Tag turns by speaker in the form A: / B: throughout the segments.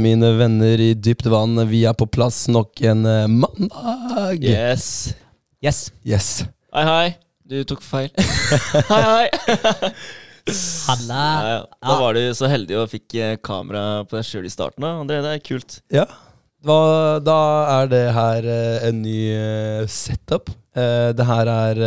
A: mine venner i dypt vann. Vi er på plass nok en eh, mandag.
B: Yes.
C: Yes.
A: Yes.
B: Hei, hei. Du tok feil. hei, hei.
C: Halla.
B: Ja, ja. Da var du så heldig og fikk eh, kamera på deg sjøl i starten. da André, det er kult.
A: Ja. Da, da er det her eh, en ny setup. Eh, det her er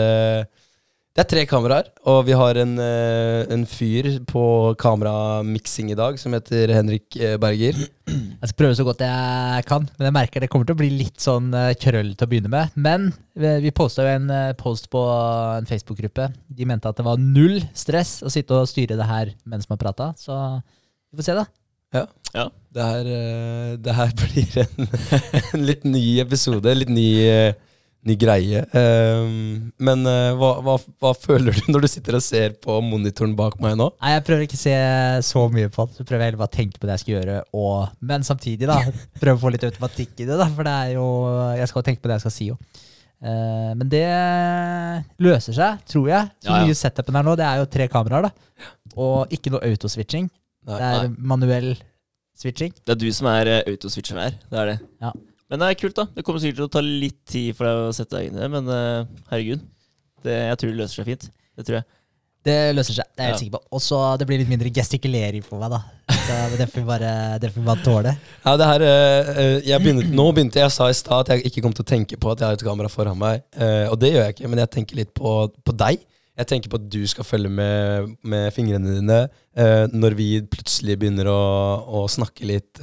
A: Det er tre kameraer, og vi har en, eh, en fyr på kameramiksing i dag som heter Henrik eh, Berger.
C: Jeg skal prøve så godt jeg kan, men jeg merker det kommer til å bli litt sånn eh, krøll til å begynne med. Men vi, posta jo en post på en Facebook-gruppe. De mente at det var null stress å sitte og styre det her mens man prata, så vi får se, da.
A: Det her, det her blir en, en litt ny episode, litt ny, ny greie. Um, men uh, hva, hva, hva føler du når du sitter og ser på monitoren bak meg nå?
C: Nei, Jeg prøver ikke å se så mye på det, så prøver jeg heller bare å tenke på det jeg skal gjøre, og, men samtidig da, prøve å få litt automatikk i det, da, for det er jo, jeg skal jo tenke på det jeg skal si jo. Uh, men det løser seg, tror jeg. Så
B: Ja, ja.
C: mye setupen her nå, det er jo tre kameraer, da. Og ikke noe autoswitching.
A: Nei.
C: Det er manuell switching.
B: Det er du som er uh, autoswitcheren her. Det er det.
C: Ja.
B: Men det er kult, da. Det kommer sikkert til å ta litt tid for deg å sette deg inn i det, men uh, herregud. Det, jeg tror det løser seg fint. Det tror jeg.
C: Det løser seg, det er jeg helt
B: Ja.
C: sikker på. Og så det blir litt mindre gestikulering for meg, da. Så det får vi bare, det får bare tåle.
A: Ja, det her, eh, eh, jeg begynte, nå begynte jeg sa i stad at jeg ikke kom til å tenke på at jeg har et kamera foran meg. eh, og det gjør jeg ikke, men jeg tenker litt på, på deg. Jeg tenker på at du skal følge med, med fingrene dine eh, når vi plutselig begynner å, å snakke litt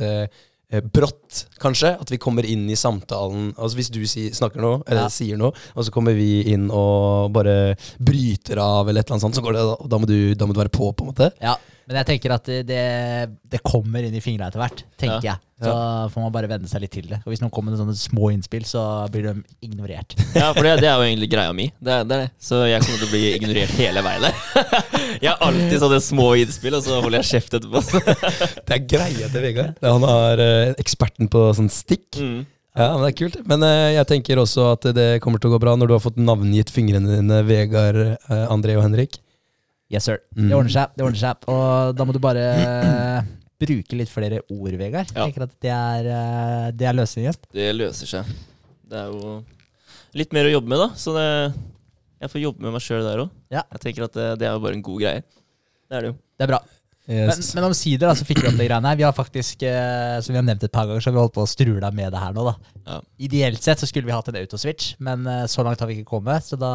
A: brått, kanskje. At vi kommer inn i samtalen. Altså Hvis du si, snakker noe, eller
C: Ja.
A: sier noe, og så kommer vi inn og bare bryter av, eller et eller annet sånt, så går det, og da må, du, da må du være på, på en måte.
C: Ja, men jeg tenker at det, det, kommer inn i fingrene etter hvert, tenker jeg. Så får man bare venne seg litt til det. Og hvis noen kommer med sånne små innspill, så blir de ignorert.
B: Ja, for det, det er jo egentlig greia mi. Det, det er det. Så jeg kommer til å bli ignorert hele veien der. Jeg har alltid sånne små innspill, og så holder jeg kjeft etterpå.
A: Det er greia til Vegard. Han er eh, eksperten på sånn stikk.
B: Mm.
A: Ja, men det er kult. Men eh, jeg tenker også at det kommer til å gå bra når du har fått navngitt fingrene dine Vegard, eh, André og Henrik.
C: Yes, sir.
A: Mm.
C: Det ordner seg. det ordner seg. Og da må du bare bruke litt flere ord, Vegard.
B: Ja.
C: Jeg tenker at det er, eh, det er løsningen.
B: Det løser seg. Det er jo litt mer å jobbe med, da. Så det, jeg får jobbe med meg sjøl der òg.
C: Ja.
B: Jeg tenker at det, det er jo bare en god greie. Det er det jo.
C: Det er bra. Men,
A: Yes.
C: men omsider da, så fikk vi opp de greiene her. Vi har faktisk, eh, som vi har nevnt et par ganger, så har vi holdt på å strule med det her nå. da.
B: Ja.
C: Ideelt sett så skulle vi hatt en autoswitch, men eh, så langt har vi ikke kommet. Så da,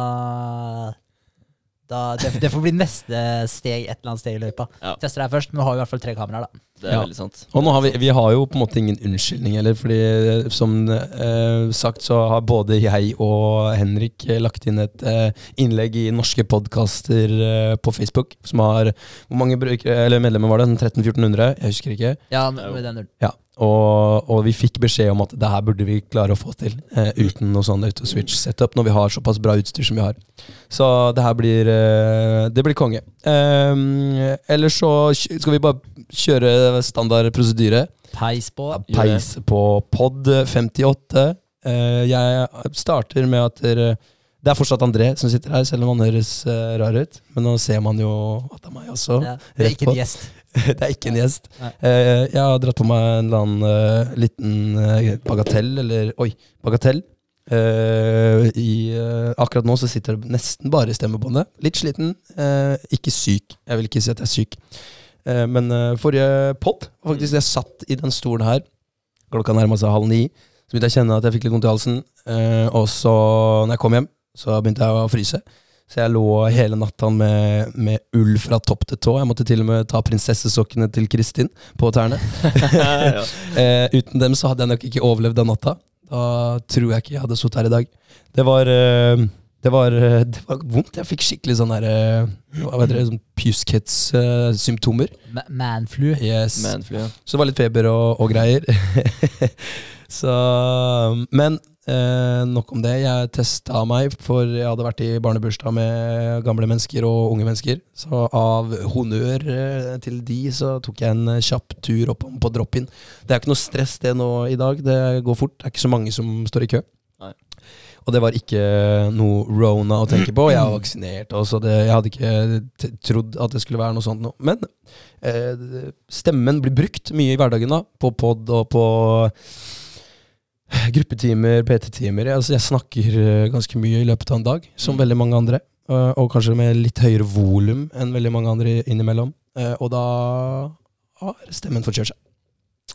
C: da det, det får bli neste steg et eller annet steg i løypa.
B: Ja.
C: Tester det her først, men nå har vi i hvert fall tre kameraer. da.
B: Det er
A: Ja.
B: veldig sant.
A: Og nå har vi, vi har jo på en måte ingen unnskyldning heller, fordi eh, som eh, sagt så har både jeg og Henrik eh, lagt inn et eh, innlegg i norske podkaster eh, på Facebook, som har Hvor mange brukere, eller medlemmer var det? Sånn 1300-1400? Jeg husker ikke.
C: Ja, med den.
A: Ja, og, og vi fikk beskjed om at det her burde vi klare å få til eh, uten noe sånn autoswitch-setup, når vi har såpass bra utstyr som vi har. Så det her blir eh, Det blir konge. Um, Eller så skal vi bare kjøre standard prosedyre.
C: Peis på.
A: Peis på pod 58. Eh, jeg starter med at dere det er fortsatt André som sitter her, selv om han høres uh, rar ut. Men nå ser man jo at det er meg også.
C: Ja, det er ikke en gjest.
A: det er ikke en gjest. Eh, jeg har dratt på meg en eller annen uh, liten eh, bagatell, eller oi, bagatell. Eh, i, eh, akkurat nå så sitter det nesten bare i stemmebåndet. Litt sliten, eh, ikke syk. Jeg vil ikke si at jeg er syk. Eh, men eh, forrige pod, faktisk jeg satt i den stolen her, klokka nærma seg halv ni, så begynte jeg å kjenne at jeg fikk litt vondt i halsen. Eh, og så, når jeg kom hjem, så begynte jeg å fryse. Så jeg lå hele natta med, med ull fra topp til tå. Jeg måtte til og med ta prinsessesokkene til Kristin på tærne.
B: ja.
A: Uten dem så hadde jeg nok ikke overlevd den natta. Da tror jeg ikke jeg hadde sittet her i dag. Det var, det var, eh, det var vondt. Jeg fikk skikkelig sånn der eh, Hva heter det? Sånn pjuskhetsymptomer.
C: Uh, Manflu.
A: Yes.
B: Manflu, ja.
A: Så det var litt feber og, og greier. så Men eh, nok om det. Jeg testa meg, for jeg hadde vært i barnebursdag med gamle mennesker og unge mennesker. Så av honnør eh, til de, så tok jeg en eh, kjapp tur opp på drop-in. Det er ikke noe stress det nå i dag. Det går fort. Det er ikke så mange som står i kø. Og det var ikke noe rona å tenke på. Jeg var vaksinert, og så det, jeg hadde ikke trodd at det skulle være noe sånt noe. Men eh, stemmen blir brukt mye i hverdagen, da. På pod og på gruppetimer, PT-timer. Altså, jeg snakker eh, ganske mye i løpet av en dag, som
B: Mm.
A: veldig mange andre. eh, og kanskje med litt høyere volum enn veldig mange andre innimellom. Eh, og da har stemmen fått kjørt seg.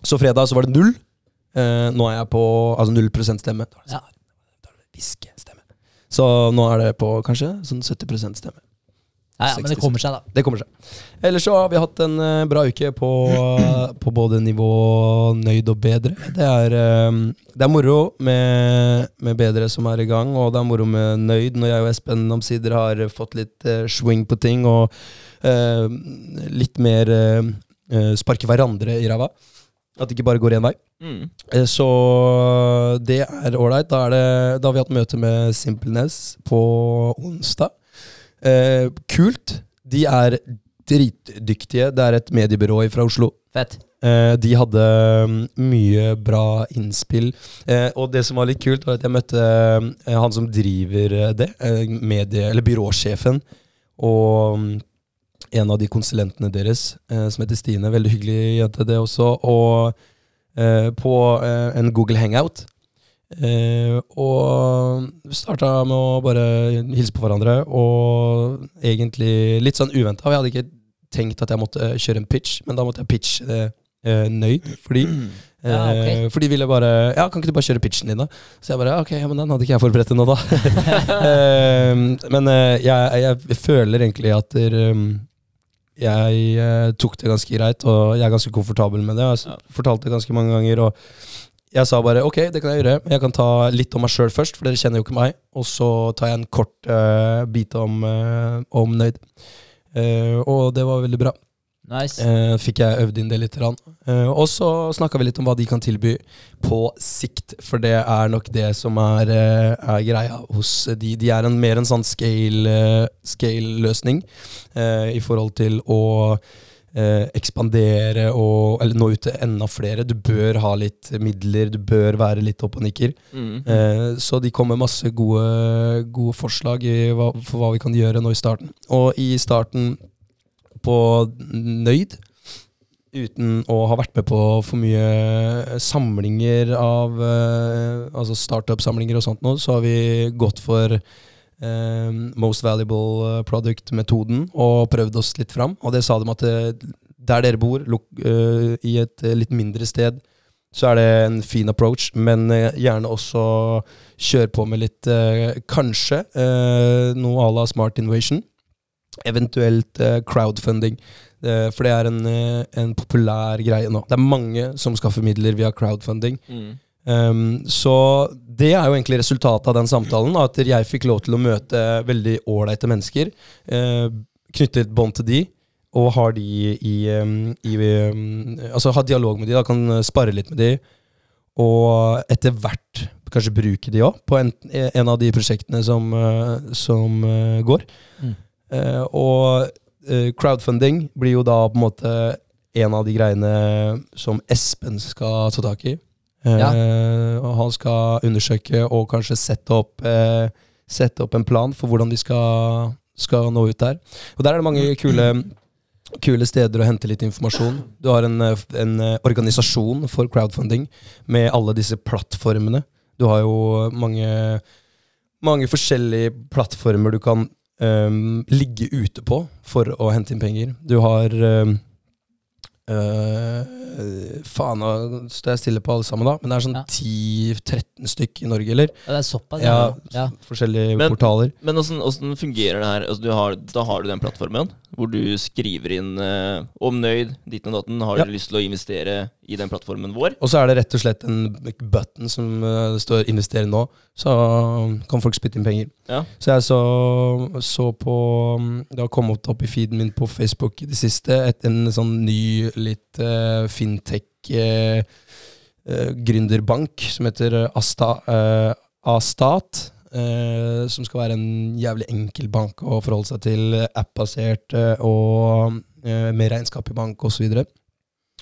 A: Så fredag så var det null. Eh, nå er jeg på altså 0 stemme. Er
C: Ja.
A: sånn, da er det hviskestemme. Så nå er det på kanskje sånn 70 stemme.
C: Ja, ja, men det kommer seg, da.
A: Det kommer seg. Ellers så har vi hatt en eh, bra uke på, på både nivå nøyd og bedre. Det er, eh, det er moro med, med bedre som er i gang, og det er moro med nøyd når jeg og Espen omsider har fått litt eh, swing på ting og uh, litt mer sparke hverandre i ræva. At det ikke bare går én vei.
B: Mm.
A: Eh, Så det er ålreit. Da, da har vi hatt møte med Simpleness på onsdag. Eh, kult. De er dritdyktige. Det er et mediebyrå fra Oslo.
C: Fett.
A: Eh, de hadde mm, mye bra innspill. Eh, og det som var litt kult, var at jeg møtte eh, han som driver eh, det. Medie, eller byråsjefen. Og mm, en av de konsulentene deres, eh, som heter Stine. Veldig hyggelig jente, det også. Og eh, på eh, en Google Hangout. Eh, og starta med å bare hilse på hverandre, og egentlig litt sånn uventa. Jeg hadde ikke tenkt at jeg måtte kjøre en pitch, men da måtte jeg pitche det eh, nøyd. Fordi,
C: Ja, ok.
A: for de ville bare Ja, kan ikke du bare kjøre pitchen din, da? Så jeg bare Ok, ja, men den hadde ikke jeg forberedt ennå, da. Men jeg, jeg føler egentlig at der, um, jeg eh, tok det ganske greit, og jeg er ganske komfortabel med det. Jeg
B: fortalte
A: har fortalt det ganske mange ganger. Og jeg sa bare ok, det kan jeg gjøre. men Jeg kan ta litt om meg sjøl først, for dere kjenner jo ikke meg. Og så tar jeg en kort eh, bit om, eh, om Nøyd. Eh, og det var veldig bra.
C: Nice.
A: Eh, fikk jeg øvd inn det litt. Eh, og så snakka vi litt om hva de kan tilby på sikt, for det er nok det som er, eh, er greia hos de. De er en, mer en sånn scale-løsning scale-løsning eh, i forhold til å eh, ekspandere og Eller nå ut til enda flere. Du bør ha litt midler, du bør være litt opp og nikker.
B: Mm.
A: Eh, så de kommer med masse gode, gode forslag i hva, for hva vi kan gjøre nå i starten. Og i starten på Nøyd, uten å ha vært med på for mye samlinger av eh, Altså startup-samlinger og sånt nå, så har vi gått for eh, Most Valuable Product-metoden og prøvd oss litt fram. Og det sa de at eh, der dere bor, eh, i et eh, litt mindre sted, så er det en fin approach, men eh, gjerne også kjør på med litt uh, Kanskje uh, noe à la Smart Innovation. Eventuelt eh, crowdfunding. Eh, for det er en, eh, en populær greie nå. Det er mange som skaffer midler via crowdfunding.
B: Mm.
A: Um, så det er jo egentlig resultatet av den samtalen. At jeg fikk lov til å møte veldig ålreite mennesker. Uh, knyttet bånd til de, og har de i, um, i um, Altså ha dialog med de, da, kan spare litt med de. Og etter hvert kanskje bruke de òg, på en, en av de prosjektene som, uh, som uh, går.
C: Mm.
A: Uh, og uh, crowdfunding blir jo da på en måte en av de greiene som Espen skal ta tak i.
C: Ja.
A: Eh, og han skal undersøke og kanskje sette opp, eh, sette opp en plan for hvordan de skal, skal nå ut der. Og der er det mange kule, kule steder å hente litt informasjon. Du har en, eh, en eh, organisasjon for crowdfunding med alle disse plattformene. Du har jo mange, mange forskjellige plattformer du kan eh, ligge ute på for å hente inn penger. Du har um, uh, faen, nå står jeg stille på alle sammen, da. Men det er sånn
C: Ja.
A: 10-13 stykk i Norge, eller?
C: Ja, det er såpass,
A: Ja,
C: ja.
A: Forskjellige
B: Men-
A: portaler.
B: Men åssen åssen fungerer det her? Altså, du har, da har du den plattformen hvor du skriver inn eh, om nøyd, ditten og datten. Har
A: Ja.
B: du lyst til å investere i den plattformen vår?
A: Og så er det rett og slett en button som uh, det står 'investere nå', så kan folk spytte inn penger.
B: Ja.
A: Så jeg så, så på mm, Det har kommet opp i feeden min på Facebook i det siste et, en sånn ny, litt uh, fintech uh, gründerbank som heter Asta, Astat. Eh, som skal være en jævlig enkel bank å forholde seg til. App-basert eh, og eh, med regnskap i bank osv.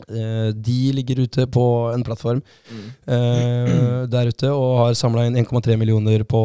A: Eh, de ligger ute på en plattform
B: Mm.
A: eh, der ute og har samla inn 1,3 millioner på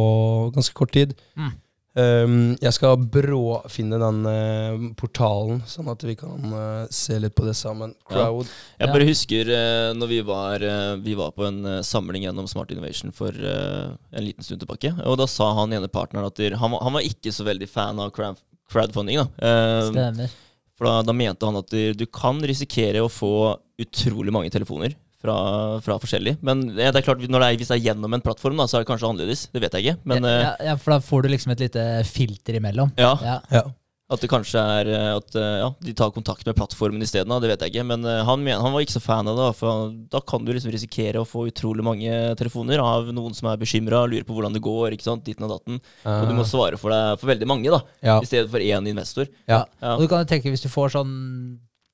A: ganske kort tid.
C: Mm.
A: Um, jeg skal bråfinne den uh, portalen, sånn at vi kan uh, se litt på det sammen. Crowd.
B: Jeg bare husker uh, når vi var, vi var på en samling gjennom Smart Innovation for en liten stund tilbake. Og da sa han ene partneren at der, han, var- han var ikke så veldig fan av crowd, crowdfunding. da. Eh,
C: Stemmer.
B: for da, da mente han at der, du kan risikere å få utrolig mange telefoner fra, fra forskjellig. Men det er klart, når det er, hvis det er gjennom en plattform, da, så er det kanskje annerledes. Det vet jeg ikke. Men
C: ja,
B: eh,
C: ja, ja, for da får du liksom et lite filter imellom.
B: ja,
C: Ja.
A: Ja.
B: At det kanskje er eh, at eh, ja, de tar kontakt med plattformen isteden. Det vet jeg ikke. Men eh, han, han var ikke så fan av det. For da kan du liksom risikere å få utrolig mange telefoner av noen som er bekymra, lurer på hvordan det går. ikke sant, ditten og datten. Og du må svare for deg for veldig mange, da,
A: ja.
B: i stedet for én investor.
A: ja.
B: Ja.
C: Og du kan tenke hvis du får sånn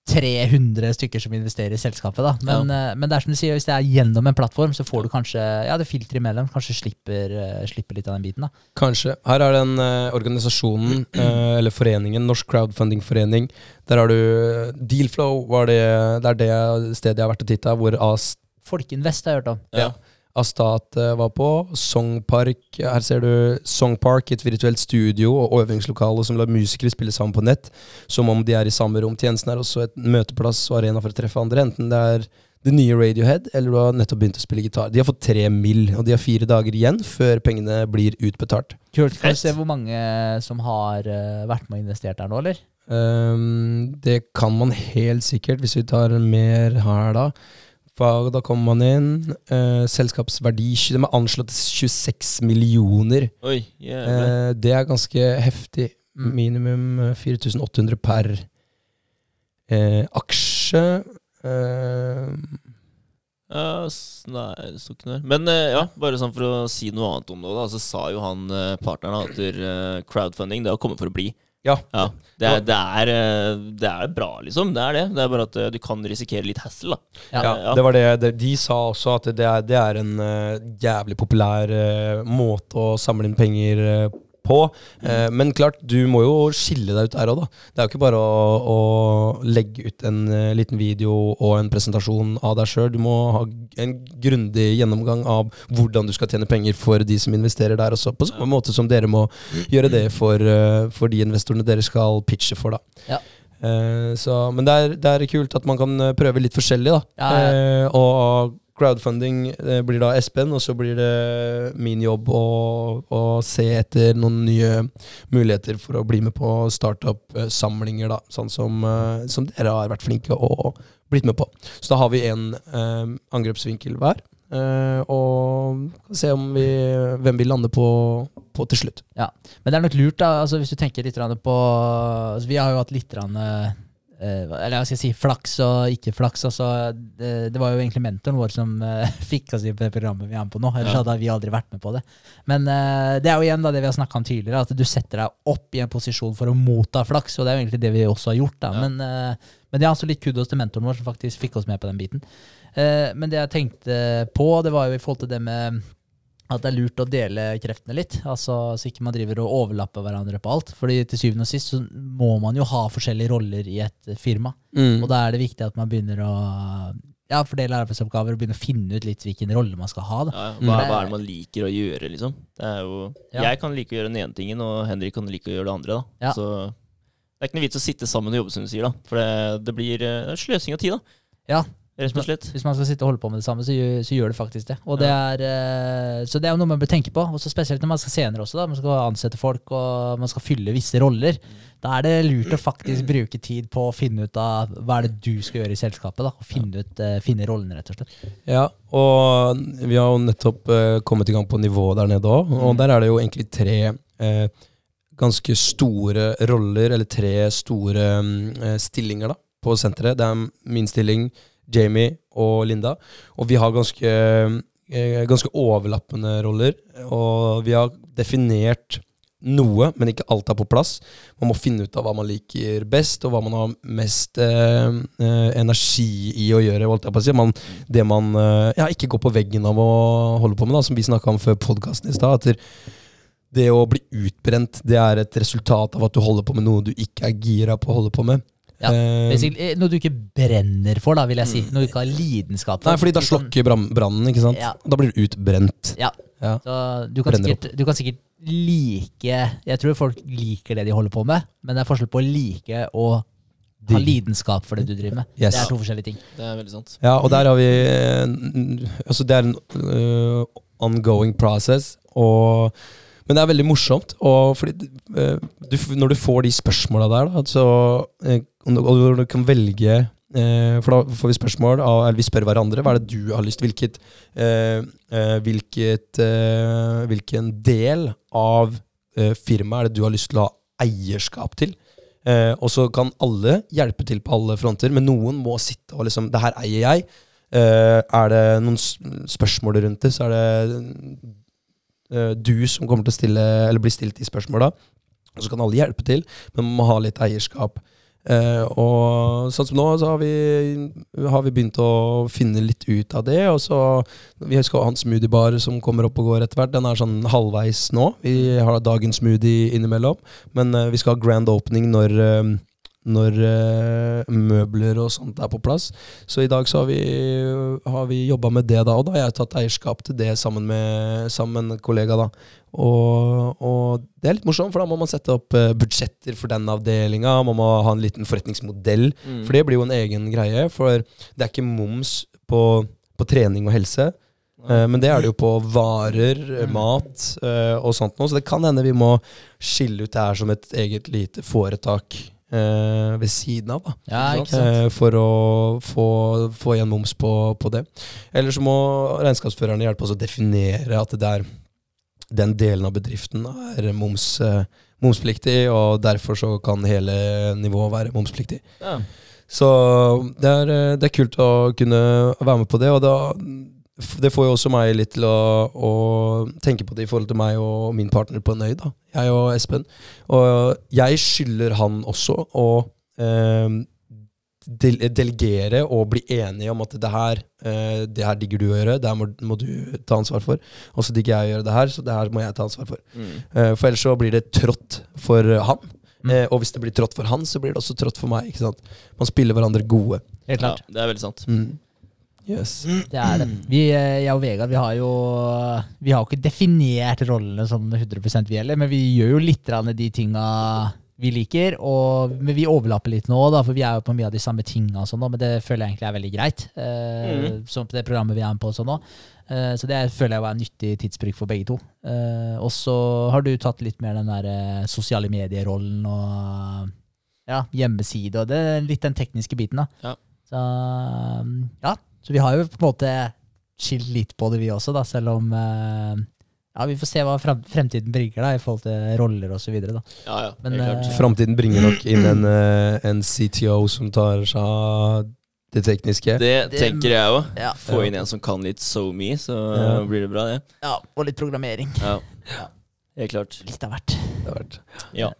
C: 300 stykker som investerer i selskapet, da. Men, ja. men det er som du sier, hvis det er gjennom en plattform, så får du kanskje ja, det filter imellom. Kanskje slipper, eh, slipper litt av den biten. da.
A: Kanskje. Her er den eh, organisasjonen, eh, eller foreningen, Norsk Crowdfundingforening. Der har du Dealflow, var det, det er det stedet jeg har vært og titta, hvor As,
C: Folkinvest har jeg hørt om.
B: Ja.
A: Astat eh, var på. Songpark. Her ser du Songpark, et virtuelt studio og øvingslokale som lar musikere spille sammen på nett, som om de er i samme rom. Tjenesten er også et møteplass og arena for å treffe andre, enten det er det nye Radiohead, eller du har nettopp begynt å spille gitar. De har fått tre mill., og de har fire dager igjen før pengene blir utbetalt.
C: Kult. Kan du se hvor mange som har eh, vært med og investert der nå, eller?
A: Um, det kan man helt sikkert, hvis vi tar mer her da. For da kommer man inn. eh, selskapsverdi De er anslått til 26 millioner.
B: Oi.
A: Eh, det er ganske heftig.
C: Mm.
A: Minimum eh, 4800 per eh, aksje. Eh,
B: Ja, nei, det sto ikke noe. Men eh, ja, bare sånn for å si noe annet om det, da, så sa jo han eh, partneren at eh, crowdfunding det har kommet for å bli.
A: Ja.
B: Det, er, det, er, eh, det er bra, liksom. Det er det. Det er bare at eh, du kan risikere litt hassle, da.
C: Ja.
A: ja,
B: ja.
A: det var det. De sa også at det er, det er en eh, jævlig populær måte å samle inn penger eh, på. Eh, men klart, du må jo skille deg ut der òg, da. Det er jo ikke bare å, å legge ut en eh, liten video og en presentasjon av deg sjøl. Du må ha en grundig gjennomgang av hvordan du skal tjene penger for de som investerer der også. På samme måte som dere må gjøre det for, eh, for de investorene dere skal pitche for, da.
C: Ja.
A: Eh, så, men det er, det er kult at man kan prøve litt forskjellig, da.
C: Ja, ja.
A: Eh, og crowdfunding blir da Espen, og så blir det min jobb å, å se etter noen nye muligheter for å bli med på startup-samlinger, da. Sånn som, eh, som dere har vært flinke og blitt med på. Så da har vi en eh, angrepsvinkel hver. Uh, og se vi, hvem vi lander på, på til slutt.
C: Ja, Men det er nok lurt, da, altså hvis du tenker litt på altså Vi har jo hatt litt eh, Eller hva skal jeg si, flaks og ikke flaks. Altså, det, det var jo egentlig mentoren vår som eh, fikk oss i det programmet vi er med på nå. Ellers
B: Ja.
C: hadde vi aldri vært med på det. Men uh, det er jo igjen da det vi har snakka om tidligere, at du setter deg opp i en posisjon for å motta flaks. Og det er jo egentlig det vi også har gjort. da.
B: Ja.
C: Men, uh, men det er altså litt kudos til mentoren vår som faktisk fikk oss med på den biten. Uh, men det jeg tenkte på, det var jo i forhold til det med at det er lurt å dele kreftene litt. Altså, Så ikke man driver og overlapper hverandre på alt. Fordi til syvende og sist så må man jo ha forskjellige roller i et firma.
A: Mm.
C: Og da er det viktig at man begynner å ja, fordele arbeidsoppgaver og begynne å finne ut litt hvilken rolle man skal ha. da.
B: Ja, ja.
A: Mm.
B: hva, hva er det man liker å gjøre, liksom? Det er jo,
C: Ja.
B: Jeg kan like å gjøre den ene tingen, og Henrik kan like å gjøre det andre. da.
C: Ja.
B: Så det er ikke noe vits å sitte sammen og jobbe, som du sier. da. For det, det blir eh, det er sløsing av tid, da.
C: Ja.
B: Rett og slett.
C: Hvis man skal sitte og holde på med det samme, så gjør, så gjør det faktisk det. Og det er, eh, så det er jo noe man bør tenke på. Også spesielt når man skal senere også. da, Man skal ansette folk og man skal fylle visse roller. Da er det lurt å faktisk bruke tid på å finne ut av hva er det du skal gjøre i selskapet. da, og Finne, ut, eh, finne rollene, rett og slett.
A: Ja, og vi har jo nettopp eh, kommet i gang på nivået der nede òg. Og
C: Mm.
A: der er det jo egentlig tre eh, ganske store roller, eller tre store mm, eh, stillinger da, på senteret. Det er min stilling, Jamie og Linda. Og vi har ganske, eh, ganske overlappende roller. Og vi har definert noe, men ikke alt er på plass. Man må finne ut av hva man liker best, og hva man har mest eh, eh, energi i å gjøre. Holdt jeg på å si. Man, det man eh, ja, ikke går på veggen av å holde på med, da, som vi snakka om før podkasten i stad. det- å bli utbrent, det er et resultat av at du holder på med noe du ikke er gira på å holde på med.
C: Ja,
A: Eh,
C: eh, Noe du ikke brenner for, da, vil jeg si. Noe du ikke har lidenskap for.
A: nei, fordi da slokker brann- brannen, ikke sant?
C: Ja.
A: Da blir du utbrent.
C: Ja.
A: Ja.
C: Så du kan, sikkert, du kan sikkert like Jeg tror folk liker det de holder på med, men det er forskjell på å like og ha lidenskap for det du driver med.
A: Yes.
C: Det er to forskjellige ting.
B: Det er veldig sant.
A: Ja, og der har vi eh, Altså, det er en uh, ongoing process, og men det er veldig morsomt, og fordi uh, du, når du får de spørsmåla der, da, så øh, og du- kan velge øh, For da får vi spørsmål, eller vi spør hverandre hva er det du har lyst Hvilket, øh, øh, hvilket Hvilken del av firmaet er det du har lyst til å ha eierskap til? Eh, og så kan alle hjelpe til på alle fronter, men noen må sitte og liksom Det her eier jeg. Eh, er det noen spørsmål rundt det, så er det eh, du som kommer til å stille Eller bli stilt de spørsmåla. Og så kan alle hjelpe til, men man må ha litt eierskap. Eh, og sånn som nå, så har vi, har vi begynt å finne litt ut av det. Og så Vi skal ha en smoothiebar som kommer opp og går etter hvert. Den er sånn halvveis nå. Vi har dagens smoothie innimellom. Men eh, vi skal ha grand opening når, eh, når uh, møbler og sånt er på plass. Så i dag så har vi, har vi jobba med det, da. Og da har jeg tatt eierskap til det sammen med, sammen med en kollega. da. Og, og det er litt morsomt, for da må man sette opp eh, budsjetter for den avdelinga. Man må ha en liten forretningsmodell,
B: Mm.
A: for det blir jo en egen greie. For det er ikke moms på, på trening og helse. Eh, men det er det jo på varer, mat og sånt noe. Så det kan hende vi må skille ut det her som et eget lite foretak eh, ved siden av. da.
C: Ja?
A: Eh, for å få, få igjen moms på, på det. Eller så må regnskapsførerne hjelpe oss å definere at det er den delen av bedriften er moms, eh, momspliktig, og derfor så kan hele nivået være momspliktig.
B: Ja.
A: Så det er, det er kult å kunne være med på det, og da, det får jo også meg litt til å, å tenke på det i forhold til meg og min partner på en øy, da. Jeg og Espen. Og jeg skylder han også å eh, delegere og bli enige om at det her, eh, det her digger du å gjøre, det her må, må du ta ansvar for. Og så digger jeg å gjøre det her, så det her må jeg ta ansvar for.
B: Mm.
A: Eh, for ellers så blir det trått for han.
C: Mm.
A: Eh, og hvis det blir trått for han, så blir det også trått for meg. ikke sant? Man spiller hverandre gode.
C: Helt
B: ja,
C: klart.
B: det er veldig sant.
A: Mm. Yes.
C: Det er det. Vi, eh, jeg og Vegard vi har jo Vi har ikke definert rollene sånn 100 vi heller, men vi gjør jo litt de tinga vi liker. Og, men vi overlapper litt nå, da, for vi er jo på mye av de samme tinga. Sånn, men det føler jeg egentlig er veldig greit. Eh,
B: mm.
C: Som det programmet vi er med på sånn nå. Eh, så det føler jeg var en nyttig tidsbruk for begge to. Eh, og så har du tatt litt mer den der eh, sosiale medierollen og ja, hjemmeside og det, litt den tekniske biten. da.
B: Ja.
C: Så ja, så vi har jo på en måte skilt litt på det, vi også, da, selv om eh, ja, Vi får se hva fremtiden bringer da, i forhold til roller og så videre. Da.
B: Ja, ja,
C: Men, eh,
A: Framtiden bringer nok inn en, eh, en CTO som tar seg av det tekniske.
B: Det
C: det-
B: tenker jeg òg.
C: Ja.
B: Få inn en som kan litt SoMe, så
A: Ja.
B: blir det bra, det.
C: Ja, og litt programmering.
B: Ja.
C: Ja.
B: Helt klart.
C: Litt av hvert.
A: Det har vært.
B: Ja.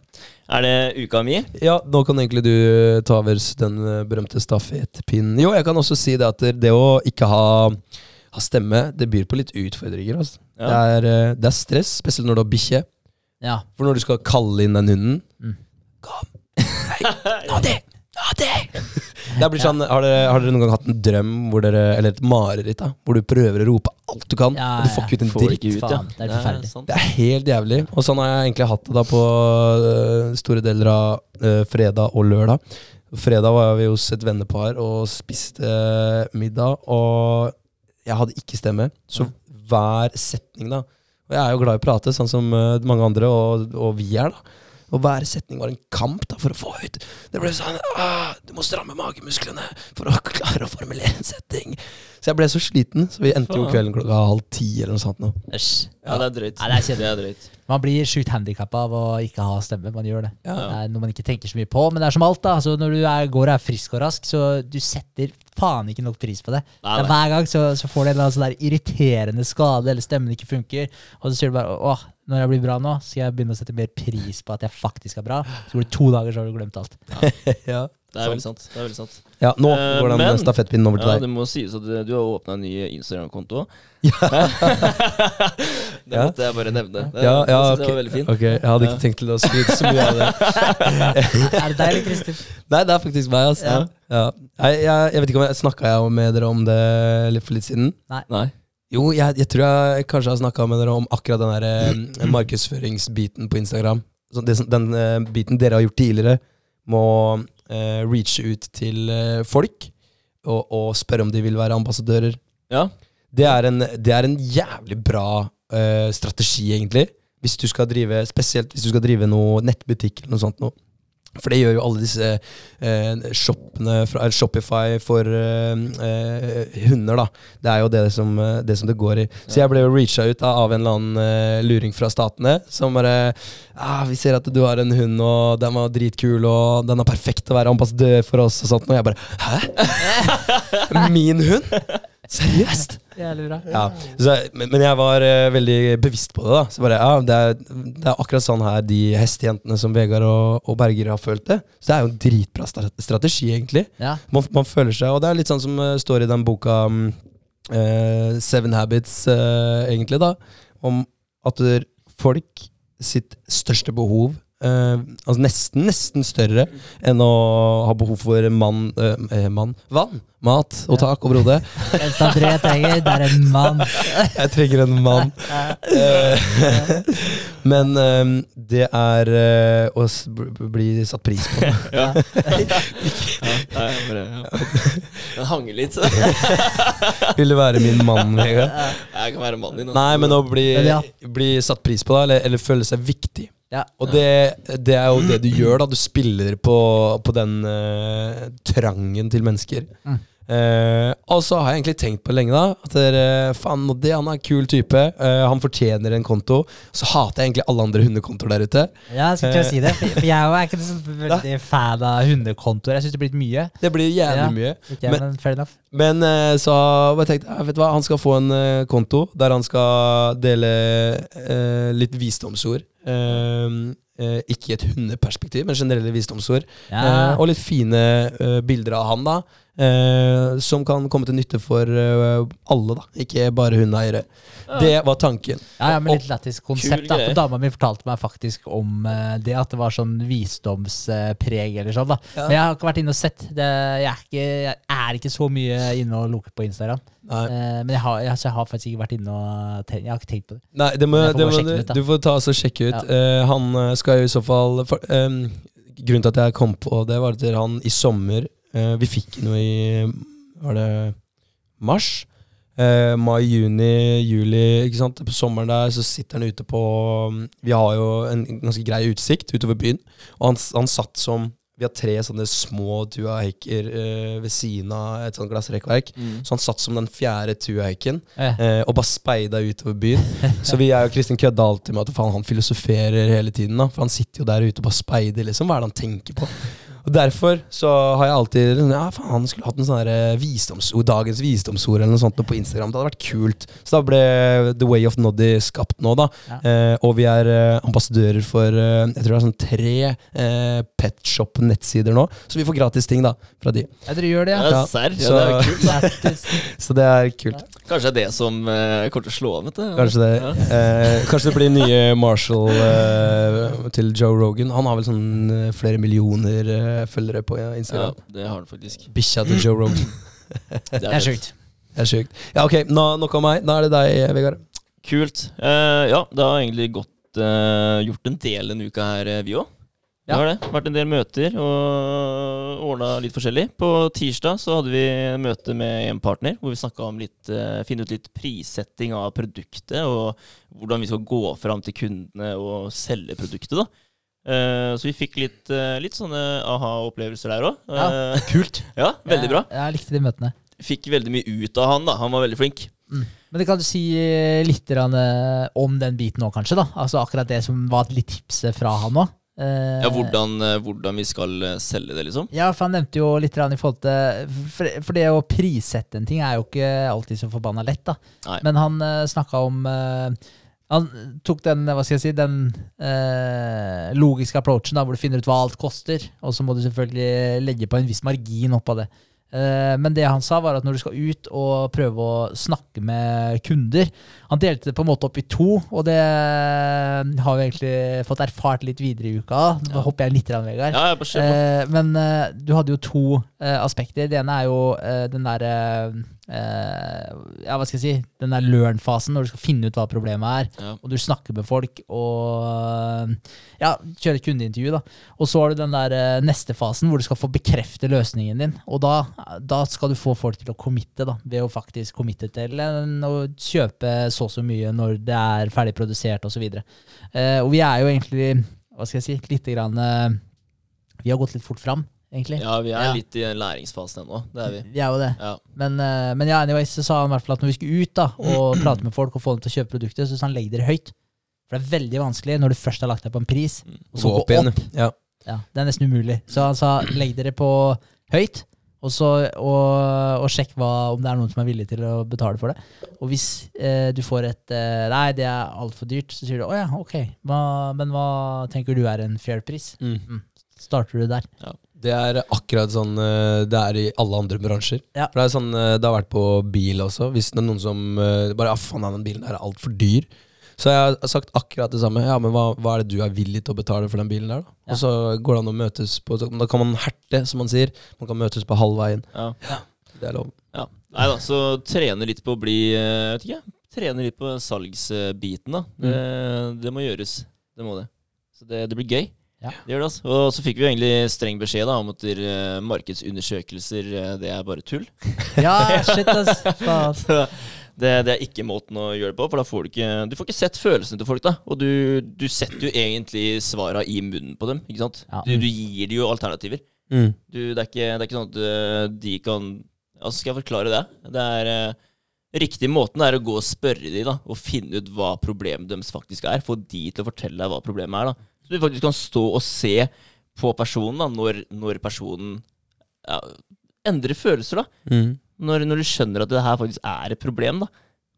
B: Er det uka mi?
A: Ja, nå kan egentlig du eh, ta over den eh, berømte stafettpinnen. Jo, jeg kan også si det at det å ikke ha, ha stemme, det byr på litt utfordringer. Altså.
B: Ja.
A: Det, er, eh, det er stress, spesielt når du har bikkje.
C: Ja.
A: For når du skal kalle inn den hunden
C: Mm.
A: Kom! Hei! nå det! Nå det! Det blir sånn, har, dere, har dere noen gang hatt en drøm hvor dere, eller et mareritt da, hvor du prøver å rope alt du kan,
C: Ja,
A: og du får ikke ut en dritt?
B: ut, ja.
C: Det er forferdelig.
A: Det er helt jævlig. Og sånn har jeg egentlig hatt det da på øh, store deler av uh, fredag og lørdag. Fredag var vi hos et vennepar og spiste øh, middag, og jeg hadde ikke stemme. Så hver setning, da Og jeg er jo glad i å prate, sånn som mange andre, og, og vi er, da. Og hver setning var en kamp da for å få ut. Det ble sånn ah, Du må stramme magemusklene for å klare å formulere en setning. Så jeg ble så sliten, så vi endte jo kvelden klokka halv ti eller noe sånt. nå.
C: Æsj.
B: Ja, det er drøyt.
C: Ja, det er
B: det er drøyt.
C: Man blir sjukt handikappa av å ikke ha stemme. Man gjør det.
A: Ja.
C: Det er noe man ikke tenker så mye på. Men det er som alt. da altså, Når du er, går og er frisk og rask, så du setter faen ikke nok pris på det.
B: Nei, nei.
C: hver gang så, så får du en eller annen sånn der irriterende skade, eller stemmen ikke funker, og så sier du bare åh, når jeg blir bra nå, skal jeg begynne å sette mer pris på at jeg faktisk er bra. Så går det to dager, så har du glemt alt.
A: ja.
B: Det er veldig sant. Det er veldig sant.
A: ja, nå
B: Eh,
A: går den
B: men-
A: stafettpinnen over til
B: Ja,
A: deg.
B: det må sies at du har åpna en ny Instagram-konto.
A: Ja.
B: det
A: Ja.
B: måtte jeg bare nevne. Det,
A: Ja, ja,
B: det okay. var veldig fint.
A: Ok, Jeg hadde ikke
B: Ja.
A: tenkt til å skryte så mye av det.
C: Er det deg eller Kristin?
A: Nei, det er faktisk meg. Altså.
C: Ja.
A: Ja. Jeg, jeg, jeg vet ikke om jeg snakka jeg med dere om det litt for litt siden.
B: Nei.
A: Jo, jeg, jeg tror jeg kanskje har snakka med dere om akkurat den der, eh, markedsføringsbiten på Instagram. Så det, den eh, biten dere har gjort tidligere, må eh, reache ut til eh, folk og, og spørre om de vil være ambassadører.
B: Ja.
A: Det er en, det er en jævlig bra eh, strategi, egentlig. Hvis du skal drive, Spesielt hvis du skal drive noe nettbutikk eller noe sånt. Noe. For det gjør jo alle disse eh, shoppene fra Shopify for eh, eh, hunder, da. Det er jo det som eh, det, som det går i. Så jeg ble jo reacha ut da, av en eller annen eh, luring fra statene som bare ah, 'Vi ser at du har en hund, og den var dritkul, og den er perfekt å være ambassadør for oss', og sånt. Og jeg bare 'Hæ? Min hund? Seriøst?'
C: Jævlig bra.
A: Ja, så, men, men jeg var uh, veldig bevisst på det. da Så bare, ja, det er, det er akkurat sånn her de hestejentene som Vegard og, og Berger har følt det. Så det er jo en dritbra strategi, egentlig.
C: Ja.
A: Man, man føler seg Og det er litt sånn som uh, står i den boka um, uh, Seven Habits, egentlig, da. Om at folk sitt største behov eh, Altså nesten, nesten større enn å ha behov for mann, uh, eh, mann Vann, mat og tak over hodet.
C: Eneste André trenger, det er en mann.
A: Jeg trenger en mann. Uh, Men eh, det er å bli satt pris på.
B: Ja. ja, bare, ja. Den hanger litt.
A: Vil du være min mann, Vegard?
B: Jeg kan være mannen din.
A: Nei, men å bli,
C: ja.
A: bli satt pris på, da, eller, eller føle seg viktig.
C: Ja.
A: Og det, det er jo det du gjør, da. Du spiller på, på den uh, trangen til mennesker.
C: Mm.
A: Eh, og så har jeg egentlig tenkt på lenge, da. At dere, faen, Noddy han er en kul type. Uh, han fortjener en konto. Så hater jeg egentlig alle andre hundekontoer der ute.
C: Ja, jeg skulle til å si det. For jeg er ikke så veldig fan av hundekontoer. Jeg syns det blir litt mye.
A: Det blir jævlig
C: Ja.
A: mye.
C: Ikke
A: Men-
C: men.
A: Men eh, så jeg tenkte jeg, vet du hva, han skal få en konto der han skal dele litt visdomsord. Eh, eh, ikke i et hundeperspektiv, men generelle visdomsord.
C: Ja.
A: Eh, og litt fine eh, bilder av han, da. eh, som kan komme til nytte for eh, alle, da. Ikke bare hundeeiere. Det var tanken.
C: Ja, ja, men litt lættis konsept. Da, for Dama mi fortalte meg faktisk om eh, det, at det var sånn visdomspreg eller sånn. da
A: Ja.
C: Men jeg har ikke vært inne og sett. Det, jeg, er ikke, jeg er ikke så mye inne og lukket på Instagram. Eh, men jeg har, jeg, jeg har faktisk ikke vært inne og tenkt, Jeg har ikke tenkt på det.
A: Nei, det må, det må du,
C: ut,
A: du får ta og sjekke ut. Eh, han eh, skal jo i så fall for, um, Grunnen til at jeg kom på det, var at han i sommer uh, Vi fikk noe i Var det mars? Mai, juni, juli. Ikke sant? På sommeren der så sitter han ute på Vi har jo en ganske grei utsikt utover byen. Og han, han satt som Vi har tre sånne små tuahekker uh, ved siden av et sånt glassrekkverk.
B: Mm.
A: Så han satt som den fjerde tuahekken
C: Eh,
A: uh, og bare speida utover byen. Så vi er jo Kristin kødda alltid med at faen, han filosoferer hele tiden. da For han sitter jo der ute og bare speider, liksom. Hva er det han tenker på? Og derfor så har jeg alltid liksom, Ja, faen, han skulle hatt en sånn eh, visdomsord, dagens visdomsord eller noe sånt på Instagram. Det hadde vært kult. Så da ble The Way of Noddy skapt nå, da.
C: Ja.
A: Eh, og vi er eh, ambassadører for eh, Jeg tror det er sånn tre eh, petshop-nettsider nå. Så vi får gratis ting da fra de.
C: ja, dere gjør det, ja.
B: Ja,
A: Ja,
B: serr. Ja,
A: så-
B: det er jo kult.
A: Så det er kult.
B: Kanskje det er det som eh, kommer til å slå an.
A: Kanskje det,
B: Ja.
A: eh, kanskje det blir nye Marshall eh, til Joe Rogan. Han har vel sånn eh, flere millioner eh, følgere på
B: Ja,
A: Instagram.
B: det har han faktisk.
A: Bikkja til Joe Rogan.
B: Det
C: er sjukt.
A: Det er sjukt. Ja, ok, nå, nok om meg. Da er det deg, Vegard.
B: Kult. Eh, ja, det har egentlig gått gjort en del denne uka her, vi òg. Det har det. Vært en del møter og ordna litt forskjellig. På tirsdag så hadde vi møte med en partner hvor vi snakka om litt eh, finne ut litt prissetting av produktet, og hvordan vi skal gå fram til kundene og selge produktet. da. Eh, så vi fikk litt, eh, litt sånne aha-opplevelser der òg.
C: Ja. Kult.
B: ja, veldig bra.
C: Jeg, jeg likte de møtene.
B: Fikk veldig mye ut av han, da. Han var veldig flink.
C: Men det kan du si litt om den biten òg, kanskje? da Altså Akkurat det som var litt tipset fra han òg.
B: Ja, hvordan, eh, hvordan vi skal eh, selge det, liksom.
C: Ja, for han nevnte jo litt i forhold til For, for det å prissette en ting er jo ikke alltid så forbanna lett, da.
B: Nei.
C: Men han uh, snakka om uh, Han tok den, hva skal jeg si, den uh, logiske approachen da, hvor du finner ut hva alt koster, og så må du selvfølgelig legge på en viss margin oppå det. Eh, men det han sa, var at når du skal ut og prøve å snakke med kunder Han delte det på en måte opp i to, og det har vi egentlig fått erfart litt videre i uka. Nå
B: Ja.
C: hopper jeg litt, rann, Vegard.
B: Ja, jeg.
C: Eh, men eh, du hadde jo to aspekter. Det ene er jo den derre Ja, hva skal jeg si? Den der learn-fasen, når du skal finne ut hva problemet er.
B: Ja.
C: Og du snakker med folk og eh, ja, kjører et kundeintervju. da. Og så har du den der eh, neste fasen hvor du skal få bekrefte løsningen din. Og da, da skal du få folk til å committe, da, ved å faktisk committe til å kjøpe så og så mye når det er ferdig produsert osv. Uh, og vi er jo egentlig, hva skal jeg si, lite grann eh, Vi har gått litt fort fram, egentlig.
B: Ja, vi er
C: Ja.
B: litt i læringsfasen ennå. Det er vi.
C: Vi er jo det.
B: Ja.
C: Men, eh, men ja, anyways, så sa han i hvert fall at når vi skulle ut da, og prate med folk og få dem til å kjøpe produktet, så sa han legg dere høyt. For det er veldig vanskelig når du først har lagt deg på en pris, og så
A: Gå opp igjen. Ja.
C: Ja, det er nesten umulig. Så han sa legg dere på høyt, og, så, og, og sjekk hva, om det er noen som er villig til å betale for det. Og hvis eh, du får et eh, Nei, det er altfor dyrt, så sier du å ja, ok, hva, men hva tenker du er en fair pris?
A: Mm.
C: Starter du der?
A: Det er akkurat sånn eh, det er i alle andre bransjer.
C: Ja.
A: For Det er sånn eh, det har vært på bil også. Hvis det er noen som eh, bare ja, faen, den bilen der er altfor dyr. Så jeg har sagt akkurat det samme. Ja, men hva, hva er det du er villig til å betale for den bilen der, da?
C: Ja.
A: Og så går det an å møtes på Da kan man herte, som man sier. Man kan møtes på halvveien.
B: Ja.
A: Det er lov.
B: Ja. Nei da, så trene litt på å bli Jeg Vet ikke, trene litt på salgsbiten, da. Det, det må gjøres. Det må det. Så det, det blir gøy.
C: Ja.
B: Det gjør det, altså. Og så fikk vi jo egentlig streng beskjed da om at uh, markedsundersøkelser, uh, det er bare tull.
C: Ja, shit, ass.
B: Så det, det er ikke måten å gjøre det på, for da får du ikke Du får ikke sett følelsene til folk, da. Og du, du setter jo egentlig svara i munnen på dem, ikke sant.
C: Ja.
B: Du, du gir dem jo alternativer.
A: Mm.
B: Du, det, er ikke, det er ikke sånn at eh, de kan Altså, skal jeg forklare det? Det er uh, Riktig måten er å gå og spørre dem da, og finne ut hva problemet deres faktisk er. Få de til å fortelle deg hva problemet er. da. Så du faktisk kan stå og se på personen da, når, når personen ja, endrer følelser. da.
A: Mm.
B: Når, når du skjønner at det her faktisk er et problem. da.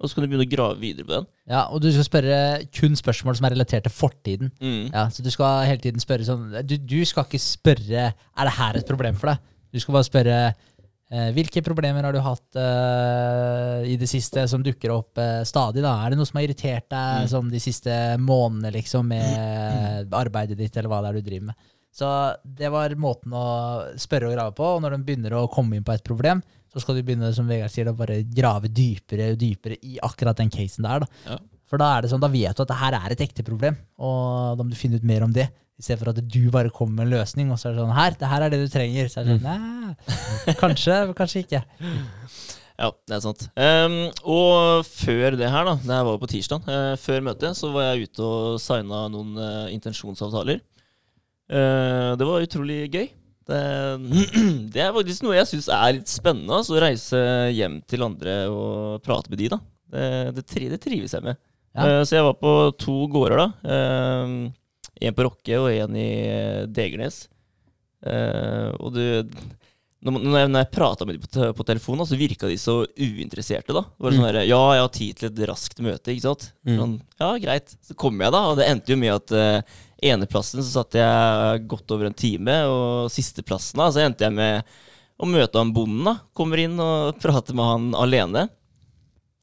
B: Og så kan du begynne å grave videre på den.
C: Ja, og du skal spørre kun spørsmål som er relatert til fortiden.
B: Mm.
C: Ja, så du skal hele tiden spørre sånn Du, du skal ikke spørre Er det her et problem for deg. Du skal bare spørre hvilke problemer har du hatt uh, i det siste som dukker opp uh, stadig. da? Er det noe som har irritert deg
B: Mm.
C: sånn de siste månedene liksom med arbeidet ditt, eller hva det er du driver med? Så det var måten å spørre og grave på. Og når de begynner å komme inn på et problem, så skal du begynne som Vegard sier, å bare grave dypere og dypere i akkurat den casen der. da.
B: Ja.
C: For da er det sånn, da vet du at det her er et ekte problem, og da må du finne ut mer om det. I stedet for at du bare kommer med en løsning, og så er det sånn her, det her er det du trenger. Så er det sånn, nei, kanskje, kanskje ikke.
B: Ja, det er sant. Um, og før det her, da, det her var jo på tirsdag, uh, før møtet, så var jeg ute og signa noen uh, intensjonsavtaler. Uh, det var utrolig gøy. Det, det er faktisk noe jeg syns er litt spennende. Altså, å reise hjem til andre og prate med de, da. Det, det, tri, det trives jeg med.
C: Ja.
B: Så jeg var på to gårder, da. En på Rokke og en i eh, Degernes. Uh, og du når, jeg, når jeg prata med dem på, på telefonen, så virka de så uinteresserte. da Det var sånn der, Ja, jeg har tid til et raskt møte. ikke sant?
A: Mm.
B: Sånn, ja, greit. Så kom jeg, da, og det endte jo med at uh, eneplassen så satt jeg godt over en time, og sisteplassen da, så endte jeg med å møte han bonden. da Kommer inn og prater med han alene.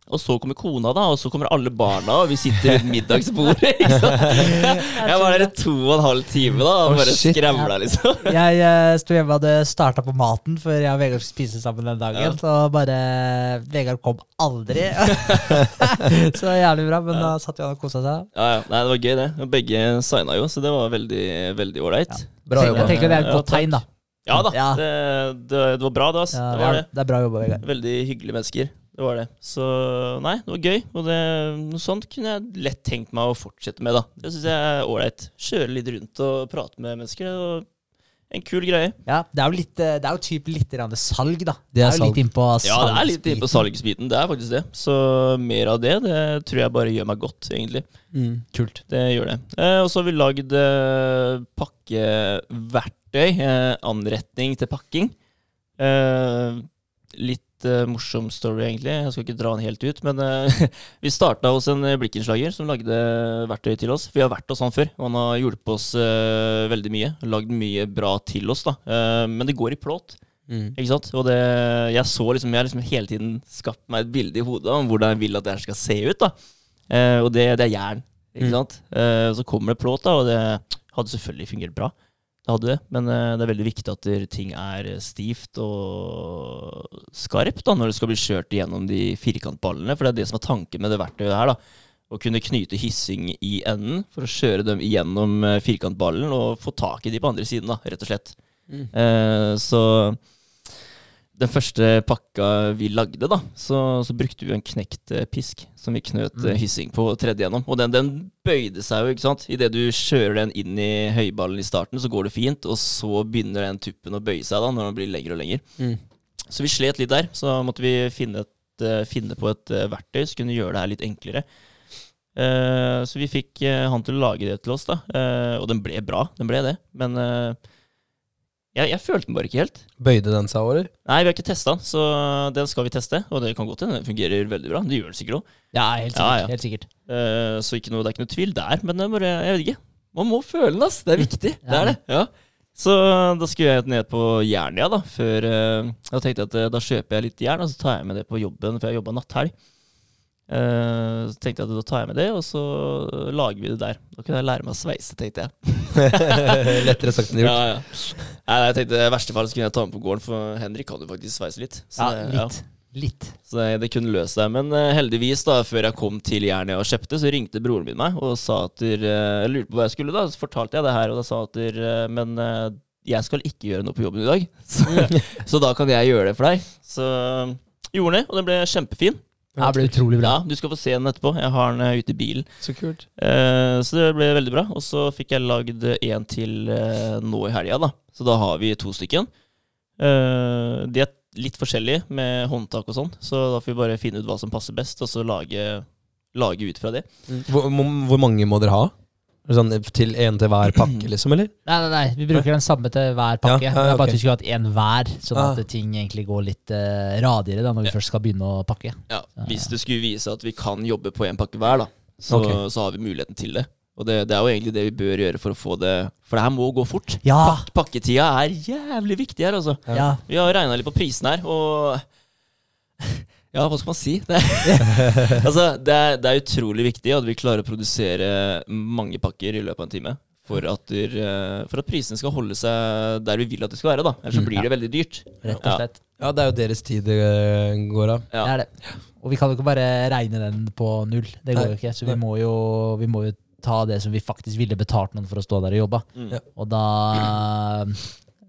B: Og så kommer kona, da, og så kommer alle barna, og vi sitter ved middagsbordet. ikke sant? Jeg var der i to og en halv time da, og bare skremla liksom.
C: Jeg jeg sto hjemme og hadde starta på maten før jeg og Vegard skulle spise sammen den dagen.
B: Ja.
C: Så bare Vegard kom aldri. så jævlig bra, men da satt vi og kosa seg.
B: Ja, ja. Nei, det var gøy, det. Begge signa jo, så det var veldig veldig ålreit.
C: Ja. Jeg tenker det er et godt tegn, da.
B: Ja da,
C: Ja.
B: Det, det, det var bra, det.
C: Ja,
B: det var det.
C: det er bra jobba, Vegard.
B: Veldig hyggelige mennesker. Det var det. Så nei, det var gøy. Og det, noe sånt kunne jeg lett tenkt meg å fortsette med, da. Det syns jeg er ålreit. Kjøre litt rundt og prate med mennesker. Det var en kul greie.
C: Ja, det er jo, litt, eh, det er jo typ litt salg, da.
A: Det er
C: jo litt innpå salgsbiten.
B: Ja, det er litt innpå salgsbiten. Det er faktisk det. Så mer av det, det tror jeg bare gjør meg godt, egentlig.
A: Mm.
C: kult.
B: Det gjør det. Eh, og så har vi lagd eh, pakkeverktøy. Eh, anretning til pakking. Eh, litt litt uh, morsom story, egentlig. Jeg skal ikke dra den helt ut. Men uh, vi starta hos en eh, blikkenslager som lagde verktøy til oss. Vi har vært hos han før, og han har hjulpet oss uh, veldig mye. Lagd mye bra til oss, da. Men det går i plåt.
A: Mm.
B: Ikke sant? Og det, jeg så liksom, jeg har liksom hele tiden skapt meg et bilde i hodet om hvordan jeg vil at det her skal se ut. da. Og det, det er jern. Ikke
A: Mm.
B: sant? Så kommer det plåt, da, og det hadde selvfølgelig fungert bra. Det hadde det, men eh, det er veldig viktig at ting er stivt og skarpt da, når det skal bli kjørt gjennom de firkantballene. For det er det som er tanken med det verktøyet her. da. Å kunne knyte hyssing i enden for å kjøre dem igjennom eh, firkantballen og få tak i de på andre siden, da, rett og slett.
A: Mm.
B: Eh, så den første pakka vi lagde, da, så, så brukte vi en knekt eh, pisk som vi knøt
A: Mm.
B: eh, hyssing på og tredde gjennom. Og den, den bøyde seg jo, ikke sant. Idet du kjører den inn i høyballen i starten, så går det fint, og så begynner den tuppen å bøye seg da, når den blir lengre og lengre.
A: Mm.
B: Så vi slet litt der. Så måtte vi finne, et, eh, finne på et verktøy som kunne gjøre det her litt enklere. Uh, så vi fikk uh, han til å lage det til oss, da. Uh, og den ble bra, den ble det. Men jeg, jeg følte den bare ikke helt.
A: Bøyde den seg over?
B: Nei, vi har ikke testa den, så den skal vi teste. Og det kan godt hende den fungerer veldig bra. Det gjør den sikkert òg.
C: Ja, helt sikkert.
B: Ja, ja.
C: Helt sikkert.
B: så ikke noe, det er ikke noe tvil der. Men det er bare, jeg vet ikke. Man må føle den, ass. Det er viktig. Det er det. Ja. Så da skulle jeg ned på Jernia, da. Før uh, Da tenkte jeg at uh, da kjøper jeg litt jern, og så tar jeg med det på jobben, for jeg jobba natthelg. Eh, så tenkte jeg at da tar jeg med det, og så lager vi det der. Da kunne jeg lære meg å sveise, tenkte jeg.
A: Lettere sagt enn gjort.
B: Ja, ja. Nei, jeg tenkte I verste fall så kunne jeg ta med på gården, for Henrik kan jo faktisk sveise litt. Så
C: Ja,
B: litt.
C: litt. Litt.
B: så det, det kunne løse seg. Men uh, heldigvis, da, før jeg kom til Jernia og kjøpte, så ringte broren min meg og sa at der, eh, Jeg lurte på hva jeg skulle, da. Så fortalte jeg det her, og da sa at der, eh, Men eh, jeg skal ikke gjøre noe på jobben i dag. Så, så da kan jeg gjøre det for deg. Så eh, gjorde han det, og den ble kjempefin.
C: Ja, det ble utrolig bra.
B: Ja, Du skal få se den etterpå. Jeg har den eh, ute i bilen.
A: Så kult.
B: Eh, så det ble veldig bra. Og så fikk jeg lagd en til eh, nå i helga, da. Så da har vi to stykken. Eh, de er litt forskjellige med håndtak og sånn, så da får vi bare finne ut hva som passer best, og så lage, lage ut fra det.
A: Hvor, hvor hvor mange må dere ha? Sånn, til en til hver pakke, liksom? eller?
C: Nei, nei, nei, vi bruker den samme til hver pakke.
A: Ja, ja,
C: Det er bare at vi skulle hatt én hver, sånn at
A: Ah.
C: ting egentlig går litt uh, radigere da, når vi
B: Ja.
C: først skal begynne å pakke.
B: Ja, Hvis det skulle vise at vi kan jobbe på én pakke hver, da, så,
A: okay.
B: så har vi muligheten til det. Og det, det er jo egentlig det vi bør gjøre for å få det For det her må gå fort.
C: Ja!
B: Pak pakketida er jævlig viktig her, altså.
C: ja.
B: Vi har regna litt på prisen her, og Ja, hva skal man si? Det altså, det er, det er utrolig viktig at vi klarer å produsere mange pakker i løpet av en time. For at, der, eh, for at prisene skal holde seg der vi vil at det skal være. da Ellers så blir det veldig dyrt.
C: Rett og slett.
A: Ja, det er jo deres tid det eh, går av.
B: Ja.
C: Det er det. Og vi kan jo ikke bare regne den på null. Det går
A: Nei.
C: jo ikke. Så vi må jo, vi må jo ta det som vi faktisk ville betalt noen for å stå der og jobbe.
B: Mm.
A: Ja.
C: Og da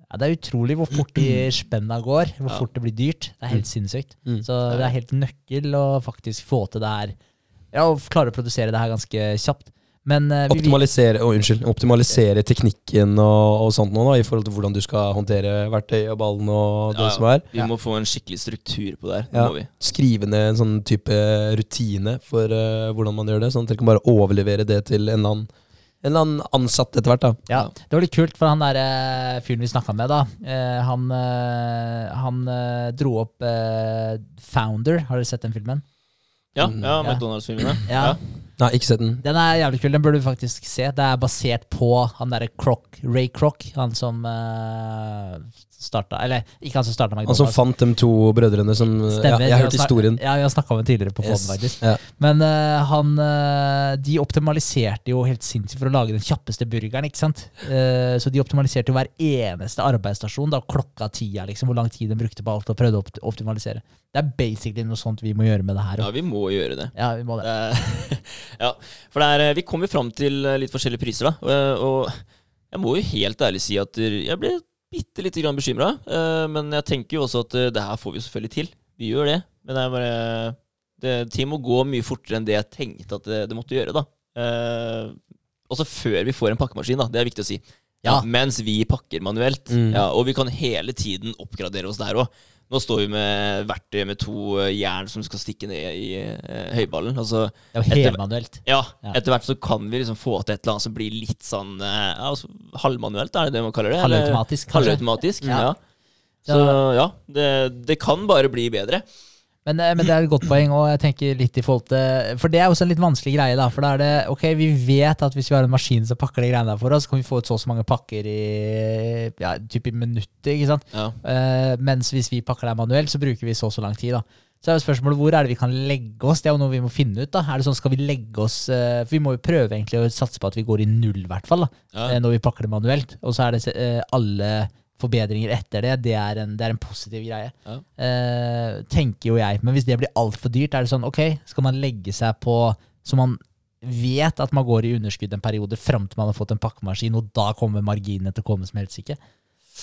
C: ja, Det er utrolig hvor fort de spenna går. Hvor
B: Ja.
C: fort det blir dyrt. Det er helt sinnssykt.
A: Mm.
C: Så det er helt nøkkel å faktisk få til det her. Ja, og klare å produsere det her ganske kjapt. Men uh,
A: Optimalisere, oh, unnskyld, optimalisere teknikken og, og sånt nå, da, i forhold til hvordan du skal håndtere verktøy og ballen og det
B: Ja, ja.
A: som er.
B: Vi må få en skikkelig struktur på det her.
A: Ja.
B: må vi.
A: Skrive ned en sånn type rutine for uh, hvordan man gjør det, sånn at dere kan bare overlevere det til en eller annen, en eller annen ansatt etter hvert. da.
C: ja, det var litt kult, for han der eh, fyren vi snakka med, da, eh, han, eh, han eh, dro opp eh, Founder. Har dere sett den filmen?
B: Ja,
A: Mm.
B: ja
C: Ja.
B: McDonald's-filmene.
C: Ja.
B: Ja.
A: Nei, ikke sett den.
C: Den er jævlig kul, den burde du faktisk se. Det er basert på han derre Croc, Ray Croc, han som uh, starta Eller ikke han som starta
A: Han som fant de to brødrene som ja, Jeg har hørt historien.
C: Ja, vi har snakka om det tidligere på
A: Yes.
C: podden, faktisk.
A: Ja.
C: Men uh, han eh, De optimaliserte jo helt sinnssykt for å lage den kjappeste burgeren, ikke sant? Uh, så de optimaliserte jo hver eneste arbeidsstasjon, da klokka tida, liksom, hvor lang tid de brukte på alt, og prøvde å optimalisere. Det er basically noe sånt vi må gjøre med det her.
B: ja, vi må gjøre det.
C: Ja, vi må det.
B: Ja, for det er, vi kom jo fram til litt forskjellige priser, da. Og, og jeg må jo helt ærlig si at jeg ble bitte lite grann bekymra. Men jeg tenker jo også at eh, det her får vi selvfølgelig til. Vi gjør det. Men det bare det, Ting må gå mye fortere enn det jeg tenkte at det, det måtte gjøre, da. Eh, også før vi får en pakkemaskin, da. Det er viktig å si. Ja,
C: Ja.
B: mens vi pakker manuelt.
A: Mm.
B: Ja, og vi kan hele tiden oppgradere oss der òg. Nå står vi med verktøy med to eh, jern som skal stikke ned i eh, høyballen. Altså,
C: Det er jo
B: etter-
C: helmanuelt.
B: ja,
C: Ja.
B: etter hvert så kan vi liksom få til et eller annet som blir litt sånn eh, ja, altså, halvmanuelt, er det det man kaller det?
C: Halvautomatisk.
B: Halvautomatisk,
C: Ja.
B: ja. Så ja, det, det kan bare bli bedre.
C: Men, eh, men det er et godt poeng, og jeg tenker litt i forhold til For det er også en litt vanskelig greie, da. For da er det Ok, vi vet at hvis vi har en maskin som pakker de greiene der for oss, så kan vi få ut så og så mange pakker i ja, typ i minutter, ikke sant.
B: Ja.
C: Uh, mens hvis vi pakker det manuelt, så bruker vi så og så lang tid, da. Så er jo spørsmålet hvor er det vi kan legge oss? Det er jo noe vi må finne ut. da. Er det sånn, Skal vi legge oss uh, For vi må jo prøve egentlig å satse på at vi går i null, i hvert fall. da,
B: Ja.
C: Når vi pakker det manuelt. Og så er det uh, alle forbedringer etter det. Det er en, det er en positiv greie.
B: Ja.
C: Eh, tenker jo jeg. Men hvis det blir altfor dyrt, er det sånn ok, skal man legge seg på så man vet at man går i underskudd en periode fram til man har fått en pakkemaskin, og da kommer marginene til å komme som helsike?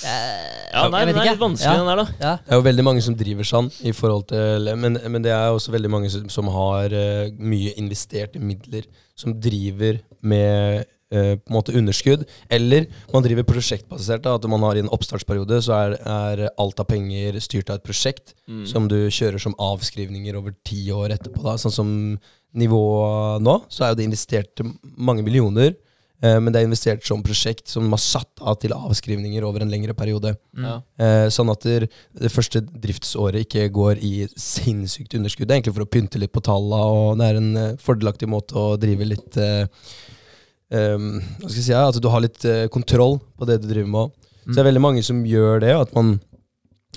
C: Eh,
B: Ja, nei, den er litt vanskelig,
C: Ja.
B: den der, da.
C: Ja.
A: Det er jo veldig mange som driver sånn, i forhold til, men, men det er også veldig mange som, som har uh, mye investerte midler, som driver med eh, på en måte underskudd. Eller man driver prosjektbasert. Da, at man har i en oppstartsperiode så er, er alt av penger styrt av et prosjekt
B: Mm.
A: som du kjører som avskrivninger over ti år etterpå. Da. Sånn som nivået nå, så er jo det investert mange millioner. eh, Men det er investert som prosjekt som har satt av til avskrivninger over en lengre periode.
B: Mm.
A: Eh, sånn at det, det første driftsåret ikke går i sinnssykt underskudd. Det er egentlig for å pynte litt på tallene, og det er en eh, fordelaktig måte å drive litt eh, um, Hva skal jeg si? At du har litt uh, kontroll på det du driver med. Så det er veldig mange som gjør det, at man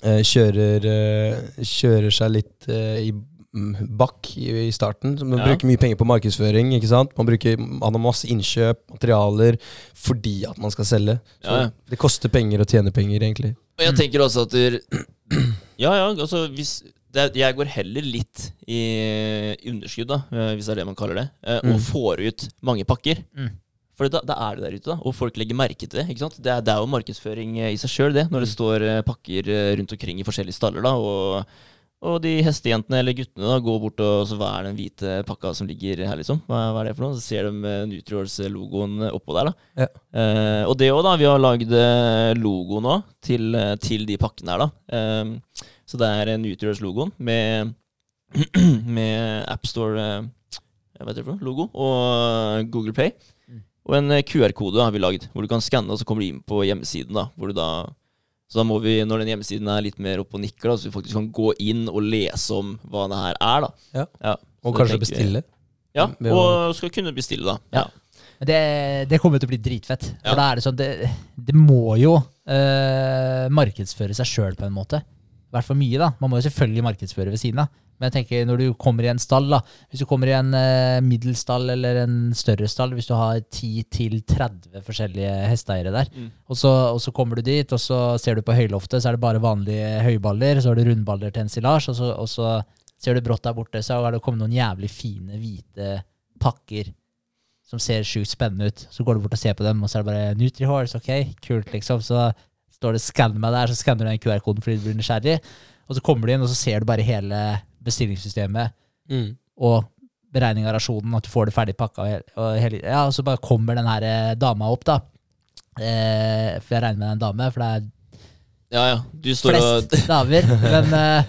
A: uh, kjører, uh, kjører seg litt i mm, bakk i, i starten. Man
B: Ja.
A: bruker mye penger på markedsføring. ikke sant? Man, bruker, man har masse innkjøp, materialer, fordi at man skal selge. Så
B: Ja, ja.
A: det koster penger å tjene penger, egentlig.
B: Og jeg tenker også at du, Ja, ja, altså hvis det, Jeg går heller litt i underskudd, da, eh, hvis det er det man kaller det, eh, og
A: Mm.
B: får ut mange pakker.
C: Mm.
B: For da, da er det der ute, da, og folk legger merke til det. ikke sant? Det er, det er jo markedsføring eh, i seg sjøl, det, når det står eh, pakker rundt omkring i forskjellige staller. da, og, og de hestejentene eller guttene da, går bort og så hva er den hvite pakka som ligger her, liksom? Hva, hva er det for noe? Så ser de Nutriors-logoen oppå der, da.
A: Ja.
B: Eh, og det òg, da. Vi har lagd logo nå til, til de pakkene her, da. Eh, så det er Nutriors-logoen med, med AppStore eh, og Google Play.
C: Mm.
B: Og en eh, QR-kode har vi lagd, hvor du kan skanne, og så kommer du inn på hjemmesiden. da, hvor du da så da må vi, når den hjemmesiden er litt mer oppe og nikker, da, så vi faktisk kan gå inn og lese om hva det her er. da.
A: Ja.
B: ja.
A: Og kanskje
B: tenker
A: bestille.
B: Ja, og skal kunne bestille, da.
C: Ja. Det, det kommer til å bli dritfett. For
B: Ja.
C: da er det sånn Det, det må jo eh, markedsføre seg sjøl på en måte. I hvert fall mye, da. Man må jo selvfølgelig markedsføre ved siden av. Men jeg tenker når du kommer i en stall, da. Hvis du kommer i en uh, middelstall eller en større stall, hvis du har 10-30 forskjellige hesteeiere der,
B: Mm.
C: og, så, og så kommer du dit, og så ser du på høyloftet, så er det bare vanlige høyballer, så har du rundballer til ensilage, og og så ser du brått der borte, så er det kommet noen jævlig fine, hvite pakker som ser sjukt spennende ut. Så går du bort og ser på dem, og så er det bare Nutrihorse, ok, kult, liksom. Så står det 'skann meg der', så skanner du den QR-koden fordi du blir nysgjerrig. Og så kommer du inn, og så ser du bare hele bestillingssystemet
A: Mm.
C: og beregning av rasjonen, at du får det ferdig pakka. Og, hele, ja, og så bare kommer den her eh, dama opp, da. Eh, for jeg regner med det er en dame, for det er
B: Ja, ja. Du står og
C: flest damer. Men, eh,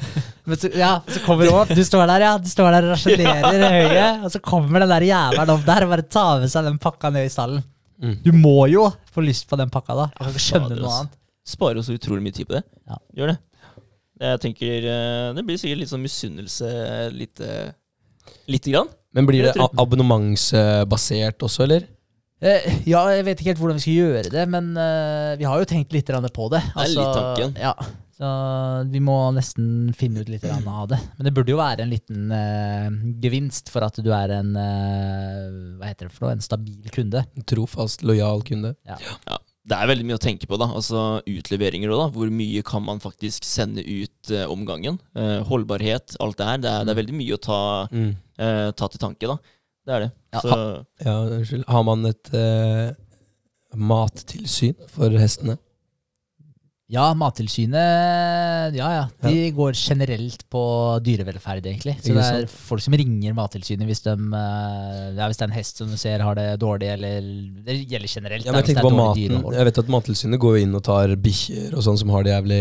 C: men så, ja, så kommer hun opp. Du står der, ja. Du står der og rasjonerer ja. høyet. Og så kommer den der jævelen opp der og bare tar med seg den pakka ned i stallen.
A: Mm.
C: Du må jo få lyst på den pakka, da. Jeg kan ikke skjønne noe annet.
B: Sparer så utrolig mye tid på det.
C: Ja.
B: Gjør det. Jeg tenker eh, Det blir sikkert litt sånn misunnelse lite Lite grann.
A: Men blir det abonnementsbasert også, eller?
C: Eh, ja, jeg vet ikke helt hvordan vi skal gjøre det, men eh, vi har jo tenkt litt grann på det.
B: Det er litt tanken.
C: Ja, så vi må nesten finne ut litt grann av det. Men det burde jo være en liten eh, gevinst for at du er en eh, Hva heter det for noe? En stabil kunde.
A: Trofast, lojal kunde.
B: Ja. Ja. Det er veldig mye å tenke på, da. Altså utleveringer òg, da. Hvor mye kan man faktisk sende ut eh, om gangen? Eh, holdbarhet, alt det her. Det er, det er veldig mye å ta,
A: Mm.
B: eh, ta til tanke, da. Det er det.
C: Ja,
B: Så
A: Ja, unnskyld. Har man et eh, mattilsyn for hestene?
C: Ja, Mattilsynet Ja, ja. De går generelt på dyrevelferd, egentlig. Så det er folk som ringer Mattilsynet hvis, de, eh, ja, hvis det er en hest som du ser har det dårlig, eller Det gjelder generelt.
A: Ja, men jeg
C: det er
A: på maten. Jeg vet at Mattilsynet går inn og tar bikkjer og sånn som har det jævlig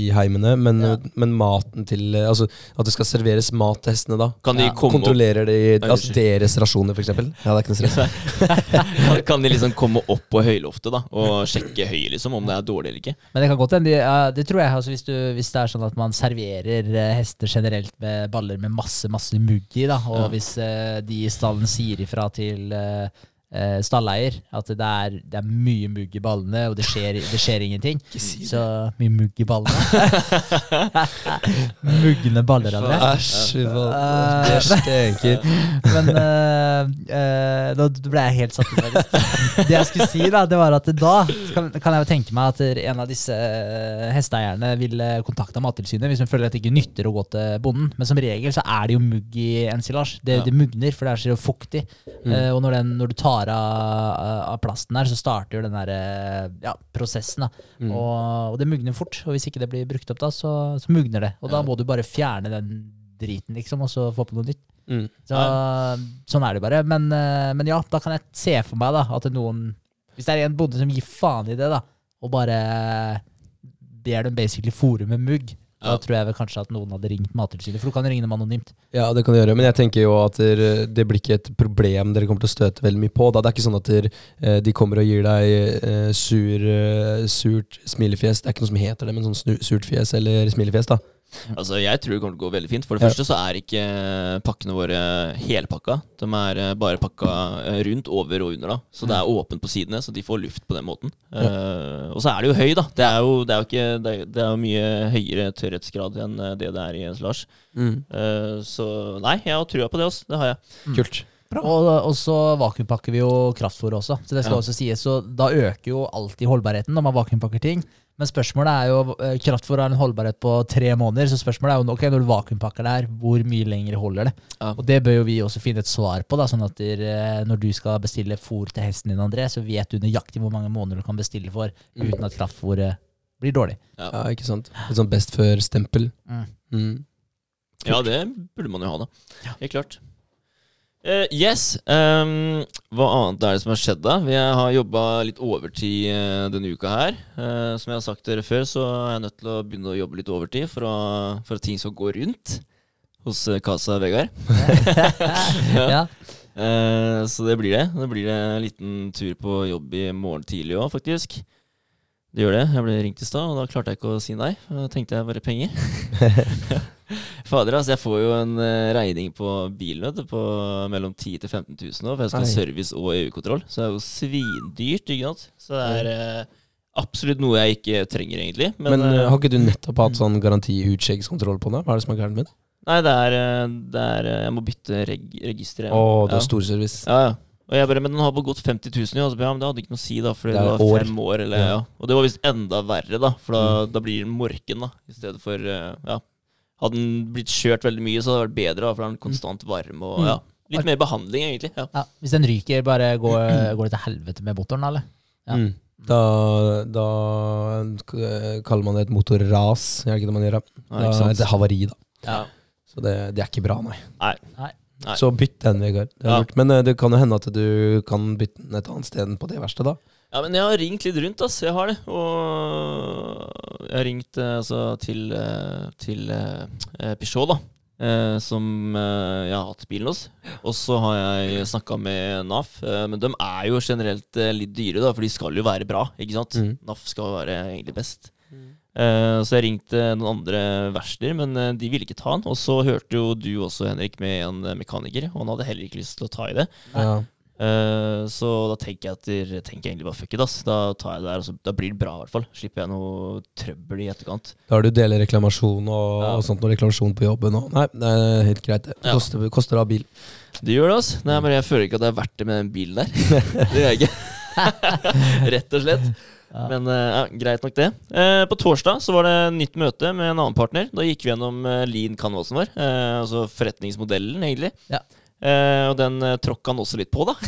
A: i heimene, men,
C: Ja.
A: men maten til Altså at det skal serveres mat til hestene, da.
B: kan de
C: Ja,
B: komme
A: Kontrollerer de altså deres rasjoner, for eksempel? Ja, det er ikke noe stress.
B: kan, kan de liksom komme opp på høyloftet da og sjekke høyet, liksom, om det er dårlig eller ikke?
C: Men det kan godt hende. Det tror jeg altså, hvis, du, hvis det er sånn at man serverer eh, hester generelt med baller med masse masse mugg i, da, og
B: Ja.
C: hvis eh, de i stallen sier ifra til eh, eh, stalleier at det er, det er mye mugg i ballene, og det skjer, det skjer ingenting
A: si det.
C: Så mye mugg i ballene. Mugne baller, André.
A: Æsj.
C: Eh,
A: Det stinker.
C: Men eh, eh, nå ble jeg helt satt ut. faktisk. Det jeg skulle si, da, det var at da kan, kan jeg jo tenke meg at en av disse eh, hesteeierne vil kontakte Mattilsynet hvis hun føler at det ikke nytter å gå til bonden. Men som regel så er det jo mugg i ensilasj. Det,
B: Ja.
C: det mugner, for det er så fuktig. Eh, og når, den, når du tar av, av plasten der, så starter jo den der eh, ja, prosessen.
A: Mm.
C: Og, og det mugner fort. Og hvis ikke det blir brukt opp da, så, så mugner det. Og da må du bare fjerne den driten, liksom, og så få på noe nytt.
A: Mm.
C: Så, sånn er det bare. Men, eh, men ja, da kan jeg se for meg da, at noen Hvis det er en bonde som gir faen i det, da, og bare ber dem basically fòre med mugg, da tror jeg vel kanskje at noen hadde ringt Mattilsynet. For du kan ringe dem anonymt.
A: Ja, det kan du gjøre, men jeg tenker jo at det blir ikke et problem dere kommer til å støte veldig mye på. Da. Det er ikke sånn at eh, de kommer og gir deg eh, sur, eh, surt smilefjes. Det er ikke noe som heter det, men sånn surt fjes eller smilefjes. da.
B: Altså, Jeg tror det kommer til å gå veldig fint. For det
A: Ja.
B: første så er ikke pakkene våre helpakka. De er eh, bare pakka eh, rundt, over og under. da Så det er åpent på sidene, så de får luft på den måten. Eh, og så er det jo høy, da. Det er jo, det er jo, ikke, det er, det er jo mye høyere tørrhetsgrad enn eh, det det er i ensilage. Eh, så nei, jeg har trua på det også. Det har jeg.
A: Kult.
C: Og, og så vakuumpakker vi jo kraftfôret også, så det skal
B: Ja.
C: også sies. Så da øker jo alltid holdbarheten når man vakuumpakker ting. Men spørsmålet er jo, eh, kraftfôr har en holdbarhet på tre måneder, så spørsmålet er jo ok, når du vakuumpakker det her, hvor mye lenger holder det?
B: Ja.
C: Og det bør jo vi også finne et svar på, da, sånn at der, når du skal bestille fôr til hesten din, André, så vet du nøyaktig hvor mange måneder du kan bestille for uten at kraftfôret blir dårlig.
B: Ja.
A: Ja, ikke sant. Et sånt best før-stempel.
C: Mm.
A: Mm.
B: Ja, det burde man jo ha, da. Helt klart. Eh, yes. Um, hva annet er det som har skjedd, da? Vi har jobba litt overtid uh, denne uka her. Uh, som jeg har sagt dere før, så er jeg nødt til å begynne å jobbe litt overtid for, å, for at ting skal gå rundt hos Casa Vegard.
C: ja.
B: Eh, så det blir det. Det blir en liten tur på jobb i morgen tidlig òg, faktisk. Det gjør det. Jeg ble ringt i stad, og da klarte jeg ikke å si nei. Da tenkte jeg bare penger. Fader, altså. Jeg får jo en eh, regning på bilen på mellom 10 000 til 15 000 nå, for jeg skal ha service og EU-kontroll. Så det er jo svindyrt, ikke sant. Så det er eh, absolutt noe jeg ikke trenger, egentlig. Men,
A: Men,
B: eh,
A: eh, har ikke du nettopp hatt sånn garanti-utskjeggskontroll på det? Hva er det som er gærent med det?
B: nei, det er, eh, det er Jeg må bytte reg register.
A: Å, det
B: Ja.
A: er storservice.
B: Ja, ja. Og jeg bare, Men den har bare gått 50 000, i, Og så ja, men det hadde ikke noe å si, da. Fordi
A: Det
B: det, var
A: år.
B: fem år. Eller,
A: Ja.
B: ja. Og det var visst enda verre, da. For da, da blir den morken, da. I stedet for eh, Ja. Hadde den blitt kjørt veldig mye, så hadde det vært bedre, da. For den er konstant varm og
C: Mm.
B: ja. Litt mer behandling, egentlig. Ja.
C: ja. Hvis den ryker, bare går, går det til helvete med motoren, eller? Ja.
A: Mm. Da, da kaller man det et motorras, er det ikke det man gjør? da?
B: Nei,
A: Da
B: ikke
A: er det havari, da.
B: Ja.
A: Så det, det er ikke bra, nei.
B: Nei.
C: Nei.
B: Nei.
A: Så bytt den, Vegard.
B: Ja.
A: Men eh, det kan jo hende at du kan bytte den et annet sted enn på det verste, da.
B: Ja, men jeg har ringt litt rundt, ass. Jeg har det. Og jeg har ringt eh, altså, til, eh, til uh, Peugeot, da. Uh, som uh, jeg har hatt bilen hos. Og så har jeg snakka med NAF. men de er jo generelt litt dyre, da, for de skal jo være bra. ikke sant?
A: Mm.
B: NAF skal være egentlig best. Eh, så jeg ringte noen andre verksteder, men eh, de ville ikke ta den. Og så hørte jo du også, Henrik, med en mekaniker, og han hadde heller ikke lyst til å ta i det.
A: Ja.
B: Eh, så da tenker jeg at der, tenker jeg egentlig bare fuck it, ass. Da tar jeg det der, og så, da blir det bra, i hvert fall. Slipper jeg noe trøbbel i etterkant.
A: Da har du deler reklamasjon og,
B: Ja.
A: og sånt, og reklamasjon på jobben og Nei, det er helt greit. Det
B: Ja.
A: koster, koster av bil.
B: Det gjør det, ass. Nei, men jeg føler ikke at det er verdt det med den bilen der. det gjør jeg ikke. Rett og slett.
C: Ja.
B: Men eh, ja, greit nok, det. Eh, på torsdag så var det nytt møte med en annen partner. Da gikk vi gjennom uh, lean canvasen vår. eh, altså forretningsmodellen, egentlig.
C: Ja.
B: Eh, og den tråkka han også litt på, da.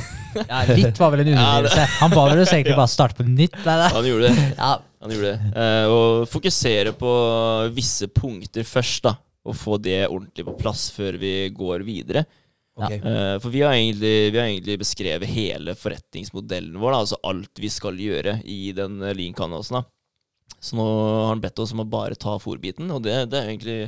C: Ja, litt var vel en underdrivelse. Han ba vel oss egentlig bare starte på nytt. Nei.
B: Han gjorde det.
C: Ja,
B: Han gjorde det. Eh, og fokusere på visse punkter først, da. Og få det ordentlig på plass før vi går videre.
A: Ok.
B: Uh, for vi har, egentlig, vi har egentlig beskrevet hele forretningsmodellen vår. Da, altså alt vi skal gjøre i den eh, lean canvasen. Så nå har han bedt oss om å bare ta fòrbiten, og det, det er egentlig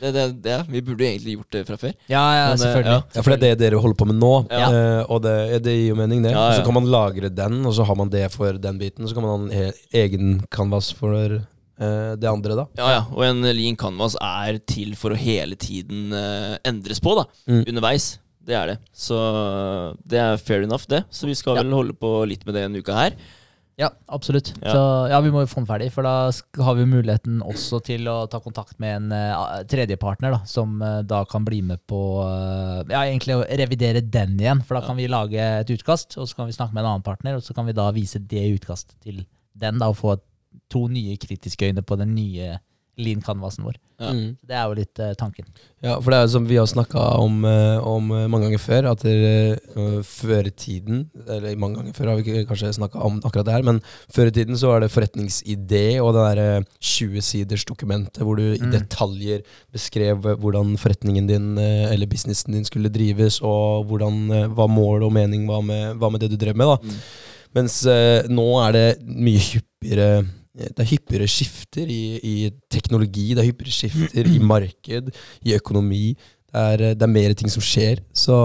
B: Det, det, det, vi burde egentlig gjort det fra før.
C: Ja, ja,
B: Men, eh,
C: selvfølgelig.
A: Ja, for det er det dere holder på med nå,
B: Ja.
A: eh, og det, det gir jo mening, det.
B: Ja, ja.
A: Så kan man lagre den, og så har man det for den biten. Så kan man ha en egen canvas for det andre, da.
B: Ja, ja. Og en lean canvas er til for å hele tiden eh, endres på, da.
A: Mm.
B: Underveis. Det er det. Så det er fair enough, det. Så vi skal
C: Ja.
B: vel holde på litt med det en uke her.
C: Ja, absolutt.
B: Ja.
C: Så ja, vi må jo få den ferdig, for da har vi muligheten også til å ta kontakt med en uh, tredjepartner, da, som uh, da kan bli med på uh, Ja, egentlig å revidere den igjen, for da kan vi lage et utkast, og så kan vi snakke med en annen partner, og så kan vi da vise det utkastet til den, da, og få to nye kritiske øyne på den nye lean canvasen vår.
B: Ja.
A: Mm.
C: Det er jo litt uh, tanken.
A: Ja, for det er jo som vi har snakka om, uh, om eh, mange ganger før, at eh, før i tiden Eller mange ganger før har vi ikke kanskje snakka om akkurat det her, men før i tiden så var det forretningsidé og det derre 20-siders dokumentet hvor du i
C: Mm.
A: detaljer beskrev hvordan forretningen din eller businessen din skulle drives, og hvordan, hva mål og mening var med, var med det du drev med. da.
B: Mm.
A: Mens nå er det mye hyppigere det er hyppigere skifter i, i teknologi, det er hyppigere skifter i marked, i økonomi. Det er, eh, det er mer ting som skjer. Så,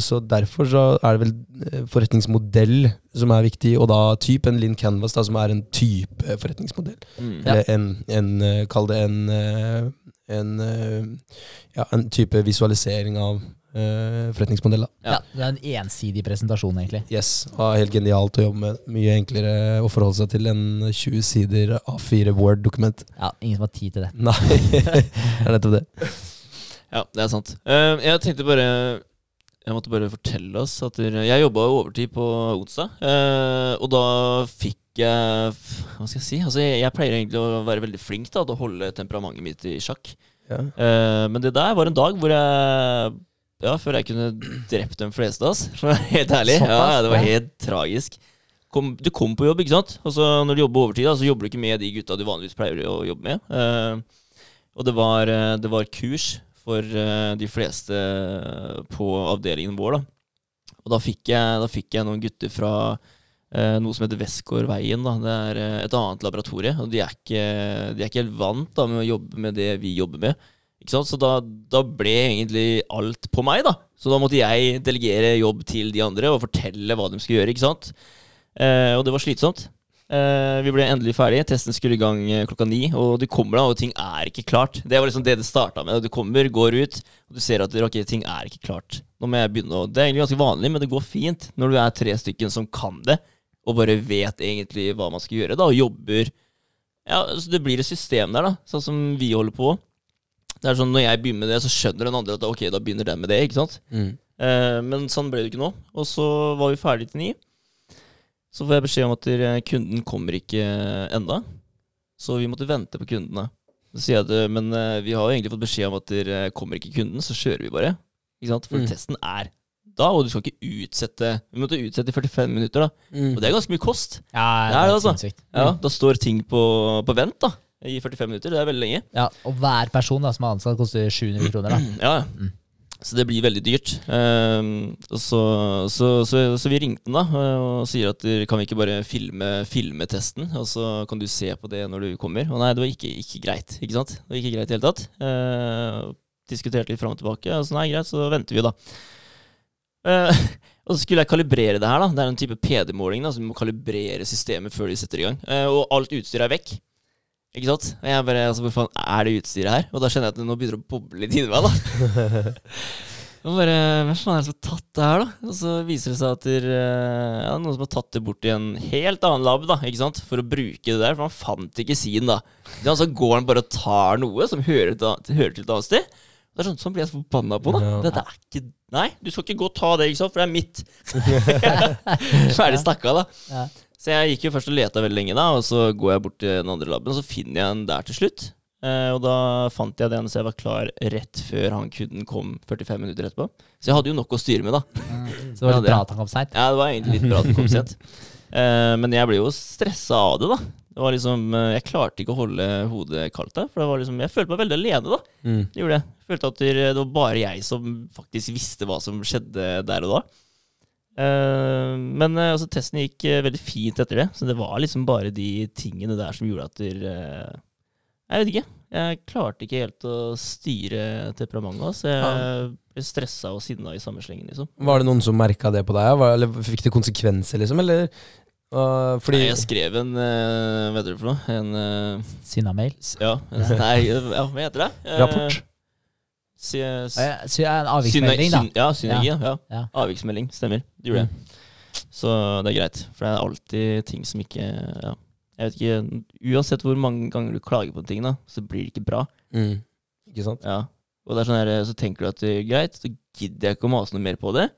A: så derfor så er det vel eh, forretningsmodell som er viktig, og da type en Linn Canvas, da, som er en type forretningsmodell.
B: Mm.
C: Ja.
A: Eller en, en eh, Kall det en, eh, en, eh, ja, en type visualisering av eh, forretningsmodell. Da.
B: Ja.
C: Det er en ensidig presentasjon, egentlig.
A: Yes, og helt genialt å jobbe med. Mye enklere å forholde seg til enn 20 sider A4 Word-dokument.
C: Ja, Ingen som har tid til det.
A: Nei, det er nettopp det.
B: Ja, det er sant. Uh, jeg tenkte bare Jeg måtte bare fortelle oss at jeg jobba overtid på onsdag. eh, og da fikk jeg Hva skal jeg si? Altså, jeg, jeg pleier egentlig å være veldig flink da, til å holde temperamentet mitt i sjakk.
A: Ja.
B: Eh, men det der var en dag hvor jeg Ja, før jeg kunne drept de fleste av oss. For å være helt ærlig. Ja,
C: Såpass,
B: ja, det var helt tragisk. Kom, du kom på jobb, ikke sant? Og så når du jobber overtid, da, så jobber du ikke med de gutta du vanligvis pleier å jobbe med. Eh, og det var, eh, det var kurs for eh, de fleste på avdelingen vår. da. Og da fikk jeg, da fikk jeg noen gutter fra noe som heter Westgårdveien. da. Det er et annet laboratorie. Og de er ikke, de er ikke helt vant da, med å jobbe med det vi jobber med. Ikke sant? Så da, da ble egentlig alt på meg, da. Så da måtte jeg delegere jobb til de andre og fortelle hva de skulle gjøre. ikke sant? Eh, og det var slitsomt. Eh, vi ble endelig ferdig. Testen skulle i gang eh, klokka ni. Og du kommer da, og ting er ikke klart. Det var liksom det det starta med. Du kommer, går ut, og du ser at okay, ting er ikke klart. Nå må jeg begynne å Det er egentlig ganske vanlig, men det går fint når du er tre stykken som kan det, og bare vet egentlig hva man skal gjøre, da, og jobber Ja, så det blir et system der, da, sånn som vi holder på. Det er sånn Når jeg begynner med det, så skjønner den andre at ok, da begynner den med det. ikke sant?
A: Mm.
B: Eh, men sånn ble det ikke nå. Og så var vi ferdig til ni. Så får jeg beskjed om at kunden kommer ikke enda. Så vi måtte vente på kundene. Så sier jeg at eh, men eh, vi har jo egentlig fått beskjed om at dere kommer ikke kunden, så kjører vi bare. Ikke sant? For
A: Mm.
B: testen er da, og du skal ikke utsette Vi måtte utsette i 45 minutter, da.
A: Mm.
B: Og det er ganske mye kost.
C: Ja,
B: Det er det, altså. Ja, Da står ting på, på vent da i 45 minutter. Det er veldig lenge.
C: Ja, og hver person da, som er ansatt, koster 700 kroner. da.
B: Ja.
C: Mm.
B: Så det blir veldig dyrt. Um, så, så, så, så vi ringte den da og sier at kan vi ikke bare filme, filme testen, og så kan du se på det når du kommer. Og nei, det var ikke, ikke greit. ikke sant? Det var ikke greit i hele tatt. Uh, diskuterte litt fram og tilbake. Og så nei, greit, så venter vi, da. Uh, og så skulle jeg kalibrere det her. da Det er en type PD-måling, da så vi må kalibrere systemet før de setter i gang. Uh, og alt utstyret er vekk. Ikke sant? Og jeg bare, altså, Hvor faen er det utstyret her? Og da kjenner jeg at det nå begynner å boble litt inni meg. da Og bare, Hvem faen er det som har tatt det her, da? Og så viser det seg at det er eh, ja, noen som har tatt det bort i en helt annen lab da, ikke sant? for å bruke det der. For han fant ikke sin, da. Så altså, Så går han bare og tar noe som hører til, hører til et annet sted. Det er sånn, sånn blir jeg så forbanna på, da.
A: Ja.
B: Dette er ikke Nei, du skal ikke gå og ta det, ikke sant? for det er mitt. Ferdig snakka, da.
C: Ja.
B: Så jeg gikk jo først og leta veldig lenge, da, og så går jeg bort til den andre laben, og så finner jeg en der til slutt. Eh, og da fant jeg den så jeg var klar rett før han kunden kom 45 minutter etterpå. Så jeg hadde jo nok å styre med, da.
C: Så det var litt bra at han kom seint.
B: Ja, det var egentlig litt bra at han kom sent. Eh, men jeg ble jo stressa av det, da. Det var liksom, eh, Jeg klarte ikke å holde hodet kaldt der. For det var liksom, jeg følte meg veldig alene, da.
A: Mm.
B: Det gjorde jeg. jeg følte at det det var bare jeg som faktisk visste hva som skjedde der og da. Eh, men eh, altså, testen gikk eh, veldig fint etter det. Så det var liksom bare de tingene der som gjorde at der, Jeg vet ikke. Jeg klarte ikke helt å styre temperamentet. Altså. Jeg ble stressa og sinna i samme slengen, liksom.
A: Var det noen som merka det på deg? Eller fikk det konsekvenser, liksom? Eller uh, fordi
B: Nei, jeg skrev en uh, Hva heter det for noe? En uh,
C: Sinna-mail.
B: Ja, nei, ja, hva heter det?
A: Rapport?
B: Si, s,
C: Ja, ja, så En avviksmelding, da.
B: Ja, synergi. Ja.
C: Ja.
B: Avviksmelding. Stemmer. Det gjorde jeg. Så det er greit. For det er alltid ting som ikke ja. Jeg vet ikke, Uansett hvor mange ganger du klager på ting, da, så blir det ikke bra.
A: mm, Ikke sant?
B: Ja. Og det er sånn her, så tenker du at det er greit, så gidder jeg ikke å mase noe mer på det.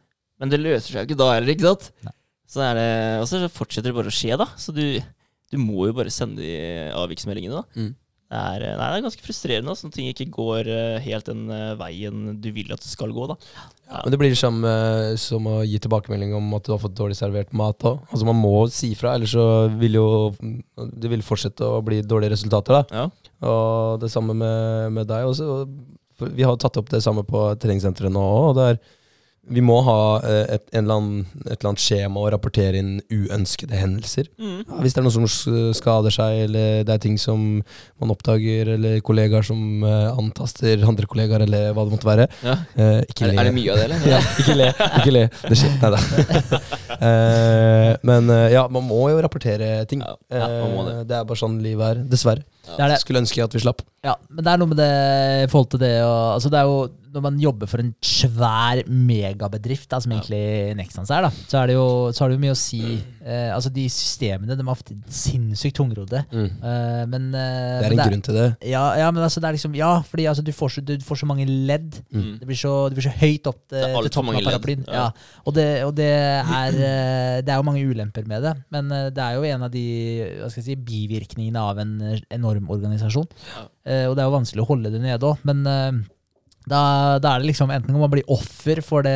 B: Men det løser seg jo ikke da heller, ikke sant?
C: Nei.
B: Så er det, og så fortsetter det bare å skje, da. Så du, du må jo bare sende de avviksmeldingene, da.
A: Mm.
B: Det er, nei, det er ganske frustrerende at når ting ikke går eh, helt den eh, veien du vil at det skal gå, da. Ja.
A: Men det blir som, eh, som å gi tilbakemelding om at du har fått dårlig servert mat òg. Altså, man må si fra, ellers så vil jo det vil fortsette å bli dårlige resultater. da.
B: Ja.
A: Og det samme med, med deg også. Vi har tatt opp det samme på treningssenteret nå òg. Og det er vi må ha eh, et, eller annen, et eller annet skjema og rapportere inn uønskede hendelser.
B: Mm.
A: Ja, hvis det er noen som skader seg, eller det er ting som man oppdager, eller kollegaer som eh, antaster andre kollegaer, eller hva det måtte være.
B: Ja.
A: Eh, ikke
B: Er, er det mye av det, eller?
A: Ja, ikke le. Ikke le. Det skjer. Nei da. Eh, men eh, ja, man må jo rapportere ting.
B: Ja, ja, man må det.
A: Det er bare sånn livet er. Dessverre.
C: Det er det.
A: Skulle ønske at vi slapp.
C: Ja, men det er noe med det i forhold til det og, altså Det er jo Når man jobber for en svær megabedrift, da, som
B: Ja.
C: egentlig Nexans er, da, så, er det jo, så har det jo mye å si eh, Altså De systemene de er ofte sinnssykt tungrodde. Eh, men eh,
A: Det er en grunn til det.
C: Ja, ja, men altså det er liksom Ja, fordi altså, du, får så, du får så mange ledd.
B: Mm.
C: Det blir så, det blir så høyt opp til,
B: Det er
C: til toppen av paraplyen.
B: ja.
C: Ja. Og, det, og det, er, eh, det er jo mange ulemper med det, men eh, det er jo en av de hva skal jeg si, bivirkningene av en eh, enorm organisasjon.
B: Ja.
C: Eh, og det er jo vanskelig å holde det nede òg, men eh, da, da er det liksom enten kan man bli offer for det,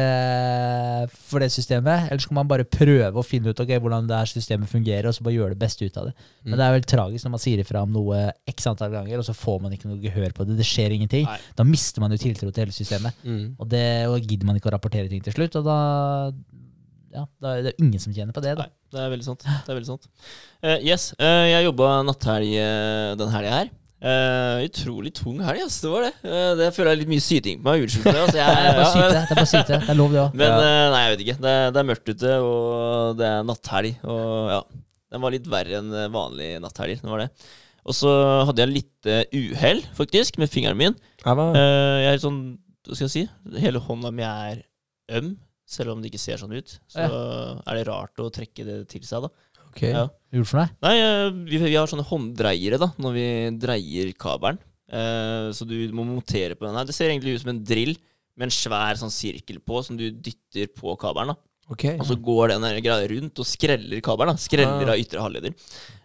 C: for det systemet, eller så kan man bare prøve å finne ut okay, hvordan det her systemet fungerer, og så bare gjøre det beste ut av det. Men
A: Mm.
C: det er vel tragisk når man sier ifra om noe x antall ganger, og så får man ikke noe gehør på det. Det skjer ingenting.
B: Nei.
C: Da mister man jo tiltro til hele systemet.
A: Mm.
C: Og, det, og gidder man ikke å rapportere ting til slutt, og da ja, det er det ingen som tjener på det. da.
B: Nei, det er veldig sant. Det er veldig sant. Uh, yes, uh, jeg jobba natthelg uh, den helga her. Uh, utrolig tung helg, ass. Det var det. Uh, det føler jeg er litt mye syting på meg. Unnskyld for det. Altså, jeg,
C: Det er bare
B: ja,
C: syte. Det er bare syte. Det er lov, det òg.
B: men eh, nei, jeg vet ikke. Det, det er mørkt ute, og det er natthelg. Og ja, den var litt verre enn vanlig natthelg. Det var det. Og så hadde jeg litt uhell, faktisk, med fingeren min.
A: Jeg var,
B: Eh, jeg er sånn, hva skal jeg si, hele hånda mi er øm, selv om det ikke ser sånn ut. Så er det rart å trekke det til seg, da.
A: ok.
B: Ja.
C: Gjort for deg?
B: Nei, eh, vi, vi har sånne hånddreiere da, når vi dreier kabelen. Eh, så du må montere på den her. Det ser egentlig ut som en drill med en svær sånn sirkel på, som du dytter på kabelen. da.
A: Ok.
B: Og så går den der greia rundt og skreller kabelen. da. Skreller
A: Ah.
B: av ytre halvleder.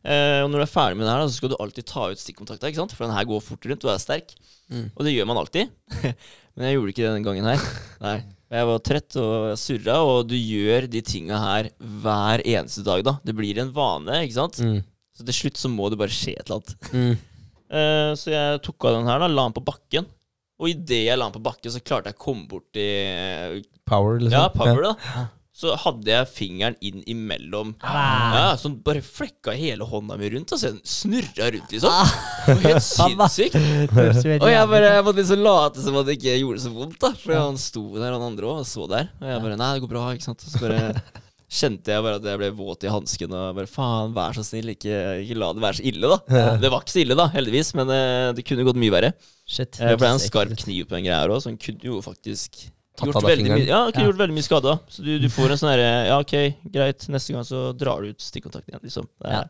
B: Eh, og når du er ferdig med den her, da, så skal du alltid ta ut stikkontakta, ikke sant? for den her går fort rundt og er sterk.
A: Mm.
B: Og det gjør man alltid. Men jeg gjorde ikke det den gangen her. Nei. Jeg var trett og surra, og du gjør de tinga her hver eneste dag, da. Det blir en vane, ikke sant?
A: Mm.
B: Så til slutt så må det bare skje et eller annet.
A: Mm.
B: Uh, så jeg tok av den her, da, la den på bakken. Og idet jeg la den på bakken, så klarte jeg å komme bort til
A: Power, liksom.
B: Ja, power, da. Så hadde jeg fingeren inn imellom.
C: Ah.
B: Ja, Sånn bare flekka hele hånda mi rundt. Og så snurra rundt, liksom. Var helt sinnssykt. Og jeg bare jeg måtte liksom late som at det ikke gjorde så vondt. da For han sto der, han andre òg, og så der. Og jeg bare Nei, det går bra, ikke sant. Og så bare kjente jeg bare at jeg ble våt i hansken og bare faen, vær så snill, ikke, ikke la det være så ille, da. Det var ikke så ille, da, heldigvis, men eh, det kunne gått mye verre.
C: Shit.
B: Eh, For det er en skarp kniv på den greia her òg, så den kunne jo faktisk gjort veldig mye, ja, ikke
C: Ja.
B: gjort veldig mye skade. Så du, du får en sånn herre Ja, ok, greit, neste gang så drar du ut stikkontakten igjen, liksom. Det er,
C: Ja.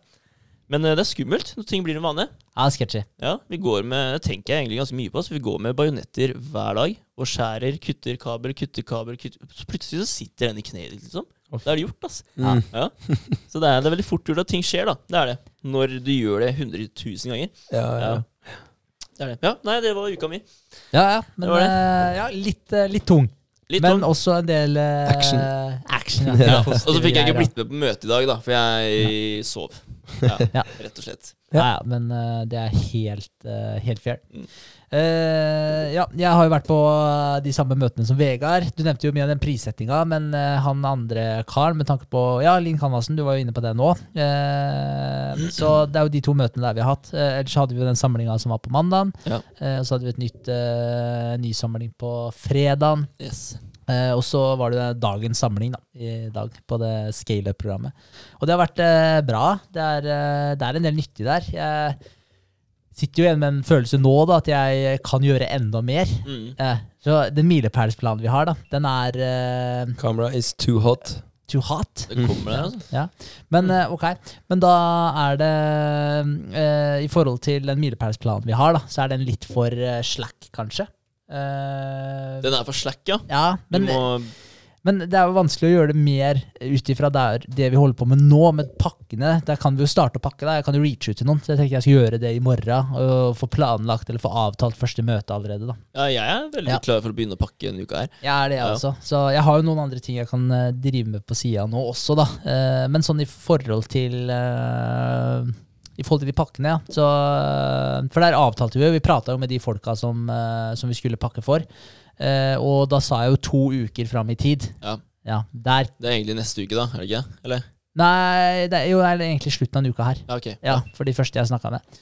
B: Men eh, det er skummelt når ting blir en vane.
C: Ja, sketchy.
B: Ja, vi går med, Det tenker jeg egentlig ganske mye på. Så vi går med bajonetter hver dag og skjærer, kutter kabel, kutter kabel. Kutter. Så plutselig så sitter den i kneet ditt, liksom.
A: Off.
B: Da er det gjort, ass.
A: Mm.
B: Ja. Så det er, det er veldig fort gjort at ting skjer, da. Det er det. Når du gjør det 100 000 ganger.
A: Ja, ja.
B: Ja. Det er det. Ja, nei, det var uka mi.
C: Ja, ja. Men
B: Det var det.
C: eh, ja, litt, eh, litt tung.
B: Litt
C: men
B: om.
C: også en del uh,
A: Action.
C: action ja.
B: Ja. Og så fikk jeg ikke blitt med på møtet i dag, da, for jeg sov. Ja,
C: Ja.
B: rett og slett.
C: Ja, ja, men uh, det er helt, uh, helt fair.
B: Mm.
C: Eh, ja, jeg har jo vært på eh, de samme møtene som Vegard. Du nevnte jo mye av den prissettinga, men uh, han andre karen, med tanke på Ja, Linn Canvassen, du var jo inne på det nå. Uh, så det er jo de to møtene der vi har hatt. Ellers hadde vi jo den samlinga som var på mandag.
B: Ja.
C: så hadde vi et nytt uh, ny samling på fredag.
B: Yes.
C: Uh, og så var det dagens samling da, i dag på det scale-up-programmet. Og det har vært uh, bra. Det er, uh, det er en del nyttig der. Jeg sitter jo igjen med en følelse nå da, at jeg kan gjøre enda mer.
B: Mm.
C: Eh, så den milepælsplanen vi har, da, den er eh,
A: Camera is too hot.
C: too hot.
B: Det kommer det, altså. Ja.
C: Men mm. ok, men da er det eh, I forhold til den milepælsplanen vi har, da, så er den litt for eh, slack, kanskje. Eh,
B: Den er for slack, ja.
C: ja,
B: Du
C: men,
B: må,
C: men det er jo vanskelig å gjøre det mer ut ifra der- det vi holder på med nå, med pakkene. Der kan vi jo starte å pakke. Da. Jeg kan jo reache ut til noen, så jeg tenker jeg skal gjøre det i morgen. Og få planlagt eller få avtalt første møte allerede. da.
B: ja, jeg er veldig
C: Ja.
B: klar for å begynne å pakke denne uka her.
C: Jeg er det, jeg
B: Ja.
C: også. Så jeg har jo noen andre ting jeg kan eh, drive med på sida nå også, da. Eh, men sånn i forhold til eh, I forhold til de pakkene, ja. Så, for der avtalte vi jo. Vi prata jo med de folka som, som vi skulle pakke for. Eh, og da sa jeg jo to uker fram i tid.
B: Ja.
C: Ja, der.
B: Det er egentlig neste uke, da? er det ikke? Eller?
C: Nei, det er jo det er egentlig slutten av denne uka her.
B: Ja, ok.
C: Ja, for de første jeg snakka med.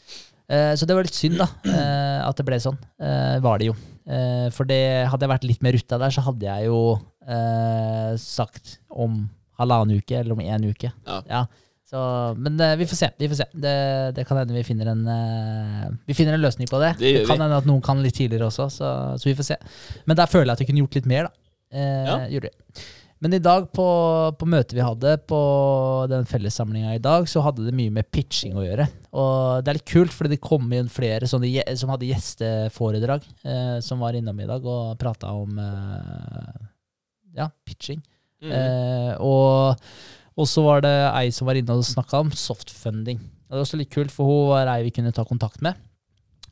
C: Eh, så det var litt synd, da, eh, at det ble sånn. Eh, var det jo. Eh, for det, hadde jeg vært litt mer rutta der, så hadde jeg jo eh, sagt om halvannen uke eller om én uke.
B: Ja. Ja.
C: Så, men eh, vi får se. vi får se. Det, det kan hende vi finner en eh, Vi finner en løsning på det.
B: Det det
C: kan hende at noen kan litt tidligere også, så, så vi får se. Men der føler jeg at vi kunne gjort litt mer, da. Eh,
B: Ja.
C: Men i dag, på, på møtet vi hadde, på den fellessamlinga i dag, så hadde det mye med pitching å gjøre. Og det er litt kult, fordi det kom inn flere som hadde gjesteforedrag, eh, som var innom i dag og prata om eh, ja, pitching.
B: Mm.
C: Eh, og og så var det ei som var inne og snakka om softfunding. Det var også litt kult, for hun var ei vi kunne ta kontakt med.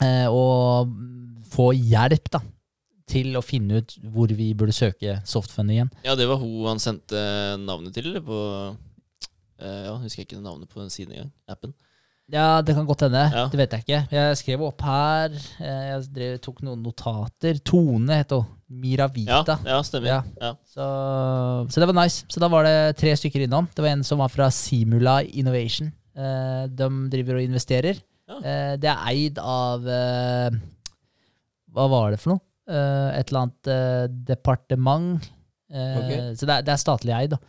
C: Eh, og få hjelp da, til å finne ut hvor vi burde søke softfunding igjen.
B: Ja, det var hun han sendte navnet til, eller? På eh, Ja, husker jeg ikke navnet på den siden engang. Appen.
C: Ja, det kan godt hende.
B: Ja.
C: Det vet jeg ikke. Jeg skrev opp her. eh, Jeg drev, tok noen notater. Tone het hun.
B: Ja,
C: Miravita.
B: ja, stemmer.
C: Ja.
B: Ja.
C: Så, så det var nice. Så da var det tre stykker innom. Det var en som var fra Simula Innovation. Eh, de driver og investerer.
B: Ja.
C: Eh, det er eid av Hva var det for noe? Et eller annet departement.
A: Okay.
C: Så det er, det er statlig eid, da.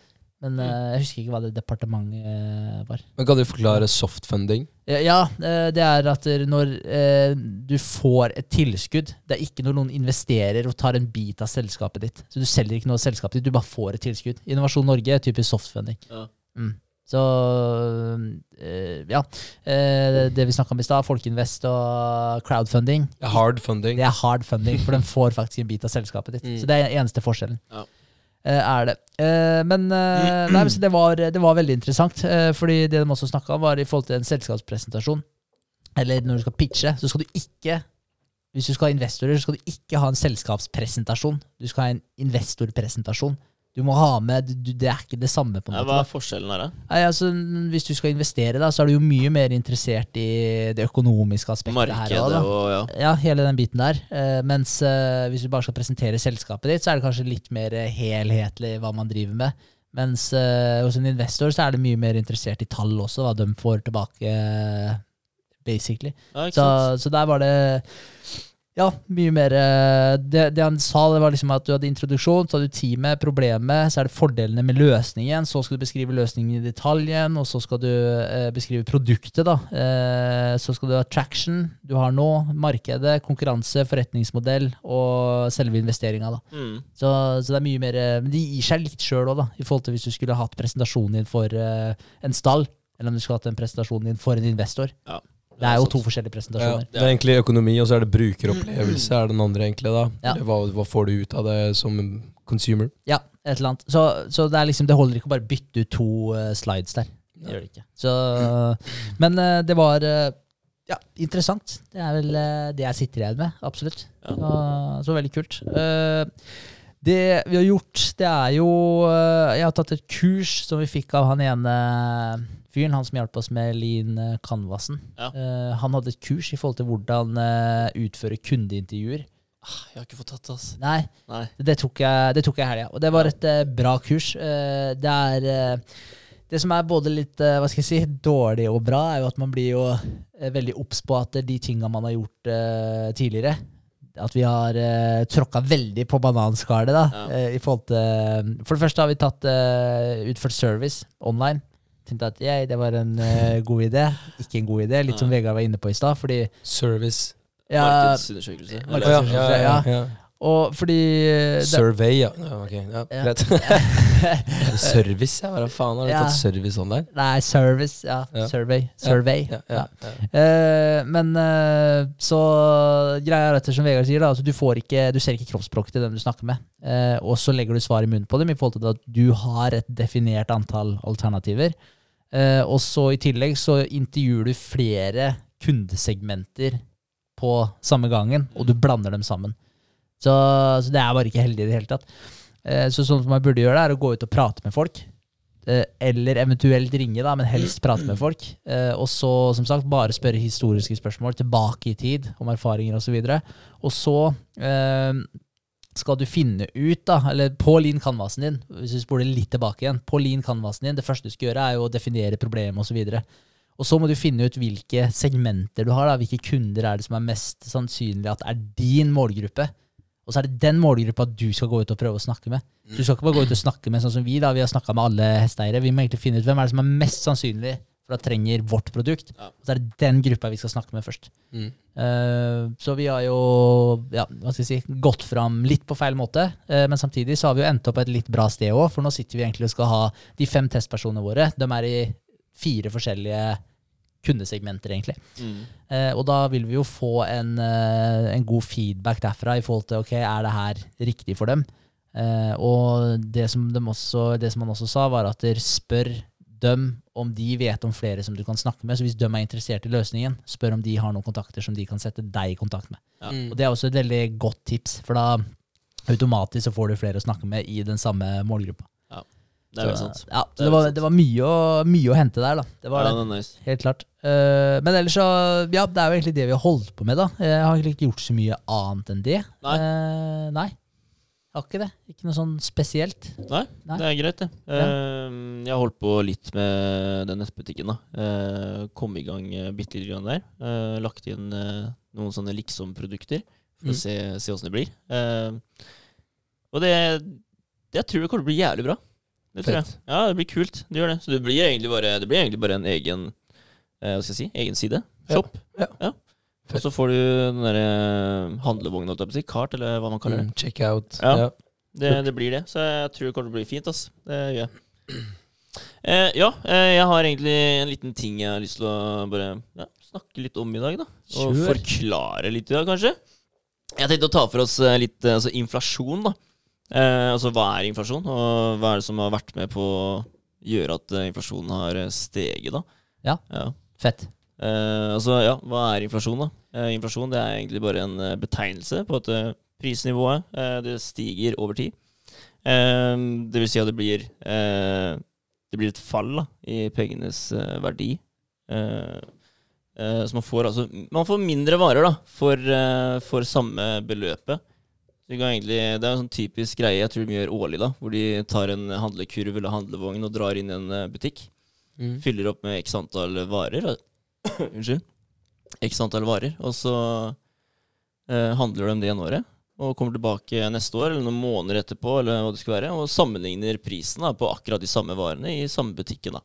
C: Men eh, jeg husker ikke hva det departementet eh, var.
A: Men Kan du forklare softfunding?
C: Ja, Ja, eh, det er at når eh, du får et tilskudd Det er ikke når noen investerer og tar en bit av selskapet ditt. Så du selger ikke noe av selskapet ditt, du bare får et tilskudd. Innovasjon Norge er typisk softfunding.
B: Ja.
C: Mm. Så eh, ja. Eh, det vi snakka om i stad, Folkeinvest og crowdfunding,
A: Hard funding.
C: det er hard funding, for den får faktisk en bit av selskapet ditt.
A: Mm.
C: Så det er eneste forskjellen.
B: Ja.
C: Eh, er det. Eh, men eh, nei, det, var, det var veldig interessant, fordi det de også snakka om, var i forhold til en selskapspresentasjon. Eller når du skal pitche, så skal du ikke Hvis du skal ha investorer, så skal du ikke ha en selskapspresentasjon. Du skal ha en investorpresentasjon. Du må ha med du, Det er ikke det samme. på en
B: Ja,
C: måte.
B: hva er forskjellen her, da?
C: Nei, altså, hvis du skal investere, da, så er du jo mye mer interessert i det økonomiske aspektet her.
B: Markedet
C: også, da.
B: og ja.
C: Ja, hele den biten der. Uh, mens uh, hvis du bare skal presentere selskapet ditt, så er det kanskje litt mer eh, helhetlig hva man driver med. Mens uh, hos en investor så er det mye mer interessert i tall også, hva de får tilbake, basically.
B: ja
C: Så, så der var det ja, mye mer eh, det, det han sa, det var liksom at du hadde introduksjon, så hadde du teamet, problemet, så er det fordelene med løsningen, så skal du beskrive løsningen i detaljen, og så skal du eh, beskrive produktet, da. Eh, så skal du ha traction, du har nå, markedet, konkurranse, forretningsmodell og selve investeringa, da.
B: Mm.
C: Så, så det er mye mer eh, Men de gir seg litt sjøl òg, da, i forhold til hvis du skulle hatt presentasjonen din for eh, en stall, eller om du skulle hatt en presentasjon din for en investor.
B: Ja.
C: Det er jo to forskjellige
A: Ja,
C: presentasjoner.
A: det er egentlig økonomi, og så er det brukeropplevelse er den andre, egentlig. da.
C: Ja.
A: Hva, hva får du ut av det som consumer?
C: Ja, et eller annet. Så, så det, liksom, det holder ikke å bare bytte ut to uh, slides der. Det gjør det ikke. Så, men uh, det var uh, ja, interessant. Det er vel det jeg sitter igjen med. Absolutt.
B: Ja.
C: Så, så veldig kult. Det vi har gjort, det er jo Jeg har tatt et kurs som vi fikk av han ene fyren, han som hjalp oss med Lean eh, Canvasen,
B: Ja.
C: uh, han hadde et kurs i forhold til hvordan uh, utføre kundeintervjuer.
B: Ah, Jeg har ikke fått tatt det, altså.
C: Nei,
B: Nei.
C: det tok jeg, det tok jeg i helga. Og det var et uh, bra kurs. Det er Det som er både litt hva skal jeg si, dårlig og bra, er jo at man blir jo veldig obs på at de tinga man har gjort tidligere At vi har uh, tråkka veldig på bananskallet. da,
B: Ja.
C: i forhold til, For det første har vi tatt utført service online. Tenkte at jeg, det var en uh, god idé. Ikke en god idé, litt som Vegard var inne på i stad. Fordi
A: Service.
C: ja,
B: Markedsundersøkelse.
C: Markeds-
B: Eller-
A: ja, ja, ja, ja.
C: Og fordi eh, det,
A: Survey, ja. ja, ok, ja
C: Ja.
A: greit. Service, ja. Hva faen har du
C: Ja.
A: tatt service online?
C: Nei, service. Ja,
A: Ja.
C: survey. Survey.
A: Ja,
C: Ja.
A: ja, ja.
C: Eh, men uh, så greia er dette som Vegard sier, da, altså du, får ikke, du ser ikke kroppsspråket til dem du snakker med. Eh, og så legger du svar i munnen på dem i forhold til at du har et definert antall alternativer. Eh, og så i tillegg så intervjuer du flere kundesegmenter på samme gangen, og du blander dem sammen. Så, så det er bare ikke heldig i det hele tatt. Eh, så sånn som man burde gjøre, det er å gå ut og prate med folk. Eh, eller eventuelt ringe, da, men helst prate med folk. Og så, som sagt, bare spørre historiske spørsmål tilbake i tid, om erfaringer osv. Og så eh, skal du finne ut, da, eller på Lean Canvasen din, hvis vi spoler litt tilbake igjen, på Lean Canvasen din, det første du skal gjøre, er jo å definere problemet osv. Og, og så må du finne ut hvilke segmenter du har, da, hvilke kunder er det som er mest sannsynlig at er din målgruppe. Og så er det den målgruppa du skal gå ut og prøve å snakke med. Du skal ikke bare gå ut og snakke med sånn som vi, da. Vi har snakka med alle hesteeiere. Vi må egentlig finne ut hvem er det som er mest sannsynlig for da trenger vårt produkt.
B: Ja.
C: Så er det den gruppa vi skal snakke med først.
A: Mm.
C: Uh, så vi har jo ja, hva skal jeg si, gått fram litt på feil måte, uh, men samtidig så har vi jo endt opp på et litt bra sted òg, for nå sitter vi egentlig og skal ha de fem testpersonene våre. De er i fire forskjellige kundesegmenter, egentlig.
B: Mm.
C: Uh, og da vil vi jo få en, en god feedback derfra i forhold til ok, er det her riktig for dem. Og det som, de også, det som han også sa, var at dere spør dem om de vet om flere som du kan snakke med. Så hvis de er interessert i løsningen, spør om de har noen kontakter som de kan sette deg i kontakt med.
B: Ja.
A: Mm.
C: Og det er også et veldig godt tips, for da automatisk så får du flere å snakke med i den samme målgruppa.
B: Det er
C: Så,
B: sant.
C: Ja,
B: Det er
C: det, var,
B: sant.
C: det var mye å, mye å hente der, da. Det var
B: Ja,
C: det.
B: nice.
C: Helt klart. Uh, men ellers så Ja, det er jo egentlig det vi har holdt på med, da. Jeg har egentlig ikke gjort så mye annet enn det.
B: Nei.
C: Uh, nei. Jeg har ikke det. Ikke noe sånn spesielt.
B: Nei,
C: Nei.
B: det er greit, det.
C: Ja.
B: Uh, Jeg har holdt på litt med den nettbutikken. da. Uh, Kom i gang uh, bitte litt grann der. Uh, Lagt inn eh, noen sånne liksom-produkter for
A: Mm.
B: å se, se åssen det blir. Eh, Og det, det jeg tror det kommer til å bli jævlig bra. Det tror jeg. Ja, det blir kult. Det gjør det. Så det blir egentlig bare, det blir egentlig bare en egen eh, hva skal jeg si, egen side.
A: Ja.
B: Shop.
A: Ja.
B: Og så får du den derre handlevogna, å si. Kart, eller hva man kaller det.
A: Mm, check out.
B: Ja.
A: Ja.
B: Det, det blir det. Så jeg tror det kommer til å bli fint. ass. Det gjør jeg. Eh, ja, eh, jeg har egentlig en liten ting jeg har lyst til å bare ja, snakke litt om i dag. da. Og
A: sure.
B: forklare litt i dag, kanskje. Jeg tenkte å ta for oss eh, litt eh, altså inflasjon. da. Eh, altså hva er inflasjon, og hva er det som har vært med på å gjøre at eh, inflasjonen har eh, steget, da?
C: Ja.
B: ja.
C: Fett.
B: Eh, altså, ja, hva er inflasjon, da? Eh, inflasjon det er egentlig bare en eh, betegnelse på at eh, prisnivået eh, det stiger over tid. Eh, det vil si at det blir Det blir et fall da, i pengenes verdi. Så man får altså Man får mindre varer da, for, for samme beløpet. egentlig, det er en sånn typisk greie jeg tror de gjør årlig, da, hvor de tar en handlekurv eller handlevogn og drar inn i en butikk
A: Mm.
B: fyller opp med x antall varer. Unnskyld. X antall varer. Og så eh, handler om det ene året, og kommer tilbake neste år eller noen måneder etterpå, eller hva det skal være, og sammenligner prisen da, på akkurat de samme varene i samme butikken. da.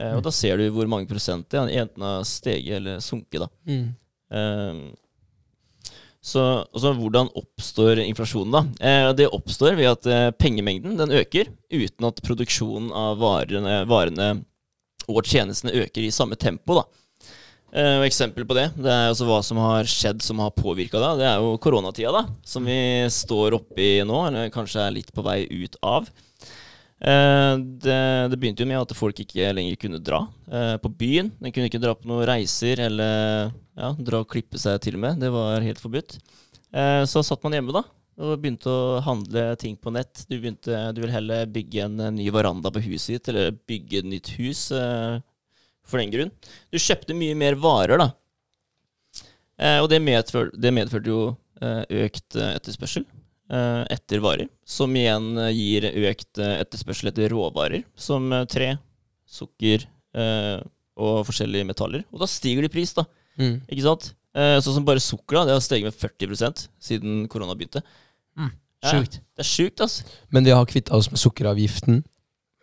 B: Eh, og da ser du hvor mange prosent det enten har steget eller sunket. da.
A: Mm.
B: Eh, så, og hvordan oppstår inflasjonen, da? Eh, det oppstår ved at eh, pengemengden den øker uten at produksjonen av varene, varene og tjenestene øker i samme tempo. da. Eh, og eksempel på det, det er også hva som har skjedd som har påvirka det. Det er jo koronatida, da, som vi står oppi nå, eller kanskje er litt på vei ut av. Eh, det, det begynte jo med at folk ikke lenger kunne dra eh, på byen. De kunne ikke dra på noen reiser eller ja, dra og klippe seg til og med. Det var helt forbudt. Så satt man hjemme da og begynte å handle ting på nett. Du, begynte, du vil heller bygge en ny veranda på huset ditt, eller bygge et nytt hus. For den grunn. Du kjøpte mye mer varer, da. Eh, og det, medfør, det medførte jo eh, økt eh, etterspørsel eh, etter varer, som igjen gir økt etterspørsel etter råvarer, som tre, sukker eh, og forskjellige metaller. Og da stiger de i pris, da.
A: Mm.
B: Ikke sant? Eh, sånn som bare sukker, da. Det har steget med 40 siden korona begynte.
C: Mm,
B: Ja, Det er sjukt, altså.
A: Men vi har kvitta oss med sukkeravgiften.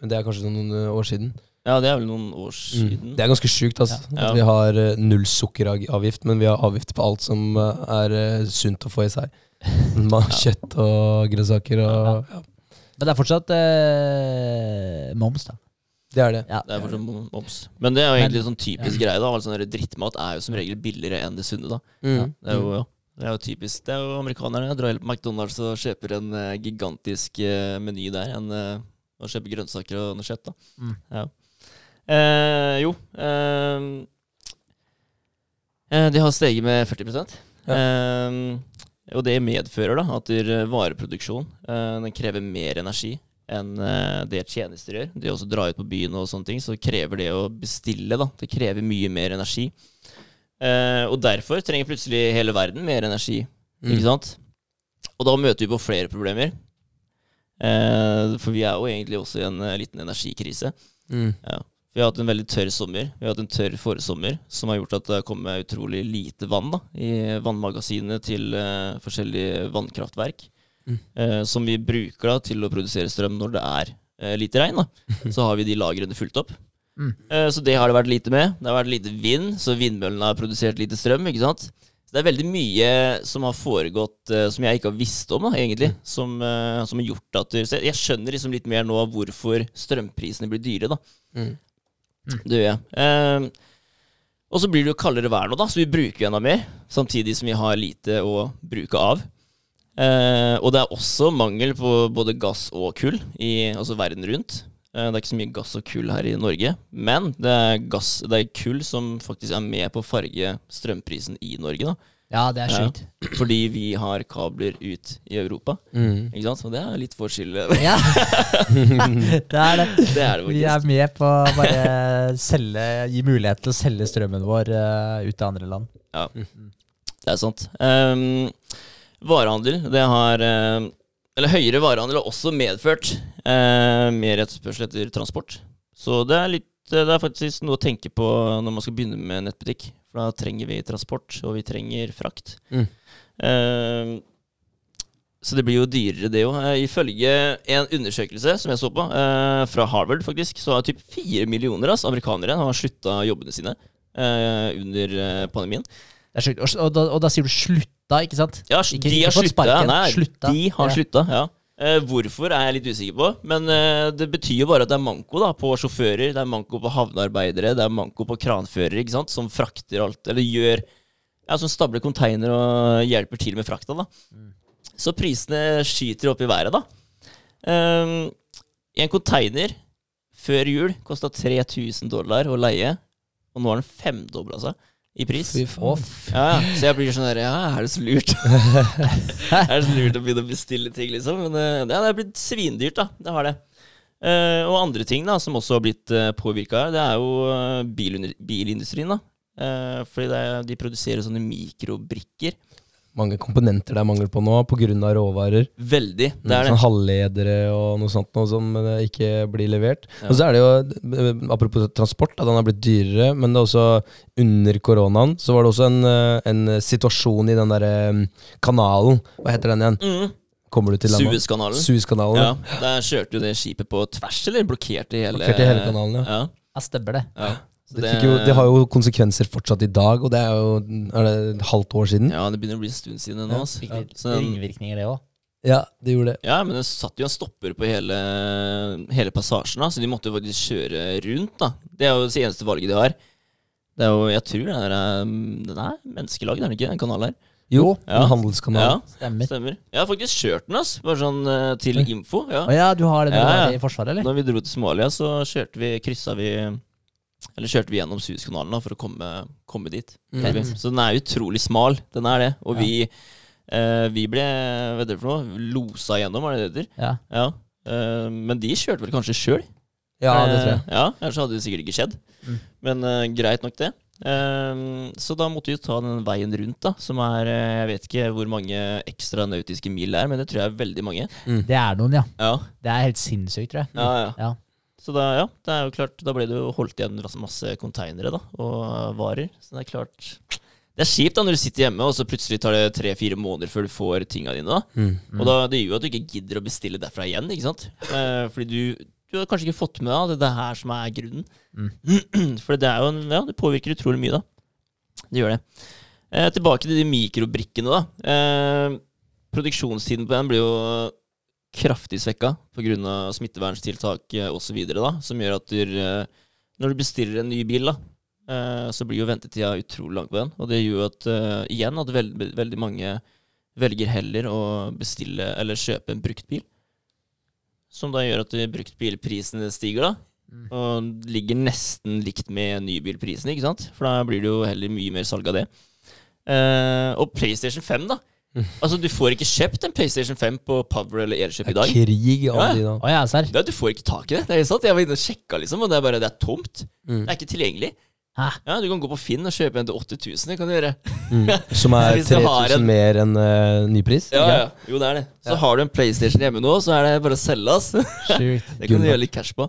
A: Men det er kanskje noen år siden.
B: Ja, det er vel noen år siden.
A: Mm. Det er ganske sjukt altså,
B: Ja.
A: at vi har uh, null sukkeravgift, men vi har avgift på alt som eh, er eh, sunt å få i seg. Kjøtt og grønnsaker og ja.
C: Men det er fortsatt eh, moms, da.
A: Det er det.
C: Ja.
B: Det er fortsatt moms. Men det er jo
C: Men-
B: egentlig sånn typisk greie. da All sånn Drittmat er jo som regel billigere enn det sunne. da
A: Mm.
B: Det er jo, ja, det er jo typisk Det er jo amerikanerne. Jeg Drar helt på McDonald's og kjøper en uh, gigantisk uh, meny der En, uh, og kjøper grønnsaker og noe kjøtt. da
C: Mm.
B: ja. Eh, Jo eh, eh, De har steget med 40 eh, Og det medfører da at der vareproduksjon eh, Den krever mer energi enn eh, det tjenester gjør. Det å dra ut på byen og sånne ting, så krever det å bestille, da. Det krever mye mer energi. Eh, og derfor trenger plutselig hele verden mer energi.
A: Mm.
B: Ikke sant? Og da møter vi på flere problemer. Eh, for vi er jo egentlig også i en eh, liten energikrise.
A: Mm.
B: Vi har hatt en veldig tørr sommer. Vi har hatt en tørr forsommer som har gjort at det har kommet utrolig lite vann da, i vannmagasinene til uh, forskjellige vannkraftverk.
A: Mm.
B: Uh, som vi bruker da til å produsere strøm når det er uh, lite regn. da. Så har vi de lagrene fulgt opp.
C: Mm.
B: Så det har det vært lite med. Det har vært lite vind, så vindmøllene har produsert lite strøm. ikke sant? Så det er veldig mye som har foregått som jeg ikke har visst om, da, egentlig. Som, eh, som har gjort at jeg, jeg skjønner liksom litt mer nå hvorfor strømprisene blir dyre. da.
A: Mm.
B: Det gjør jeg. Eh, og så blir det jo kaldere vær nå, da, så vi bruker enda mer. Samtidig som vi har lite å bruke av. Eh, og det er også mangel på både gass og kull i altså verden rundt. Eh, det er ikke så mye gass og kull her i Norge, men det er, gass, det er kull som faktisk er med på å farge strømprisen i Norge. da.
C: Ja, det er
B: Ja. Fordi vi har kabler ut i Europa.
A: Mm.
B: Ikke sant? Så det er litt forskjell.
C: Ja, det er det.
B: Det er det
C: Vi er med på å bare selge, gi mulighet til å selge strømmen vår uh, ut til andre land.
B: Ja, Det er sant. Um, varehandel, det har eh, Eller høyere varehandel har også medført uh, mer etterspørsel etter transport. Så det er litt Det er faktisk noe å tenke på når man skal begynne med nettbutikk. For da trenger vi transport, og vi trenger frakt.
A: Mm.
B: Ehm, så det blir jo dyrere, det òg. ifølge en undersøkelse som jeg så på, eh, fra Harvard faktisk, så har typ fire millioner altså, amerikanere har slutta jobbene sine eh, under eh, pandemien.
C: Det er sjukt. Og, og, og da sier du slutta, ikke sant?
B: Ja,
C: Ikke-
B: de har slutta. Nei,
C: slutta.
B: de har
C: Ja.
B: slutta, ja. Eh, hvorfor er jeg litt usikker på, men eh, det betyr jo bare at det er manko da, på sjåfører, det er manko på havnearbeidere, det er manko på kranførere, ikke sant, som frakter alt, eller gjør Ja, som stabler container og hjelper til med frakta, da. Så prisene skyter opp i været, da. Um, en container før jul kosta 3000 dollar å leie, og nå har den femdobla seg i pris. Ja, ja. Så jeg blir sånn der Ja, er det så lurt? er det så lurt å begynne å bestille ting, liksom? Men ja, det, er blitt svindyrt, da. Det har det. Uh, og andre ting da, som også har blitt uh, påvirka her, det er jo eh, bilindustrien. da. Uh, fordi det de produserer sånne mikrobrikker.
A: Mange komponenter det er mangel på nå pga. råvarer.
B: Veldig. Det er
A: Sånn halvledere og noe sånt noe som eh, ikke blir levert.
B: Ja.
A: Og så er det jo, eh, apropos transport, at den har blitt dyrere, men det er også under koronaen så var det også en, eh, en situasjon i den derre kanalen. Hva heter den igjen?
B: Mm.
A: Kommer du til?
B: Suezkanalen.
A: Suezkanalen.
B: Ja, der kjørte jo det skipet på tvers, eller blokkerte hele
A: Blokkerte hele kanalen, ja.
B: ja.
C: Ja, stemmer det.
B: ja. Så
A: Det, fikk jo, det har jo konsekvenser fortsatt i dag, og det er jo er det et halvt år siden.
B: Ja, det begynner å bli en stund siden nå.
A: Ja.
B: altså.
C: Fikk litt
B: Så
C: ringvirkninger, det òg.
A: Ja, det gjorde det.
B: Ja, men det satt jo en stopper på hele, hele passasjen, da, så de måtte jo faktisk kjøre rundt. da. Det er jo det eneste valget de har. Det er jo, Jeg tror det er, um, den er menneskelagd, er den ikke? Den kanalen her.
A: Jo,
B: Ja.
A: en handelskanal.
B: Ja,
C: Stemmer.
B: stemmer. Jeg har faktisk kjørt den, ass. Bare sånn eh, til info. ja.
C: Å ja, du har det du
B: Ja, ja.
C: i Forsvaret, eller?
B: Når vi dro til Somalia, så kjørte vi, kryssa vi Eller kjørte vi gjennom Suezkanalen for å komme, komme dit.
A: Mm.
B: Så den er utrolig smal. Den er det. Og vi, eh, vi ble vet dere for noe? Losa gjennom, er det det heter?
C: Ja.
B: Ja. Eh, men de kjørte vel kanskje sjøl?
A: Ja, det tror jeg.
B: Eh, ja, Ellers hadde det sikkert ikke skjedd.
C: Mm.
B: Men eh, greit nok, det. Eh, så da måtte vi ta den veien rundt, da. Som er eh, Jeg vet ikke hvor mange ekstra nautiske mil det er, men det tror jeg er veldig mange.
C: Det er noen, ja.
B: Ja,
C: Det er helt sinnssykt, tror jeg.
B: ja, ja.
C: Ja.
B: Så da, ja, det er jo klart, da ble det jo holdt igjen masse- konteinere og varer. Så det er klart Det er kjipt da når du sitter hjemme, og så plutselig tar det tre-fire måneder før du får tinga dine. da.
A: Mm.
B: Og da, det gjør jo at du ikke gidder å bestille derfra igjen. ikke sant? Eh, fordi du, du har kanskje ikke fått med deg at det er det her som er grunnen. For det er jo en, ja, det påvirker utrolig mye, da. Det gjør det. Eh, tilbake til de mikrobrikkene, da. Eh, produksjonstiden på den blir jo kraftig svekka pga. smitteverntiltak eh, osv., som gjør at du, eh, når du bestiller en ny bil, da, eh, så blir jo ventetida utrolig lang på den. Og det gjør jo at igjen at veld, veldig mange velger heller å bestille eller kjøpe en brukt bil. Som da gjør at bruktbilprisene stiger, da.
C: Mm.
B: Og ligger nesten likt med nybilprisene, ikke sant? For da blir det jo heller mye mer salg av det. Og PlayStation 5, da. Altså, du får ikke kjøpt en PlayStation 5 på Power eller Airship i dag.
A: Det er krig av Ja. de da.
C: Å ja, serr?
B: Ja, du får ikke tak i det. det er sant. Jeg var inne og sjekka, liksom, og det er bare det er tomt.
A: Mm.
B: Det er ikke tilgjengelig.
C: Hæ?
B: Ja, Du kan gå på Finn og kjøpe en til 8000. Det kan du gjøre.
A: Mm. Som er
B: Hvis du har
A: 3000
B: en-
A: mer enn uh, nypris?
B: Ja, ja. Jo, det er det. Så har du en PlayStation hjemme nå, så er det bare å selge, ass. Det kan
A: Gull,
B: du gjøre litt cash på.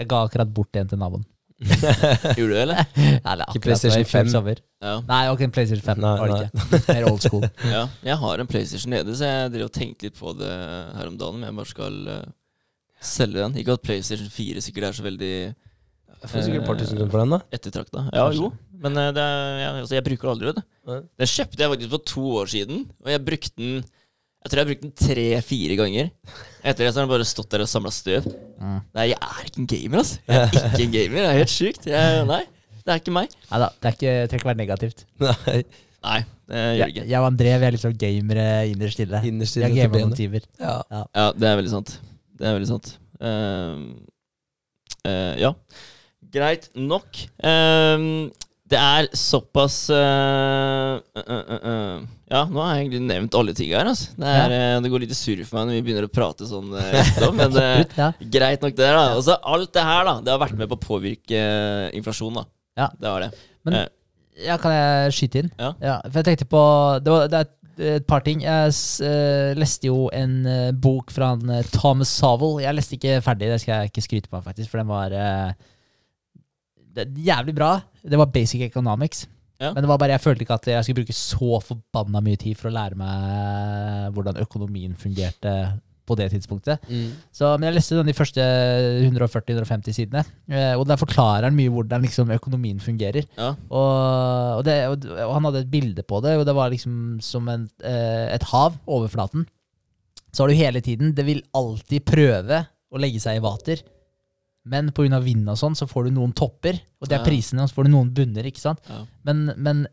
C: Jeg ga akkurat bort en til naboen.
B: Gjorde du det, eller?
C: Eller akkurat
A: PlayStation
C: når jeg
A: 5.
B: Ja.
C: Nei, ok, en PlayStation 5
A: Nei,
C: var det ikke. Mer old school.
B: ja. Jeg har en PlayStation nede, så jeg driver og tenkte litt på det her om dagen. Om jeg bare skal uh, selge den. Ikke at PlayStation 4 sikkert er så veldig
A: Jeg får sikkert et par tusen kroner for den, da.
B: ettertrakta. Ja, jo. Men eh, det er, jeg, altså, jeg bruker det aldri, vet du. Den kjøpte jeg faktisk for to år siden, og jeg brukte den Jeg tror jeg har brukt den tre-fire ganger. Etter det så har den bare stått der og samla støv.
C: Mm.
B: Nei, jeg er ikke en gamer, altså. Jeg er ikke en gamer. Det er helt sjukt. Jeg, nei, det er ikke meg.
C: Nei da, det er ikke, det trenger ikke være negativt.
A: Nei,
B: Nei, det gjør det ikke.
C: jeg og André vi er liksom gamere innerst inne.
A: innerst inne
C: gamer noen timer.
A: Ja.
B: Ja, det er veldig sant. Det er veldig sant. Ehm, uh, ja. Greit nok. Ehm, det er såpass uh, uh, uh. Ja, nå har jeg egentlig nevnt alle ting her. Altså. Det, er, eh, det går litt surr for meg når vi begynner å prate sånn. eh, etterpå, men eh,
C: ja.
B: greit nok, det. da Og så alt det her da Det har vært med på å påvirke inflasjon. da
C: Ja.
B: Det har det.
C: Men- ja, kan jeg skyte inn?
B: Ja.
C: for jeg tenkte på Det, var, det er et par ting. Jeg leste jo en bok fra han, Thomas Savel. Jeg leste ikke ferdig, det skal jeg ikke skryte på, faktisk, for den var det, er jævlig bra. Det var basic economics.
B: Ja.
C: Men det var bare, jeg følte ikke at jeg skulle bruke så forbanna mye tid for å lære meg hvordan økonomien fungerte på det tidspunktet.
A: Mm.
C: Så, men jeg leste den de første 140-150 sidene, eh, og der forklarer han mye hvordan liksom, økonomien fungerer.
B: ja.
C: Og, og, det, og, og han hadde et bilde på det, og det var liksom som en, eh, et hav, overflaten. Så har du hele tiden Det vil alltid prøve å legge seg i vater. Men pga. vind og sånn, så får du noen topper, og det er prisene, og så får du noen bunner. ikke sant?
B: Ja.
C: Men, men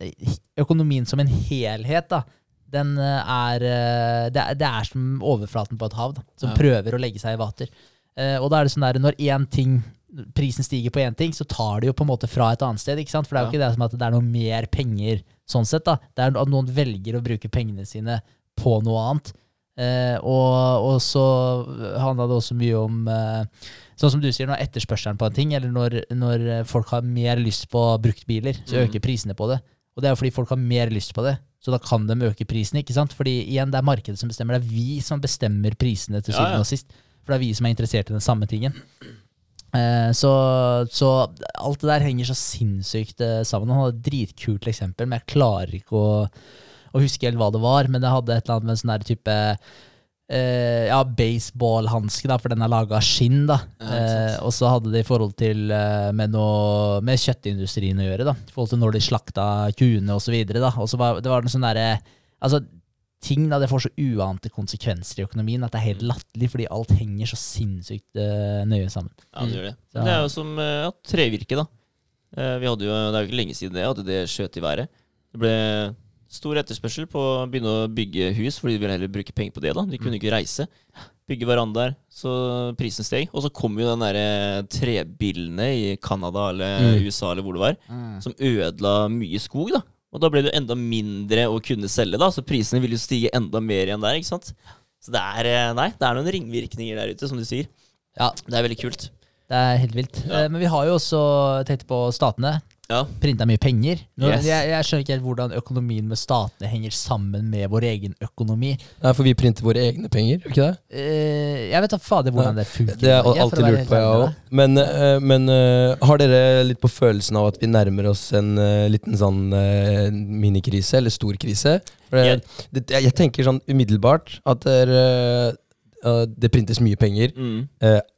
C: økonomien som en helhet, da, den eh, er eh, det, er det er som overflaten på et hav, da, som
B: Ja.
C: prøver å legge seg i vater. Eh, og da er det sånn der, når én ting prisen stiger på én ting, så tar det jo på en måte fra et annet sted. ikke sant? For det er jo
B: Ja.
C: ikke det som at det er noe mer penger sånn sett. da. Det er at noen velger å bruke pengene sine på noe annet. Eh, og, og så handla det også mye om eh, Sånn som du sier, når etterspørselen på en ting, eller når, når folk har mer lyst på bruktbiler, så
B: Mm.
C: øker prisene på det. Og det er jo fordi folk har mer lyst på det, så da kan de øke prisen. ikke sant? Fordi igjen, det er markedet som bestemmer. Det er vi som bestemmer prisene til
B: Ja,
C: syvende
B: ja.
C: og sist. For det er vi som er interessert i den samme tingen. Eh, så, så alt det der henger så sinnssykt eh, sammen. Han hadde et dritkult eksempel, men jeg klarer ikke å, å huske helt hva det var. Men det hadde et eller annet med en sånn der type eh, ja, baseballhanske, for den er laga av skinn. da.
B: Ja,
C: uh, og så hadde det i forhold til uh, med, noe, med kjøttindustrien å gjøre. da, I forhold til når de slakta kuene osv. Det var sånn derre altså, ting da, det får så uante konsekvenser i økonomien at det er helt latterlig, fordi alt henger så sinnssykt nøye sammen.
B: Ja, det gjør det.
C: Så-
B: Det er jo som ja, trevirke, da. Vi hadde jo, det er jo ikke lenge siden det, at det skjøt i været. Det ble stor etterspørsel på å begynne å bygge hus, fordi de ville heller bruke penger på det. da. De kunne ikke reise. Bygge verandaer, så prisen steg. Og så kom jo den derre trebillene i Canada eller
A: Mm.
B: USA eller hvor det var, som ødela mye skog, da. Og da ble det jo enda mindre å kunne selge, da, så prisene ville jo stige enda mer igjen der, ikke sant. Så det er, eh, nei, det er noen ringvirkninger der ute, som du sier.
C: Ja,
B: Det er veldig kult.
C: Det er helt vilt.
B: Ja.
C: Eh, Men vi har jo også tenkt på statene.
B: Ja.
C: Printa mye penger.
B: Yes.
C: jeg, jeg skjønner ikke helt hvordan økonomien med statene henger sammen med vår egen økonomi.
A: Nei, for vi printer våre egne penger, gjør ikke det?
C: Eh, jeg vet da fader hvordan det funker.
A: Det
C: å
A: alltid lurt på, jeg òg. Men, uh, men uh, har dere litt på følelsen av at vi nærmer oss en liten sånn minikrise, eller stor krise?
B: Jeg-
A: det, jeg, tenker sånn umiddelbart at dere, eh, det printes mye penger.
B: Mm.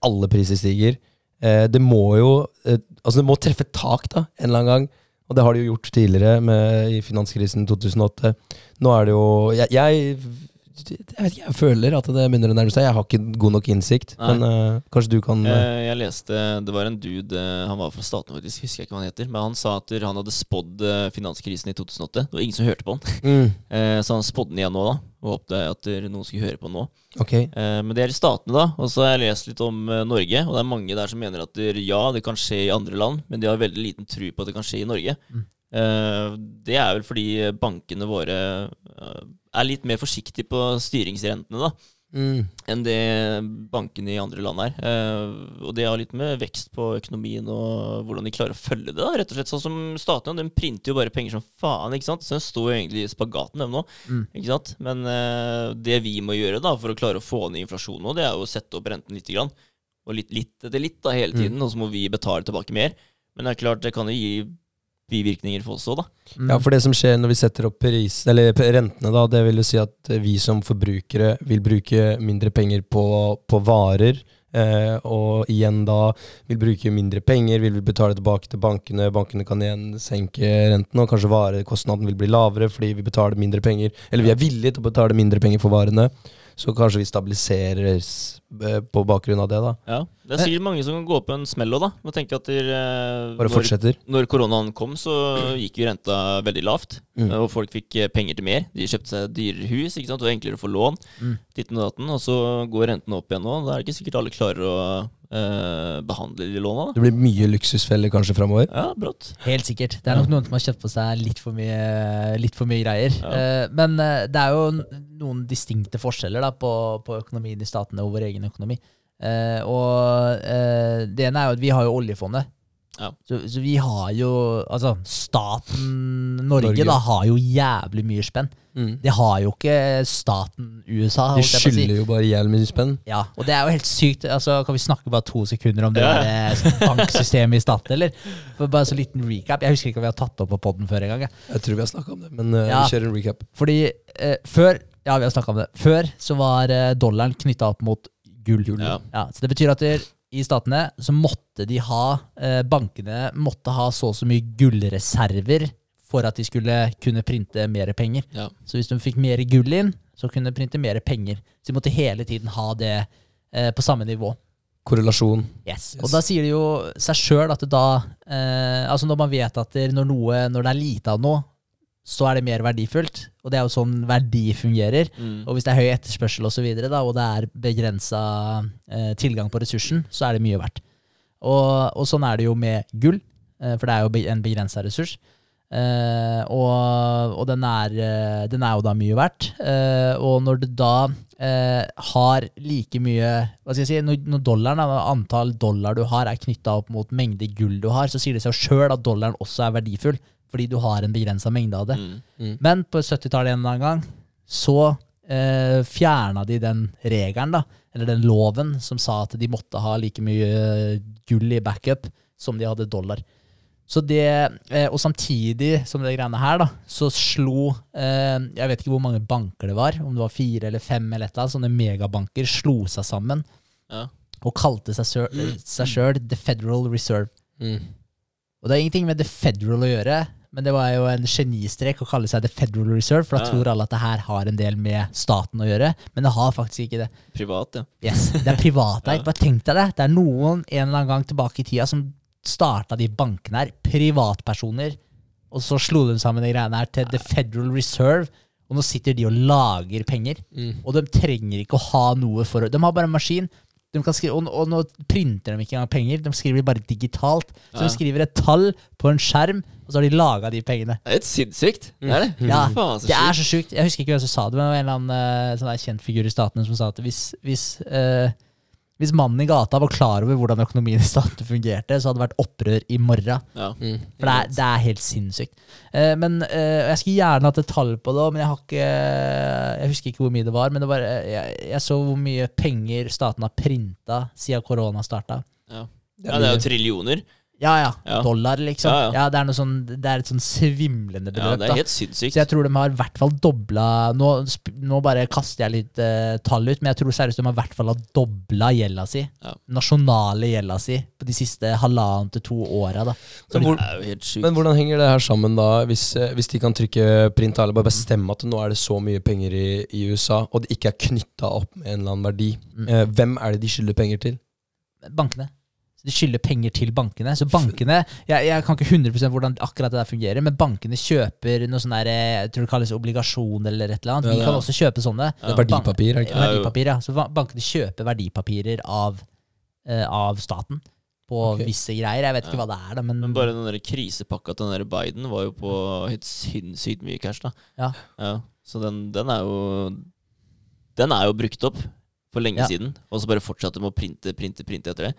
A: alle priser stiger. Eh, det må jo eh, Altså, det må treffe tak, da, en eller annen gang. Og det har det jo gjort tidligere, med, i finanskrisen 2008. Nå er det jo Jeg, jeg, jeg vet ikke, jeg føler at det begynner å nærme seg. Jeg har ikke god nok innsikt,
B: Nei.
A: men uh, kanskje du kan Eh,
B: Jeg leste Det var en dude, eh, han var fra statene, faktisk, husker jeg ikke hva han heter. Men han sa at han hadde spådd finanskrisen i 2008. Det var ingen som hørte på han.
A: mm,
B: Uh, Så han spådde den igjen nå, da. Og håpte at noen skulle høre på den nå. Okay. Men det er i statene, da. Og så har jeg lest litt om Norge. Og det er mange der som mener at ja, det kan skje i andre land, men de har veldig liten tro på at det kan skje i Norge.
C: Mm.
B: Det er vel fordi bankene våre er litt mer forsiktig på styringsrentene, da
A: Mm,
B: enn det bankene i andre land er. Eh, og det har litt med vekst på økonomien og hvordan de klarer å følge det. da, rett og slett. Sånn som statene, de printer jo bare penger som faen, ikke sant. Så den står jo egentlig i spagaten, dem nå.
C: Mm.
B: Ikke sant? Men eh, det vi må gjøre da, for å klare å få ned inflasjonen nå, det er jo å sette opp renten lite grann. Og litt, litt etter litt da, hele tiden, og så må vi betale tilbake mer. Men det er klart, det kan jo gi bivirkninger for oss òg, da.
A: Ja, for det som skjer når vi setter opp pris, eller rentene, da, det vil jo si at vi som forbrukere vil bruke mindre penger på, på varer. Eh, og igjen da vil bruke mindre penger, vil betale tilbake til bankene. Bankene kan igjen senke renten, og kanskje varekostnaden vil bli lavere fordi vi betaler mindre penger. Eller vi er villige til å betale mindre penger for varene. Så kanskje vi stabiliseres eh, på bakgrunn av det, da.
B: Ja, Det er sikkert mange som kan gå på en smell òg, da. Og tenke at der, eh,
A: Bare
B: når-
A: fortsetter.
B: Når koronaen kom, så gikk jo renta veldig lavt.
A: Mm.
B: Og folk fikk eh, penger til mer. De kjøpte seg dyrere hus, ikke sant? og enklere å få lån.
C: Mm.
B: Ditten og datten, og så går rentene opp igjen nå. Da er det ikke sikkert alle klarer å eh, behandler de låna. Da.
A: Det blir mye luksusfeller kanskje framover.
B: Ja, brått.
C: Helt sikkert. Det er nok noen som har kjøpt på seg litt for mye, litt for mye greier.
B: Ja.
C: Uh, men uh, det er jo noen distinkte forskjeller da, på, på økonomien i statene og vår egen økonomi. Eh, og eh, det ene er jo at vi har jo oljefondet.
B: Ja.
C: Så, så vi har jo Altså, staten Norge,
A: Norge.
C: da har jo jævlig mye spenn.
A: Mm.
C: Det har jo ikke staten USA.
A: De
C: å si.
A: skylder jo bare jævlig mye spenn.
C: Ja, og det er jo helt sykt. Altså, kan vi snakke bare to sekunder om det
B: Ja.
C: eh, banksystemet i staten, eller? For bare så liten recap. Jeg husker ikke om vi har tatt det opp på poden før engang. jeg.
A: Jeg tror vi har snakka om det, men uh,
C: Ja.
A: vi kjører en recap.
C: Fordi uh, før Ja, vi har snakket om det. Før så var uh, dollaren knytta opp mot gull.
B: Ja.
C: så det betyr at der, i statene så måtte de ha eh, Bankene måtte ha så og så mye gullreserver for at de skulle kunne printe mer penger.
B: Ja.
C: Så hvis de fikk mer gull inn, så kunne de printe mer penger. Så de måtte hele tiden ha det eh, på samme nivå.
A: Korrelasjon.
C: Yes.
A: Yes.
C: Og da sier det jo seg sjøl at det da eh, Altså når man vet at det, når, noe, når det er lite av noe, så er det mer verdifullt. Og det er jo sånn verdi fungerer.
B: Mm.
C: Og hvis det er høy etterspørsel og, så videre, da, og det er begrensa eh, tilgang på ressursen, så er det mye verdt. Og, og sånn er det jo med gull, eh, for det er jo en begrensa ressurs. Eh, og og den, er, eh, den er jo da mye verdt. Eh, og når det da eh, har like mye Hva skal jeg si, når, når dollaren, når antall dollar du har, er knytta opp mot mengde gull du har, så sier det seg sjøl at dollaren også er verdifull, fordi du har en begrensa mengde av det.
B: Mm.
C: Men på 70-tallet en eller annen gang så eh, fjerna de den regelen, da, eller den loven, som sa at de måtte ha like mye gull i backup som de hadde dollar. Så det, eh, Og samtidig som det greiene her, da, så slo eh, Jeg vet ikke hvor mange banker det var, om det var fire eller fem eller et eller annet, sånne megabanker slo seg sammen
B: Ja.
C: og kalte seg sjøl- seg sjøl The Federal Reserve.
A: Mm.
C: Og det har ingenting med The Federal å gjøre, men det var jo en genistrek å kalle seg The Federal Reserve, for da
B: Ja.
C: tror alle at det her har en del med staten å gjøre, men det har faktisk ikke det.
B: Privat, ja.
C: Yes, Det er privateid.
B: Ja.
C: Bare tenk deg det. Det er noen en eller annen gang tilbake i tida som starta de bankene her, privatpersoner, og så slo de sammen de greiene her til The Federal Reserve, og nå sitter de og lager penger.
A: Mm.
C: Og de trenger ikke å ha noe for De har bare en maskin. Kan skrive, og, og nå printer de ikke engang penger, de skriver bare digitalt. Så
B: Ja.
C: de skriver et tall på en skjerm, og så har de laga de pengene.
B: Det er litt sinnssykt. Det er det.
C: Ja,
B: Faen,
C: Det er så sjukt. Jeg husker ikke hvem som sa det, men det var en eller annen eh, sånn kjent figur i statene som sa at hvis, hvis, eh, Hvis mannen i gata var klar over hvordan økonomien i staten fungerte, så hadde det vært opprør i morgen.
B: Ja.
A: Mm.
C: For det er, det er helt sinnssykt. Eh, men eh, Jeg skulle gjerne hatt et tall på det, men jeg har ikke Jeg husker ikke hvor mye det var. Men det var, eh, jeg, jeg så hvor mye penger staten har printa siden korona starta.
B: Ja.
A: Det
B: ja, det er jo trillioner.
C: Ja, ja.
B: Ja.
C: Dollar, liksom.
B: Ja,
C: Ja,
B: ja.
C: det, er noe sånn, det er et sånn svimlende
B: Ja, det er helt sinnssykt.
C: Så jeg tror de har i hvert fall dobla Nå, nå bare kaster jeg litt uh, tall ut, men jeg tror seriøst de har i hvert fall dobla gjelda si.
B: Ja.
C: Nasjonale gjelda si på de siste halvannen til to åra.
A: Men, hvor,
B: Det jo helt sjukt.
A: men hvordan henger det her sammen da, hvis, eh, hvis de kan trykke print eller bare bestemme at nå er det så mye penger i, i USA, og det ikke er knytta opp med en eller annen verdi?
C: Mm.
A: Eh, hvem er det de skylder penger til?
C: Bankene. Så De skylder penger til bankene. Så bankene Jeg, jeg kan ikke 100% hvordan akkurat det der fungerer, men bankene kjøper noe sånn der eh, Jeg tror det kalles obligasjon eller et eller annet.
A: Ja,
C: Vi kan også kjøpe sånne.
A: Er verdipapir, er ikke?
B: Ja.
C: Verdipapir, ja. Så bankene kjøper verdipapirer av, uh, av staten på
A: okay.
C: visse greier. Jeg vet ikke
B: Ja.
C: hva det er, da, men,
B: Men bare den der krisepakka til den der Biden var jo på helt sinnssykt mye cash, da.
C: Ja.
B: Så den, den er jo Den er jo brukt opp for lenge
C: Ja.
B: siden. Og så bare fortsatte med å printe, printe, printe etter det.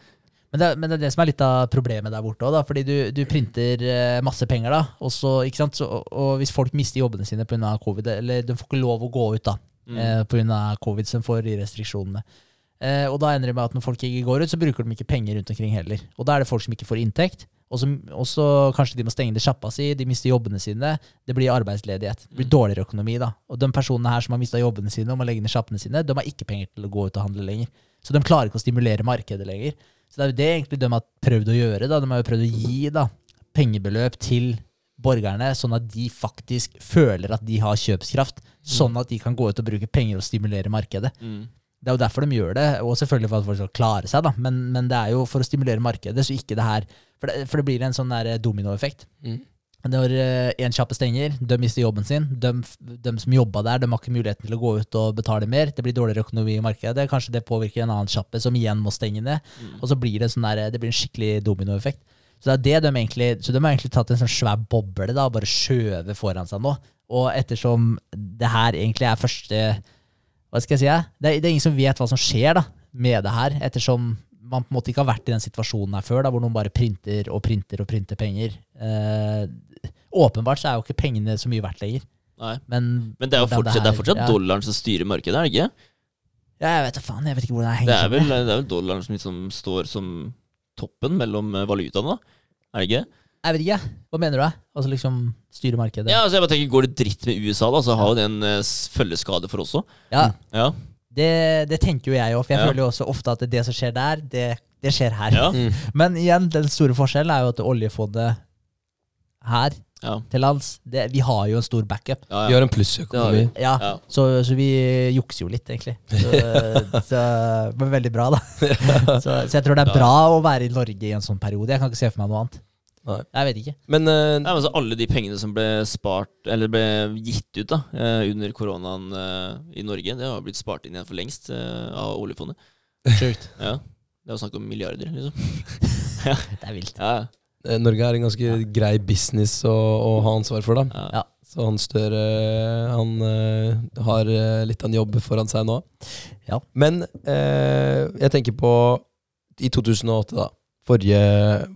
C: Men det, er- men det er det som er litt av problemet der borte òg, fordi du, du printer eh, masse penger, da. Og, så? Så, og, og hvis folk mister jobbene sine pga. covid, eller de får ikke lov å gå ut da,
B: Mm.
C: eh, pga. covid, som får de restriksjonene. Eh, og da ender det med at når folk ikke går ut, så bruker de ikke penger rundt omkring heller. Og da er det folk som ikke får inntekt. Og så kanskje de må stenge det sjappa si, de mister jobbene sine. Det blir arbeidsledighet. Det blir
B: Mm.
C: dårligere økonomi, da. Og de personene her som har mista jobbene sine og må legge ned sjappene sine, de har ikke penger til å gå ut og handle lenger. Så de klarer ikke å stimulere markedet lenger. Så det er jo det egentlig de har prøvd å gjøre. da. De har jo prøvd å gi da, pengebeløp til borgerne, sånn at de faktisk føler at de har kjøpskraft. Sånn at de kan gå ut og bruke penger og stimulere markedet.
B: Mm.
C: Det er jo derfor de gjør det, og selvfølgelig for at folk skal klare seg, da. Men, men det er jo for å stimulere markedet, så ikke det her For det, for det blir en sånn dominoeffekt.
A: Mm.
C: Når én kjappe stenger, de mister jobben sin. De, de som jobba der, de har ikke muligheten til å gå ut og betale mer. Det blir dårligere økonomi i markedet. Kanskje det påvirker en annen kjappe, som igjen må stenge ned.
B: Mm.
C: Og så blir det, sånn der, det blir en skikkelig dominoeffekt. Så det det de egentlig Så de har egentlig tatt en sånn svær boble da, og bare skjøvet foran seg nå. Og ettersom det her egentlig er første Hva skal jeg si? Det er, det er ingen som vet hva som skjer da, med det her. Ettersom man på en måte ikke har vært i den situasjonen her før, da, hvor noen bare printer og printer og printer penger. Eh, åpenbart så er jo ikke pengene så mye verdt lenger.
B: Nei.
C: Men,
B: Men det er jo fortsatt, det er
C: her-
B: fortsatt
C: ja.
B: dollaren som styrer markedet, er det ikke?
C: Ja, jeg vet da faen. Jeg vet ikke hvor det
B: Det
C: henger
B: er vel, det er vel dollaren som liksom står som toppen mellom eh, valutaene, da? Er det ikke?
C: Jeg vet ikke. Hva mener du? da? Altså liksom styre markedet?
B: Ja, altså jeg bare tenker, Går det dritt med USA, da, så har jo det en eh, følgeskade for oss òg.
C: Ja,
B: Ja.
C: Det, det tenker jo jeg òg, for jeg
B: Ja.
C: føler jo også ofte at det som skjer der, det, det skjer her.
B: Ja.
A: Mm.
C: Men igjen, den store forskjellen er jo at oljefondet her
B: Ja.
C: til lands, det, vi har jo en stor backup.
B: Ja,
A: Vi har en plussøkonomi.
C: Ja,
B: Ja.
C: Så, så vi jukser jo litt, egentlig. Så, så, men veldig bra, da. Så, så jeg tror det er
B: Ja.
C: bra å være i Norge i en sånn periode. Jeg kan ikke se for meg noe annet.
A: Nei.
C: Jeg vet ikke.
A: Men uh,
B: Nei, men altså, alle de pengene som ble spart Eller ble gitt ut da uh, under koronaen uh, i Norge, det har blitt spart inn igjen for lengst av oljefondet.
C: Sjukt.
B: Ja. Det er jo snakk om milliarder, liksom.
C: Det er vilt.
B: Ja,
A: Norge er en ganske grei business å, å ha ansvar for, da.
B: ja.
C: Ja.
A: Så han Støre han har litt av en jobb foran seg nå.
C: Ja.
A: Men eh, jeg tenker på i 2008, da. Forrige,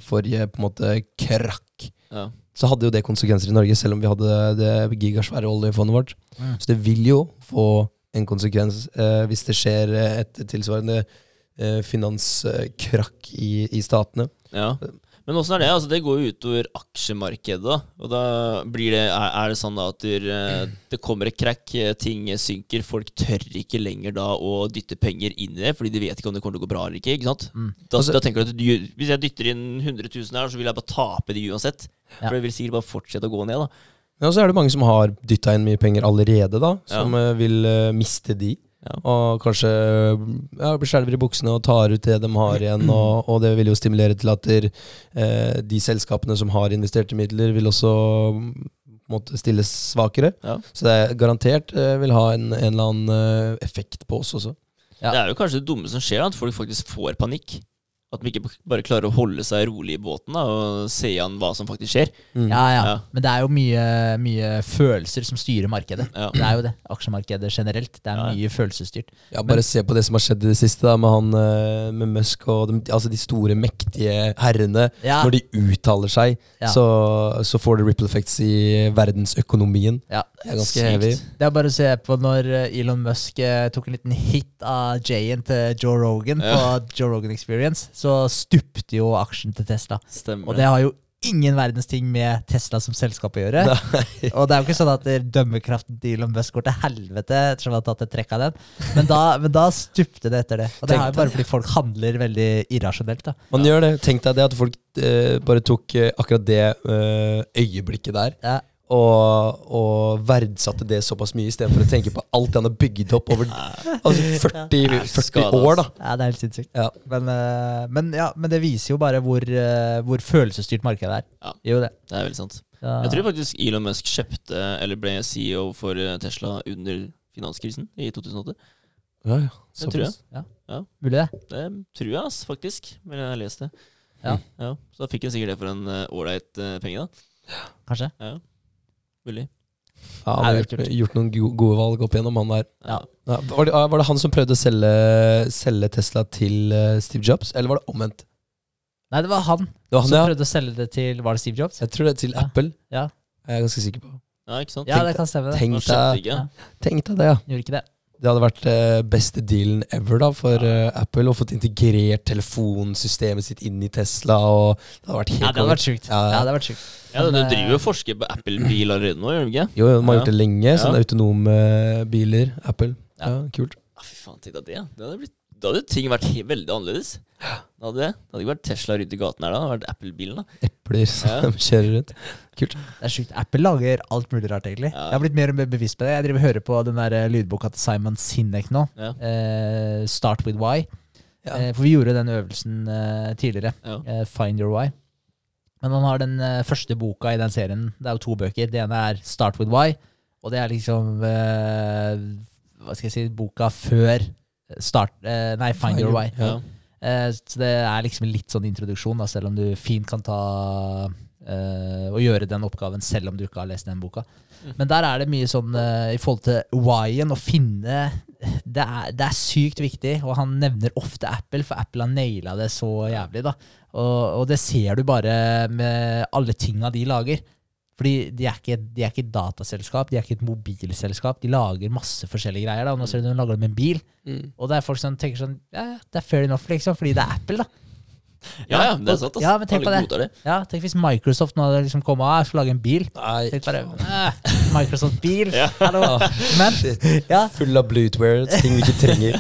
A: forrige på en måte krakk.
B: Ja.
A: Så hadde jo det konsekvenser i Norge, selv om vi hadde det gigasvære oljefondet vårt.
C: Mm.
A: Så det vil jo få en konsekvens eh, hvis det skjer eh, et tilsvarende eh, finanskrakk i, i statene.
B: Ja. Men åssen er det? Altså, det går jo utover aksjemarkedet. da. Og da blir det, er, det sånn da at eh, det kommer et krakk, eh, ting synker, folk tør ikke lenger da å dytte penger inn i det, fordi de vet ikke om det kommer til å gå bra eller ikke. ikke sant?
C: Mm.
B: Da,
A: Altså-
B: da tenker du at du, Hvis jeg dytter inn 100 000 her, så vil jeg bare tape de uansett.
C: Ja.
B: For det vil sikkert bare fortsette å gå ned. da.
A: Ja, og så er det mange som har dytta inn mye penger allerede, da. Som ja. vil uh, miste de.
B: Ja.
A: Og kanskje ja, skjelver i buksene og tar ut det de har igjen. Og, og det vil jo stimulere til at der, eh, de selskapene som har investerte midler, vil også måte stilles svakere.
B: Ja.
A: Så det er garantert eh, vil ha en, en eller annen eh, effekt på oss også.
C: Ja.
B: Det er jo kanskje det dumme som skjer, at folk faktisk får panikk. At de ikke bare klarer å holde seg rolig i båten da, og se an hva som faktisk skjer.
A: Mm.
C: Ja, ja.
B: Ja.
C: Men det er jo mye, mye følelser som styrer markedet.
B: Ja.
C: Det er jo det. Aksjemarkedet generelt. Det er
B: Ja.
C: mye følelsesstyrt.
A: Ja, bare se på det som har skjedd i det siste, da, med han eh, med Musk og de, altså de store, mektige herrene.
C: Ja.
A: Når de uttaler seg,
C: Ja.
A: så, så får det ripple effects i verdensøkonomien.
C: Ja.
A: Det er ganske
B: Sykt.
A: heavy.
C: Det er bare å se på når eh, Elon Musk eh, tok en liten hit av J-en til Joe Rogan
B: Ja.
C: på Joe Rogan Experience, så stupte jo aksjen til Tesla.
B: Stemmer.
C: Og det har jo ingen verdens ting med Tesla som selskap å gjøre. Og det er jo ikke sånn at dømmekraften til Elon Musk går til helvete ettersom han har tatt et trekk av den, men da, men da stupte det etter det. Og det er jo bare fordi folk handler veldig irrasjonelt. da.
A: Man gjør det. Tenk deg det at folk eh, bare tok eh, akkurat det eh, øyeblikket der.
C: Ja.
A: Og, og verdsatte det såpass mye istedenfor å tenke på alt det han har bygd opp over altså 40, 40 år. da
C: Ja, det er helt sinnssykt.
A: Ja.
C: Men, eh, men, ja, men det viser jo bare hvor, eh, hvor følelsesstyrt markedet er.
B: Ja.
C: Jo det.
B: Det er veldig sant.
C: Ja.
B: Jeg tror faktisk Elon Musk kjøpte, eller ble CEO for eh, Tesla under finanskrisen i 2008.
A: Ja, ja.
B: Det tror jeg.
C: Mulig det.
B: Det tror jeg, ass, faktisk. Men jeg har lest det.
C: Ja.
B: ja. Så da fikk han sikkert det for en ålreit uh, penge, da.
C: Kanskje.
B: Ja. Mulig.
A: Ja, han har gjort, gjort noen gode valg opp igjennom, han der.
C: Ja.
A: Ja, var, det, var det han som prøvde å selge, selge Tesla til eh, Steve Jobs, eller var det omvendt?
C: Nei, det var han,
A: Det var han,
C: som
A: ja.
C: prøvde å selge det til Var det Steve Jobs?
A: Jeg tror det er til
C: Ja.
A: Apple.
C: Ja.
A: Jeg er ganske sikker på.
B: Ja, ikke sant?
C: Ja, det kan stemme.
A: tenk deg det, ja.
C: Gjorde ikke det.
A: Det hadde vært eh, beste dealen ever da for eh, Apple. Å fått integrert telefonsystemet sitt inn i Tesla. Og det hadde vært helt
C: Ja, det hadde vært sjukt.
A: Ja.
C: Ja, det hadde vært sjukt.
B: Ja, Du driver jo
C: eh,
B: og forsker på Apple-bil allerede nå, gjør du ikke?
A: Jo, de har
B: Ja.
A: gjort det lenge. Sånne
B: Ja.
A: autonome biler. Apple. Ja,
B: Ja.
A: kult.
B: Ja, fy faen, tenk deg det. Det hadde, blitt, da hadde ting vært he veldig annerledes. Det hadde, det hadde ikke vært Tesla rundt i gaten her da, det hadde vært Apple-bilen. da.
A: Epler som
B: Ja.
A: kjører rundt. Kult.
C: Det er sjukt. Apple lager alt mulig rart, egentlig.
B: Ja.
C: Jeg har blitt mer og mer bevisst på det. Jeg driver og hører på den der eh, lydboka til Simon Sinek nå.
B: Ja.
C: Eh, Start with why.
A: Ja.
C: Eh, for vi gjorde den øvelsen eh, tidligere.
B: Ja.
C: eh, Find your why. Men han har den eh, første boka i den serien. Det er jo to bøker. Det ene er Start with why, og det er liksom eh, Hva skal jeg si Boka før Start eh, Nei, Find, your why.
B: Ja.
C: Eh, så det er liksom litt sånn introduksjon, da, selv om du fint kan ta uh, og gjøre den oppgaven selv om du ikke har lest den boka.
B: Mm.
C: Men der er det mye sånn uh, i forhold til why-en, å finne det er, det er sykt viktig, og han nevner ofte Apple, for Apple har naila det så jævlig. da. Og, og det ser du bare med alle tinga de lager. Fordi de er, ikke, de er ikke et dataselskap, de er ikke et mobilselskap. De lager masse forskjellige greier. da, Nå ser du de lager det med en bil.
A: Mm.
C: Og det er folk som tenker sånn Ja, det er fair enough, liksom, fordi det er Apple, da.
B: ja, ja, det er sant.
C: Ja, men tenk på det. Ja, Tenk hvis Microsoft nå hadde liksom kommet og skal lage en bil.
A: Nei,
C: Tenk bare eh, Microsoft-bil.
B: Ja.
C: Men, ja,
A: full av bluetware, ting vi ikke trenger.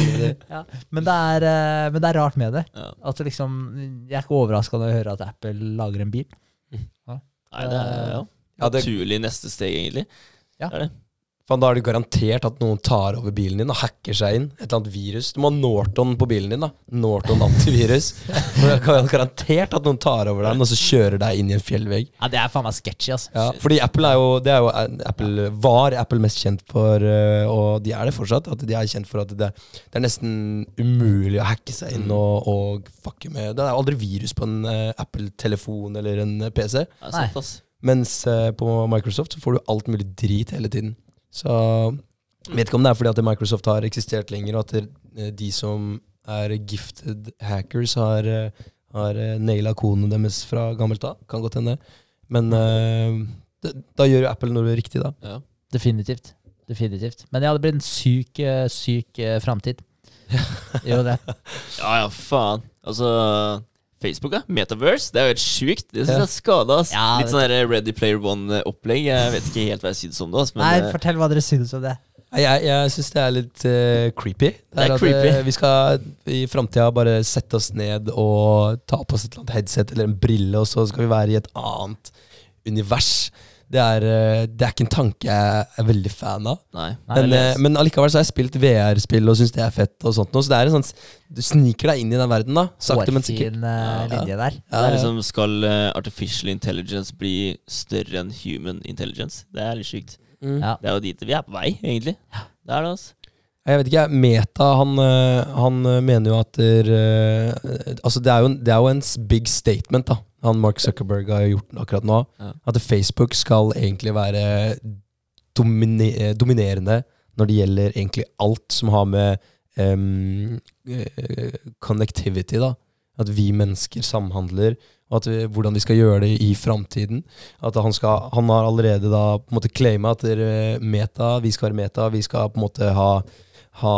C: ja, men, det er, eh, men det er rart med det. At liksom, jeg er ikke overraska når jeg hører at Apple lager en bil.
B: Nei, det er ja.
A: Ja, det,
B: naturlig neste steg, egentlig.
C: Ja.
B: Det er det.
A: Faen, da er det garantert at noen tar over bilen din og hacker seg inn. Et eller annet virus. Du må ha Norton på bilen din. da Norton antivirus. Og det er garantert at noen tar over den og så kjører deg inn i en fjellvegg.
C: Ja, Det er faen meg sketchy, altså.
A: Ja, fordi Apple er jo, det er jo Apple var Apple mest kjent for, øh, og de er det fortsatt, at de er kjent for at det, det er nesten umulig å hacke seg inn og, og fucke med. Det er aldri virus på en øh, Apple-telefon eller en PC.
B: Ass.
A: Mens eh, på Microsoft så får du alt mulig drit hele tiden. Så jeg vet ikke om det er fordi at Microsoft har eksistert lenger, og at eh, de som er gifted hackers, har, eh, har eh, naila konene deres fra gammelt av. Kan godt hende. Men uh, det, da gjør jo Apple noe riktig, da.
B: Ja.
C: Definitivt. Definitivt. Men ja, det blir en syk, syk framtid. Jo, det.
B: ja ja, faen. Altså Facebook, da. Metaverse. Det er jo helt sjukt. Det synes jeg er skada. ass.
C: Ja,
B: Litt sånn der Ready Player One-opplegg. Jeg vet ikke helt hva jeg synes om det. ass, Men
C: Nei,
B: eh,
C: fortell hva dere synes om det.
A: Nei, Jeg, jeg syns det er litt eh, creepy.
B: Det er
A: at,
B: creepy.
A: eh, vi skal i framtida bare sette oss ned og ta på oss et eller annet headset eller en brille, og så skal vi være i et annet univers. Det er, eh, det er ikke en tanke jeg er veldig fan av.
B: nei.
C: Nei,
A: Men,
B: Eller-
A: eh, men allikevel så har jeg spilt VR-spill og syns det er fett. og sånt Så det er en sånn Du sniker deg inn i den verden, da. Sakte, men sikkert.
C: Eh,
B: Ja.
C: linje der.
A: Ja, ja.
B: liksom, skal artificial intelligence bli større enn human intelligence? Det er litt sjukt.
A: Mm.
C: Ja.
B: Det er jo dit vi er på vei, egentlig. Det er det, altså.
A: Jeg vet ikke. Meta han, han mener jo at der, Altså, det er jo, det er jo en big statement, da. Han Mark Zuckerberg har gjort akkurat nå.
B: Ja.
A: At Facebook skal egentlig være domine, dominerende når det gjelder egentlig alt som har med eh, connectivity, da. At vi mennesker samhandler, og at vi, hvordan vi skal gjøre det i framtiden. At han, skal, han har allerede da på en måte claima at meta, vi skal være meta, vi skal på en måte ha, ha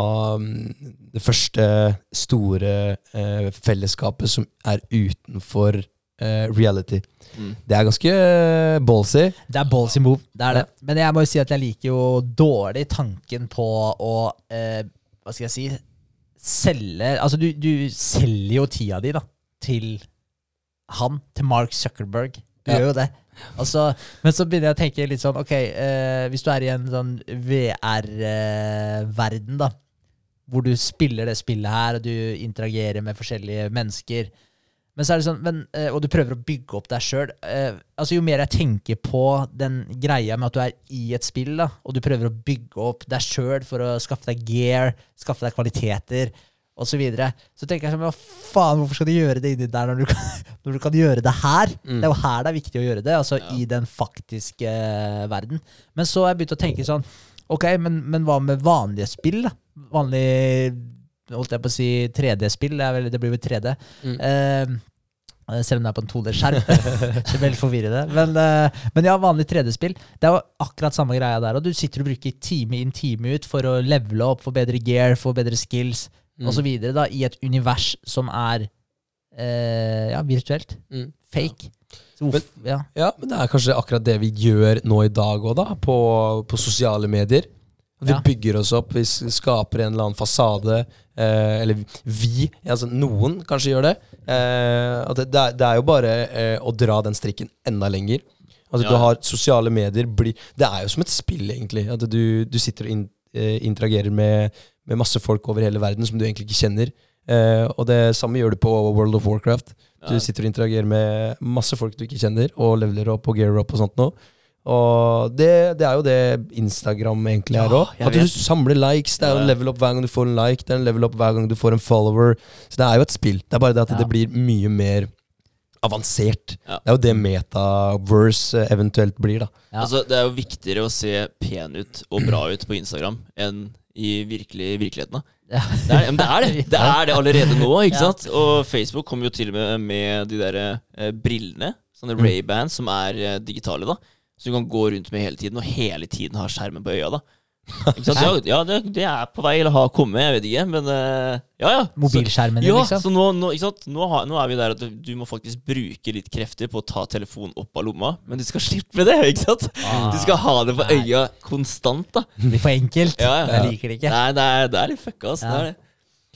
A: det første store eh, fellesskapet som er utenfor eh, reality.
B: Mm.
A: Det er ganske eh, ballsy.
C: Det er ballsy move. det er det. Men jeg må jo si at jeg liker jo dårlig tanken på å uh, Hva skal jeg si Selge Altså, du, du selger jo tida di da til han, til Mark Zuckerberg. Du
A: Ja.
C: gjør jo det. Altså, men så begynner jeg å tenke litt sånn Ok, uh, hvis du er i en sånn VR-verden, da, hvor du spiller det spillet her, og du interagerer med forskjellige mennesker men så er det sånn, men, eh, Og du prøver å bygge opp deg sjøl. Eh, altså, jo mer jeg tenker på den greia med at du er i et spill, da, og du prøver å bygge opp deg sjøl for å skaffe deg gear, skaffe deg kvaliteter osv., så, videre, så tenker jeg sånn Hva faen, hvorfor skal du gjøre det inni der når du kan, når du kan gjøre det her? Det er jo her det er viktig å gjøre det, altså i den faktiske eh, verden. Men så har jeg begynt å tenke sånn Ok, men, men hva med vanlige spill? da? Vanlig holdt jeg på å si 3D-spill. Det, det blir vel 3D. Eh, selv om det er på en 2D-skjerm. det er veldig forvirrende. Men, eh, men ja, vanlig 3D-spill. Det er jo akkurat samme greia der. Og du sitter og bruker time inn, time ut for å levele opp, få bedre gear, få bedre skills
A: Mm.
C: osv. I et univers som er eh, ja, virtuelt.
A: Mm.
C: Fake. Så men, ja.
A: Ja, men det er kanskje akkurat det vi gjør nå i dag òg, da. På, på sosiale medier. Vi
C: Ja.
A: bygger oss opp, vi skaper en eller annen fasade. Eh, eller vi, altså noen kanskje gjør det. Eh, det, det, er, jo bare eh, å dra den strikken enda lenger. Altså
B: Ja.
A: Du har sosiale medier bli, Det er jo som et spill, egentlig. At du, du sitter og in, eh, interagerer med, med masse folk over hele verden som du egentlig ikke kjenner. Eh, og det samme gjør du på World of Warcraft. Du sitter og interagerer med masse folk du ikke kjenner, og leveler opp og gearer opp og sånt noe. Og det, det er jo det Instagram egentlig er òg. At du samler likes. Det er jo en level up hver gang du får en like. Det er en level up hver gang du får en follower. Så det er jo et spill. Det er bare det at
C: Ja.
A: det blir mye mer avansert.
B: Ja.
A: Det er jo det metaverse eventuelt blir, da.
C: Ja.
B: Altså, det er jo viktigere å se pen ut og bra ut på Instagram enn i virkelig, virkeligheten. da.
C: Ja.
B: Det er, det er det. Det er det allerede nå. ikke
C: Ja.
B: sant? Og Facebook kommer jo til og med med de der eh, brillene, sånne
A: Mm.
B: Ray-Bans som er eh, digitale, da. Så du kan gå rundt med hele tiden, og hele tiden ha skjermen på øya. da. Ikke sant? Ja, ja det, det er på vei, eller har kommet, jeg vet ikke. Men eh, ja, ja.
C: Mobilskjermen din,
B: ja,
C: liksom.
B: så nå, nå, ikke sant? Nå, har, nå er vi der at du, du må faktisk bruke litt krefter på å ta telefonen opp av lomma, men du skal slippe det, ikke sant?
C: Ah.
B: Du skal ha det på
C: Nei.
B: øya konstant, da.
C: Det er for enkelt.
B: Ja, ja.
C: Jeg liker det ikke.
B: Nei, det er, det er litt fucka.
C: Ja.
B: Det er det.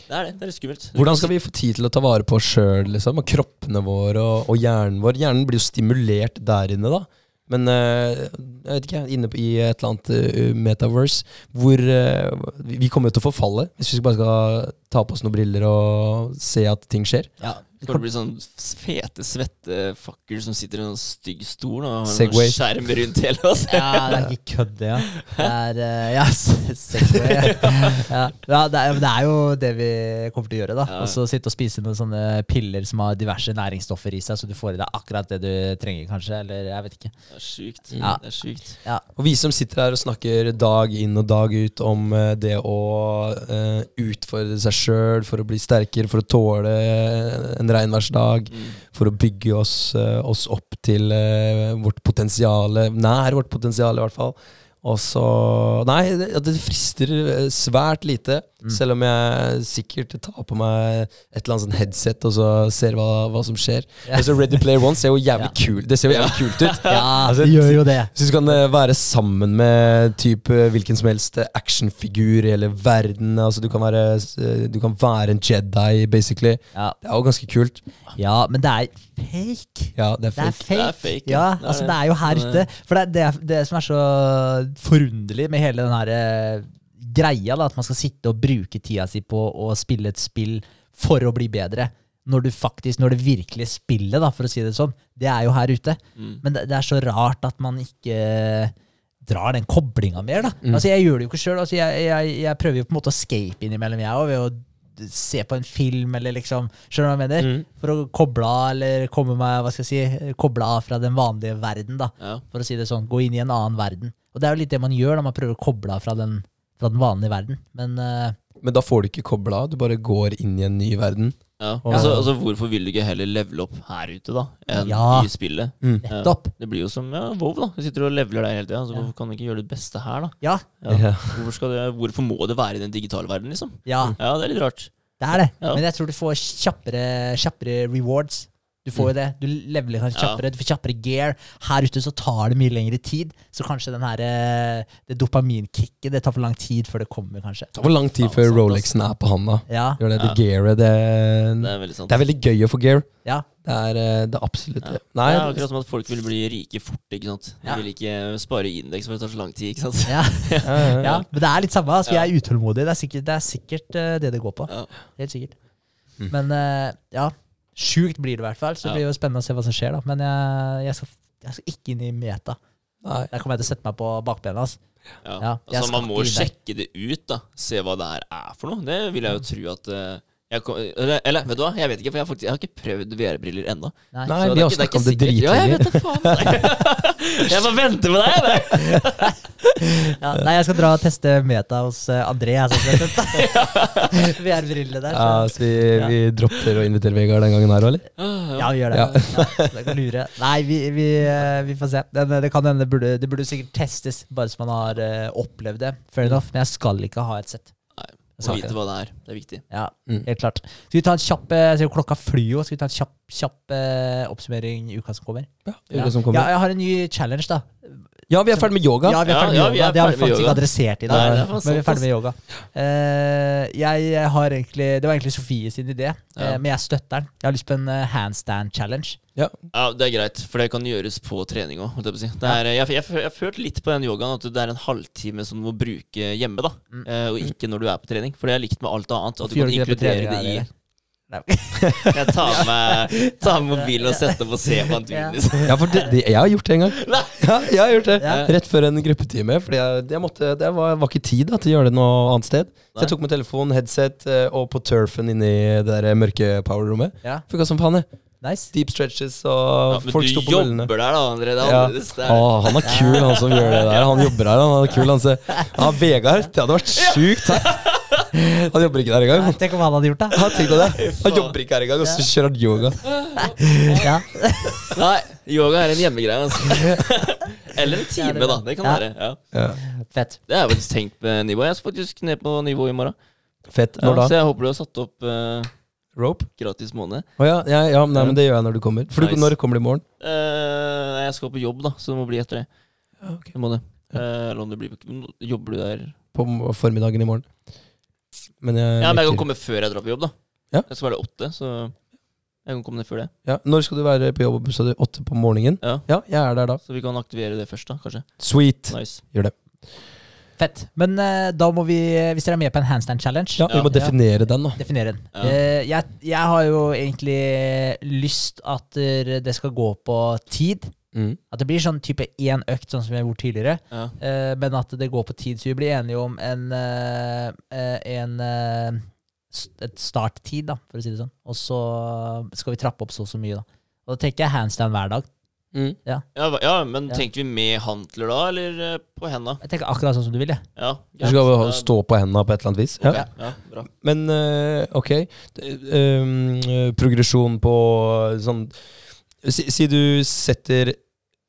B: Det er det. Det er skummelt.
A: Hvordan skal vi få tid til å ta vare på oss sjøl, liksom? Og kroppene våre og, og hjernen vår? Hjernen blir jo stimulert der inne, da. Men eh, jeg vet ikke, inne i et eller annet eh, metaverse hvor eh, vi kommer til å forfalle hvis vi bare skal ta på oss noen briller og se at ting skjer.
C: Ja.
B: Skal det bli sånn fete, svette fakker som sitter i en stygg stol og har
A: Segway.
B: en skjerm rundt hele oss?
C: Ja, det er ikke kødd, det. Ja. Det er uh, Ja, Segway. Ja. ja det, er, det er jo det vi kommer til å gjøre. da
B: Ja.
C: Og så sitte og spise noen sånne piller som har diverse næringsstoffer i seg, så du får i deg akkurat det du trenger, kanskje. Eller jeg vet ikke.
B: Det er sjukt.
C: Ja.
B: Det er sjukt.
C: Ja.
A: Og vi som sitter her og snakker dag inn og dag ut om eh, det å uh, utfordre seg sjøl for å bli sterkere, for å tåle en regnværsdag,
B: Mm.
A: for å bygge oss, eh, oss opp til eh, vårt potensial, nær vårt potensial i hvert fall. Og så Nei, det, det frister eh, svært lite. Selv om jeg sikkert tar på meg et eller annet sånn headset og så ser hva, hva som skjer.
C: Ja.
A: Altså Ready Player One ser jo jævlig
C: Ja.
A: kul Det ser jo jævlig kult ut.
C: Ja,
A: Altså,
C: det gjør jo det.
A: Så du kan eh, være sammen med typ, eh, hvilken som helst actionfigur i hele verden. Altså, du, kan være, eh, du kan være en Jedi, basically.
C: Ja.
A: Det er jo ganske kult.
C: ja, men det er fake.
A: Ja, det er
C: Det er
A: fake.
C: fake.
B: Det er fake,
C: ja,
B: ja.
C: Altså
B: det.
C: er jo her ute. For det er det, det som er så forunderlig med hele den her eh, greia, da, at man skal sitte og bruke tida si på å spille et spill for å bli bedre. Når du faktisk, når det virkelige spillet, da, for å si det sånn, det er jo her ute.
B: Mm.
C: Men det, det er så rart at man ikke drar den koblinga mer. da.
A: Mm.
C: Altså Jeg gjør det jo ikke sjøl. Altså, jeg, jeg, jeg prøver jo på en måte å escape innimellom, jeg òg, ved å se på en film eller liksom Skjønner du hva jeg mener?
A: Mm.
C: For å koble av, eller komme meg, hva skal jeg si, koble av fra den vanlige verden, da.
B: Ja.
C: For å si det sånn. Gå inn i en annen verden. Og det er jo litt det man gjør, da man prøver å koble av fra den, fra den vanlige verden. Men uh,
A: Men da får du ikke kobla av, du bare går inn i en ny verden.
B: Ja.
A: Ja.
B: Altså, altså, hvorfor vil du ikke heller levele opp her ute, da, enn
C: Ja.
B: i spillet?
A: Mm.
B: Ja. Det blir jo som ja, WoW, da. Du sitter og leveler der hele tida. Altså,
C: Ja.
B: Hvorfor kan du ikke gjøre det beste her, da?
C: Ja.
B: Ja.
A: Ja.
B: Hvorfor, skal det, hvorfor må det være i den digitale verden, liksom?
C: ja.
B: Ja, det er litt rart.
C: Det er det.
B: Ja.
C: Men jeg tror du får kjappere, kjappere rewards. Du får jo det. Du leveler kanskje
B: Ja.
C: kjappere, du får kjappere gear. Her ute så tar det mye lengre tid. Så kanskje den her, eh, det dopaminkicket det tar for lang tid før det kommer, kanskje.
A: Det tar for lang tid før Rolexen er på handa.
C: Ja.
A: Gjør det,
B: Ja.
A: det gearet, det,
B: Det er
A: det er veldig gøy å få gear.
C: ja.
A: Det er, eh, det absolutt
B: Ja.
A: Nei,
B: det er akkurat som at folk vil bli rike fort. ikke sant? De
C: Ja.
B: vil ikke spare indeks for det tar så lang tid. ikke sant?
C: Ja.
A: ja, ja,
C: ja.
A: ja.
C: Men det er litt samme. Altså, vi
B: Ja.
C: er utålmodige. Det er sikkert, det, er sikkert eh, det det går på.
B: Ja.
C: Helt sikkert.
A: Mm.
C: Men ja, sjukt blir det i hvert fall. Så det
B: Ja.
C: blir jo spennende å se hva som skjer. da Men jeg, jeg, skal, jeg skal ikke inn i meta.
A: Nei.
C: Der kommer jeg til å sette meg på bakbena. Altså.
B: Ja.
C: Ja,
B: altså, man må sjekke det ut, da. Se hva det her er for noe. Det vil jeg jo tro at jeg kom, eller, eller vet du hva, jeg vet ikke, for jeg har, faktisk, jeg har ikke prøvd VR-briller ennå.
C: Nei.
A: Nei, vi har snakka om det
B: dritlenge. Ja, jeg vet det, faen. jeg bare venter på deg, jeg.
C: Ja, nei, jeg skal dra og teste meta hos uh, André. VR-brillene der.
A: Ja,
C: Så.
A: så vi, vi dropper å invitere Vegard den gangen her òg, eller?
C: Ja, vi gjør det. Ja. det kan lure. Nei, vi, vi, eh, vi får se. Det, det kan hende det burde, det burde sikkert testes, bare så man har uh, opplevd det. Fair enough. Men jeg skal ikke ha et sett. Ikke
B: vite hva det er. Det er viktig.
C: Ja,
A: Mm.
C: helt klart. Skal vi ta en kjapp eh, Klokka flyr jo. Skal vi ta en kjapp, kjapp eh, oppsummering i uka som kommer?
A: Ja, uka som kommer.
C: Ja, jeg har en ny challenge, da.
A: Ja, vi er ferdig med yoga.
C: Ja, vi er ferdig med
B: ja,
C: yoga.
B: vi er
C: det har vi faktisk ikke adressert i dag.
B: er
C: men vi er ferdig med yoga. Uh, jeg har egentlig Det var egentlig Sofie sin idé,
B: Ja.
C: men jeg støtter den. Jeg har lyst på en eh, handstand challenge.
B: Ja, Det er greit, for det kan gjøres på trening òg. Si. Det jeg, jeg, jeg har følt litt på den yogaen at det er en halvtime som du må bruke hjemme, da.
C: Mm.
B: Eh, og ikke når du er på trening. For det er likt med alt annet. At du kan inkludere
C: trening,
B: det i
C: eller? Nei.
B: Jeg tar med, tar med mobilen og setter og ser på en
C: Ja.
B: Liksom.
A: Ja, for det, det, jeg har gjort det en gang. Ja, jeg har gjort det
C: Ja.
A: Rett før en gruppetime. Fordi jeg, jeg måtte, det var, var ikke tid da, til å gjøre det noe annet sted. Så jeg tok med telefon, headset eh, og på turfen inne i det der mørke power-rommet.
C: Ja,
A: Funka som faen, jeg.
C: nice.
A: Deep stretches, og
B: men
A: folk
B: du
A: sto på møllene.
B: jobber der, da, André. Det er
A: Ja.
B: annerledes. Er,
A: han er kul, han som gjør det der. Han jobber her, han er kul. Han ser. Ja, Vegard, det hadde vært sjukt teit. Han jobber ikke der engang.
C: Nei, Tenk om han hadde gjort det.
A: Ja, tenk det. Han jobber ikke her engang, og så kjører han yoga.
C: Ja.
B: Nei, yoga er en hjemmegreie, altså. Eller en time, da. Det kan være. Ja.
A: Ja.
C: Fett.
B: Det har jeg faktisk tenkt med nivå. Jeg skal faktisk ned på nivå i morgen.
A: Fett. når da?
B: så jeg håper du har satt opp uh,
A: Rope?
B: gratis måned.
A: Oh, ja, ja, ja nei, men det gjør jeg når du kommer. For du, når kommer du i morgen?
B: Uh, jeg skal på jobb, da, så det må bli etter det.
A: Okay. ok.
B: det, må det. Eh, eller om det blir Jobber du der?
A: På formiddagen i morgen. Men jeg,
B: Ja, men jeg kan komme før jeg drar på jobb, da.
A: Ja.
B: Jeg skal være åtte, så jeg kan komme ned før det.
A: ja, Når skal du være på jobb? Så det er åtte på morgenen?
B: Ja.
A: Ja, jeg er der da.
B: Så vi kan aktivere det først, da, kanskje.
A: Sweet.
B: Nice.
A: Gjør det.
C: Fett. Men uh, da må vi, hvis dere er med på en handstand challenge
A: Ja, Vi
B: Ja.
A: må definere den, da.
C: Definere den.
B: Ja.
C: Uh, jeg, jeg har jo egentlig lyst at eh, det skal gå på tid.
A: Mm.
C: At det blir sånn type én økt, sånn som vi har gjort tidligere.
B: Ja.
C: Eh, men at det går på tid. Så vi blir enige om en, eh, eh, en eh, et starttid, da, for å si det sånn. Og så skal vi trappe opp så og så mye, da. Og da tenker jeg handstand hver dag.
A: Mm.
B: Ja, Ja, ja, men
C: Ja.
B: tenker vi med hantler da, eller på henda?
C: Jeg tenker akkurat sånn som du vil, jeg.
B: Ja,
A: Du skal stå på hendene på et eller annet vis.
B: Okay.
A: Ja.
B: Ja, bra.
A: Men ok. Um, progresjon på sånn si, si du setter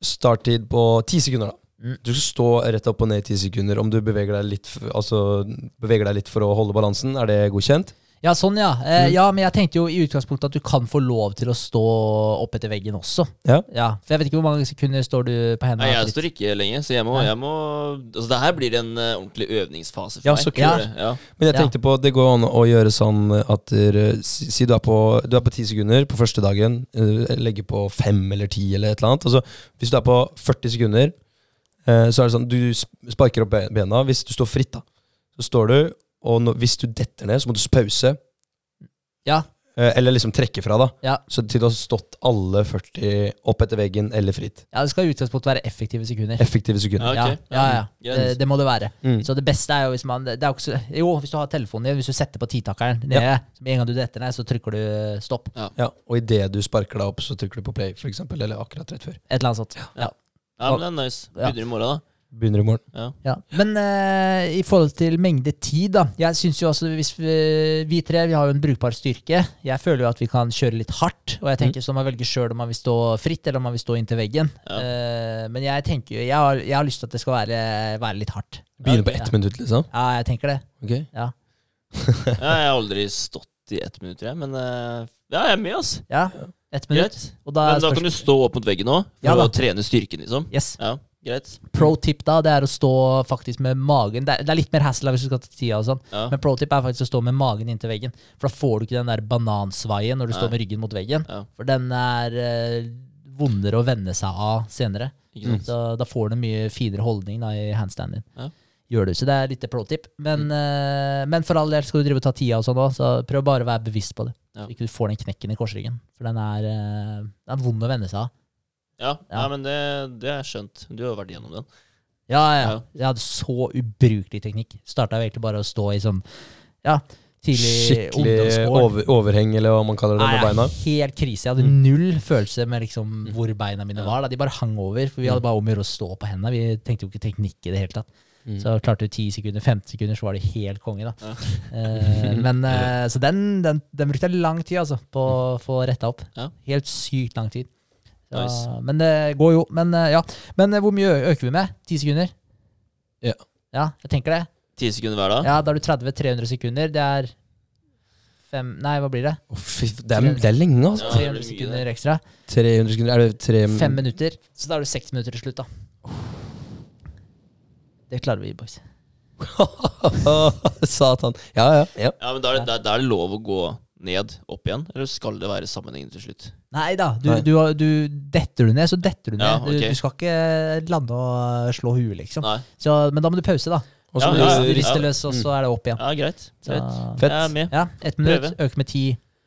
A: starttid på ti sekunder, da.
C: Mm.
A: Du skal stå rett opp og ned i ti sekunder. Om du beveger deg litt, altså, beveger deg litt for å holde balansen, er det godkjent?
C: Ja, sånn, ja. Eh,
A: Mm.
C: Ja, men jeg tenkte jo i utgangspunktet at du kan få lov til å stå opp etter veggen også.
A: Ja.
C: For jeg vet ikke hvor mange sekunder står du på hendene.
B: Nei, jeg står ikke lenge, så jeg må, jeg må Altså, det her blir en uh, ordentlig øvningsfase for
A: Ja,
B: meg.
A: så
C: kult.
B: Ja.
A: Men jeg tenkte på, det går an å gjøre sånn at dere- Si, du er på Du er på ti sekunder på første dagen. eh, Legge på fem eller ti eller et eller annet. Altså, hvis du er på 40 sekunder, eh, så er det sånn Du sparker opp bena. Hvis du står fritt, da, så står du, og når, hvis du detter ned, så må du pause.
C: Ja.
A: Eh, eller liksom trekke fra, da.
C: Ja.
A: Så til å ha stått alle 40 opp etter veggen eller fritt.
C: ja, det skal i utgangspunktet være effektive sekunder.
A: Effektive sekunder.
B: Ja,
C: Ja,
B: ok.
C: ja, ja.
B: Ja,
C: Det, det må det være.
A: Mm.
C: Så det beste er jo hvis man det er jo, ikke så, jo, hvis du har telefonen din, hvis du setter på titakeren nede, så med en gang du detter ned, så trykker du stopp.
A: Ja, og idet du sparker deg opp, så trykker du på play, for eksempel, eller akkurat rett før.
C: Et eller annet sånt. Ja.
B: Ja, men det er nice.
C: Ja.
B: Begynner i morgen, da.
A: Begynner i morgen.
B: Ja.
C: Ja. Men uh, i forhold til mengde tid, da. Jeg synes jo også hvis vi, vi tre vi har jo en brukbar styrke. Jeg føler jo at vi kan kjøre litt hardt. Og jeg tenker så man velger sjøl om man vil stå fritt eller om man vil stå inntil veggen.
B: Ja.
C: Uh, men jeg tenker jo jeg har, jeg har lyst til at det skal være, være litt hardt.
A: Begynner på
C: Ja.
A: ett minutt, liksom?
C: Ja, jeg tenker det.
A: Ok.
C: Ja.
B: Ja, jeg har aldri stått i ett minutt, jeg, men uh, ja, jeg er med, altså.
C: Ja, Ett minutt. Og da,
B: Men da kan du stå opp mot veggen òg, for
C: Ja,
B: å trene styrken, liksom.
C: Yes.
B: Ja, greit.
C: Pro tip da, det er å stå faktisk med magen. Det er, det er litt mer hassle hvis du skal ta tida og sånn.
B: Ja.
C: Men pro tip er faktisk å stå med magen inntil veggen. For da får du ikke den der banansvaien når du
B: Nei.
C: står med ryggen mot veggen.
B: Ja.
C: For den er eh, vondere å venne seg av senere.
B: Sant?
C: Så da får du en mye finere holdning da, i handstanden din.
B: Ja.
C: Gjør du, Så det er litt pro tip. Men, eh, men for all del skal du drive og ta tida og sånn også, så prøv bare å være bevisst på det. Så ikke du får den knekken i korsryggen. For den er, eh, den er vond å venne seg av.
B: Ja, ja.
C: Nei,
B: men det, det er skjønt. Du har jo vært gjennom den.
C: Ja, ja.
B: Ja.
C: Jeg hadde så ubrukelig teknikk. Starta egentlig bare å stå i sånn ja, tidlig
A: Skikkelig over, overheng, eller hva man kaller det,
C: Nei,
A: med beina.
C: Helt krise. Jeg hadde null følelse med liksom hvor beina mine var. Da. De bare hang over. For vi hadde bare om å gjøre å stå på hendene. Vi tenkte jo ikke teknikk i det hele tatt.
A: Mm.
C: Så klarte du 10 sekunder, 15 sekunder, så var det helt konge. da.
B: Ja.
C: Eh, men eh, Så den, den, den brukte jeg lang tid altså, på å få retta opp.
B: Ja.
C: Helt sykt lang tid. Så,
B: Nice.
C: Men det går jo. Men eh, ja. Men eh, hvor mye øker vi med? 10 sekunder?
A: Ja.
C: Ja, jeg tenker det.
B: Ti sekunder hver dag?
C: Ja, Da er du 30-300 sekunder. Det er fem Nei, hva blir det?
A: Oh, fy, det, er, det er lenge, altså.
B: Ja,
C: 300
B: mye,
C: sekunder ekstra.
A: 300 sekunder. Er det tre
C: Fem minutter. Så da er du seks minutter til slutt, da. Det klarer vi, boys.
A: Satan. Ja, ja. ja.
B: Ja, men da er, det, da er det lov å gå ned, opp igjen? Eller skal det være sammenhengende til slutt?
C: Nei da. Du,
A: Nei.
C: du, du detter du ned, så detter du ned.
B: Ja, okay.
C: du, du skal ikke lande og slå huet, liksom. Så, men da må du pause, da.
A: Og så
B: Ja, ja, ja.
C: Løs, og så er det opp igjen.
B: Ja, greit.
C: Så.
A: Fett.
B: Jeg er med.
C: ja, Ett minutt,
B: Prøve.
C: øker med ti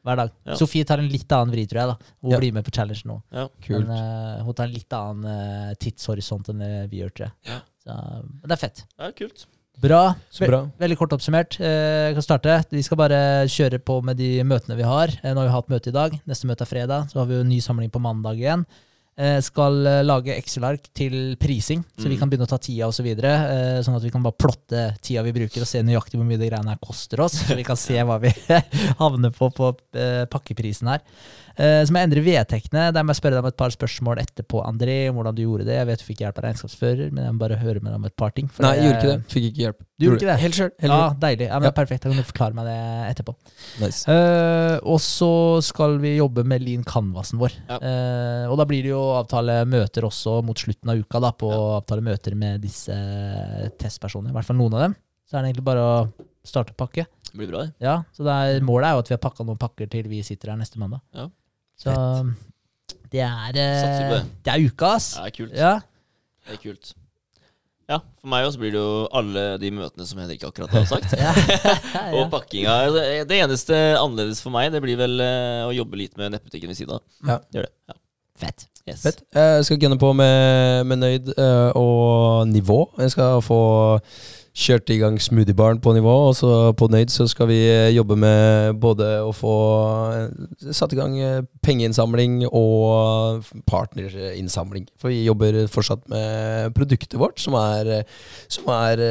C: hver dag.
B: Ja.
C: Sofie tar en litt annen vri, tror jeg. da Hun
A: Ja.
C: blir med på challenge nå.
B: Ja.
A: Kult.
C: Men uh, hun tar en litt annen uh, tidshorisont enn vi gjør, tror jeg.
B: Ja.
C: Så, men det er fett.
B: ja, kult.
C: Bra.
A: Så bra.
C: Veldig kort oppsummert. Eh, Jeg kan starte. Vi skal bare kjøre på med de møtene vi har. Eh, Nå har vi hatt møte i dag. Neste møte er fredag. Så har vi jo ny samling på mandag igjen. Jeg Skal eh, lage Excel-ark til prising, så vi
B: Mm.
C: kan begynne å ta tida osv. Så videre, sånn at vi kan bare plotte tida vi bruker, og se nøyaktig hvor mye de greiene her koster oss. Så vi kan se hva vi havner på på pakkeprisen her. Eh, Så må jeg endre vedtektene. Der må jeg spørre deg om et par spørsmål etterpå, André, om hvordan du gjorde det. Jeg vet du fikk hjelp av regnskapsfører, men jeg må bare høre med deg om et par ting. for
A: Nei, jeg gjorde ikke
C: det-
A: det. Fikk ikke hjelp.
C: Du gjorde ikke det?
A: Helt sjøl.
C: Ja, deilig. Ja, men
A: Ja.
C: Perfekt. Da kan du forklare meg det etterpå.
A: Nice.
C: Uh, og så skal vi jobbe med lean canvasen vår.
B: Ja.
C: Uh, og da blir det jo avtale møter også mot slutten av uka, da, på ja. avtale møter med disse testpersonene. I hvert fall noen av dem. Så er det egentlig bare å starte å pakke.
B: Det blir bra, det.
C: Ja, så det er, Målet er jo at vi har pakka noen pakker til vi sitter her neste mandag.
B: Ja.
C: Så det er, eh,
B: det.
C: det er uka, ass.
B: Det er kult.
C: Ja.
B: Det er kult. Ja, for meg også blir det jo alle de møtene som Henrik akkurat har sagt.
C: Ja.
B: Og
C: ja.
B: pakkinga. Det- eneste annerledes for meg, det blir vel eh, å jobbe litt med nettbutikken ved siden av.
A: Ja.
B: Gjør det. Ja.
C: Fett.
B: Yes.
A: Fett. Jeg skal gunne på med, med nøyd eh, og nivå. Jeg skal få kjørt i gang smoothiebaren på nivå, og så på nøyd så skal vi eh, jobbe med både å få eh, satt i gang eh, pengeinnsamling og partnerinnsamling. For vi jobber fortsatt med produktet vårt, som er, som er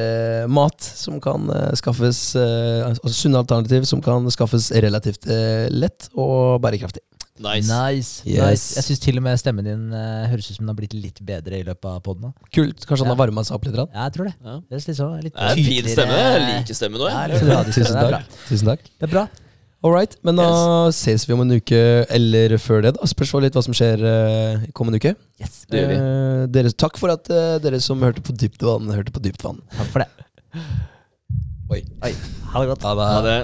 A: mat som kan skaffes Altså sunne alternativ som kan skaffes relativt lett og bærekraftig.
B: Nice.
C: Nice.
A: Yes.
C: nice. Jeg syns til og med stemmen din uh, høres ut som den har blitt litt bedre i løpet av poden.
A: Kult. Kanskje han
C: Ja.
A: har varma seg opp litt? grann?
C: Ja, jeg tror det.
B: Ja.
C: Det er litt, sånn, litt
B: Det er en fin stemme. Jeg liker stemmen òg.
C: Ja.
A: Tusen
C: er
A: takk. Tusen takk.
C: Det er bra.
A: All right, men da ses vi om en uke eller før det. da Spørs litt hva som skjer i kommende uke.
C: Yes.
B: Det gjør vi.
A: uh, dere, takk for at uh, dere som hørte på Dypt vann, hørte på Dypt vann.
C: Takk for det.
A: Oi.
C: Ha det godt.
A: Ha det.
B: Ha det.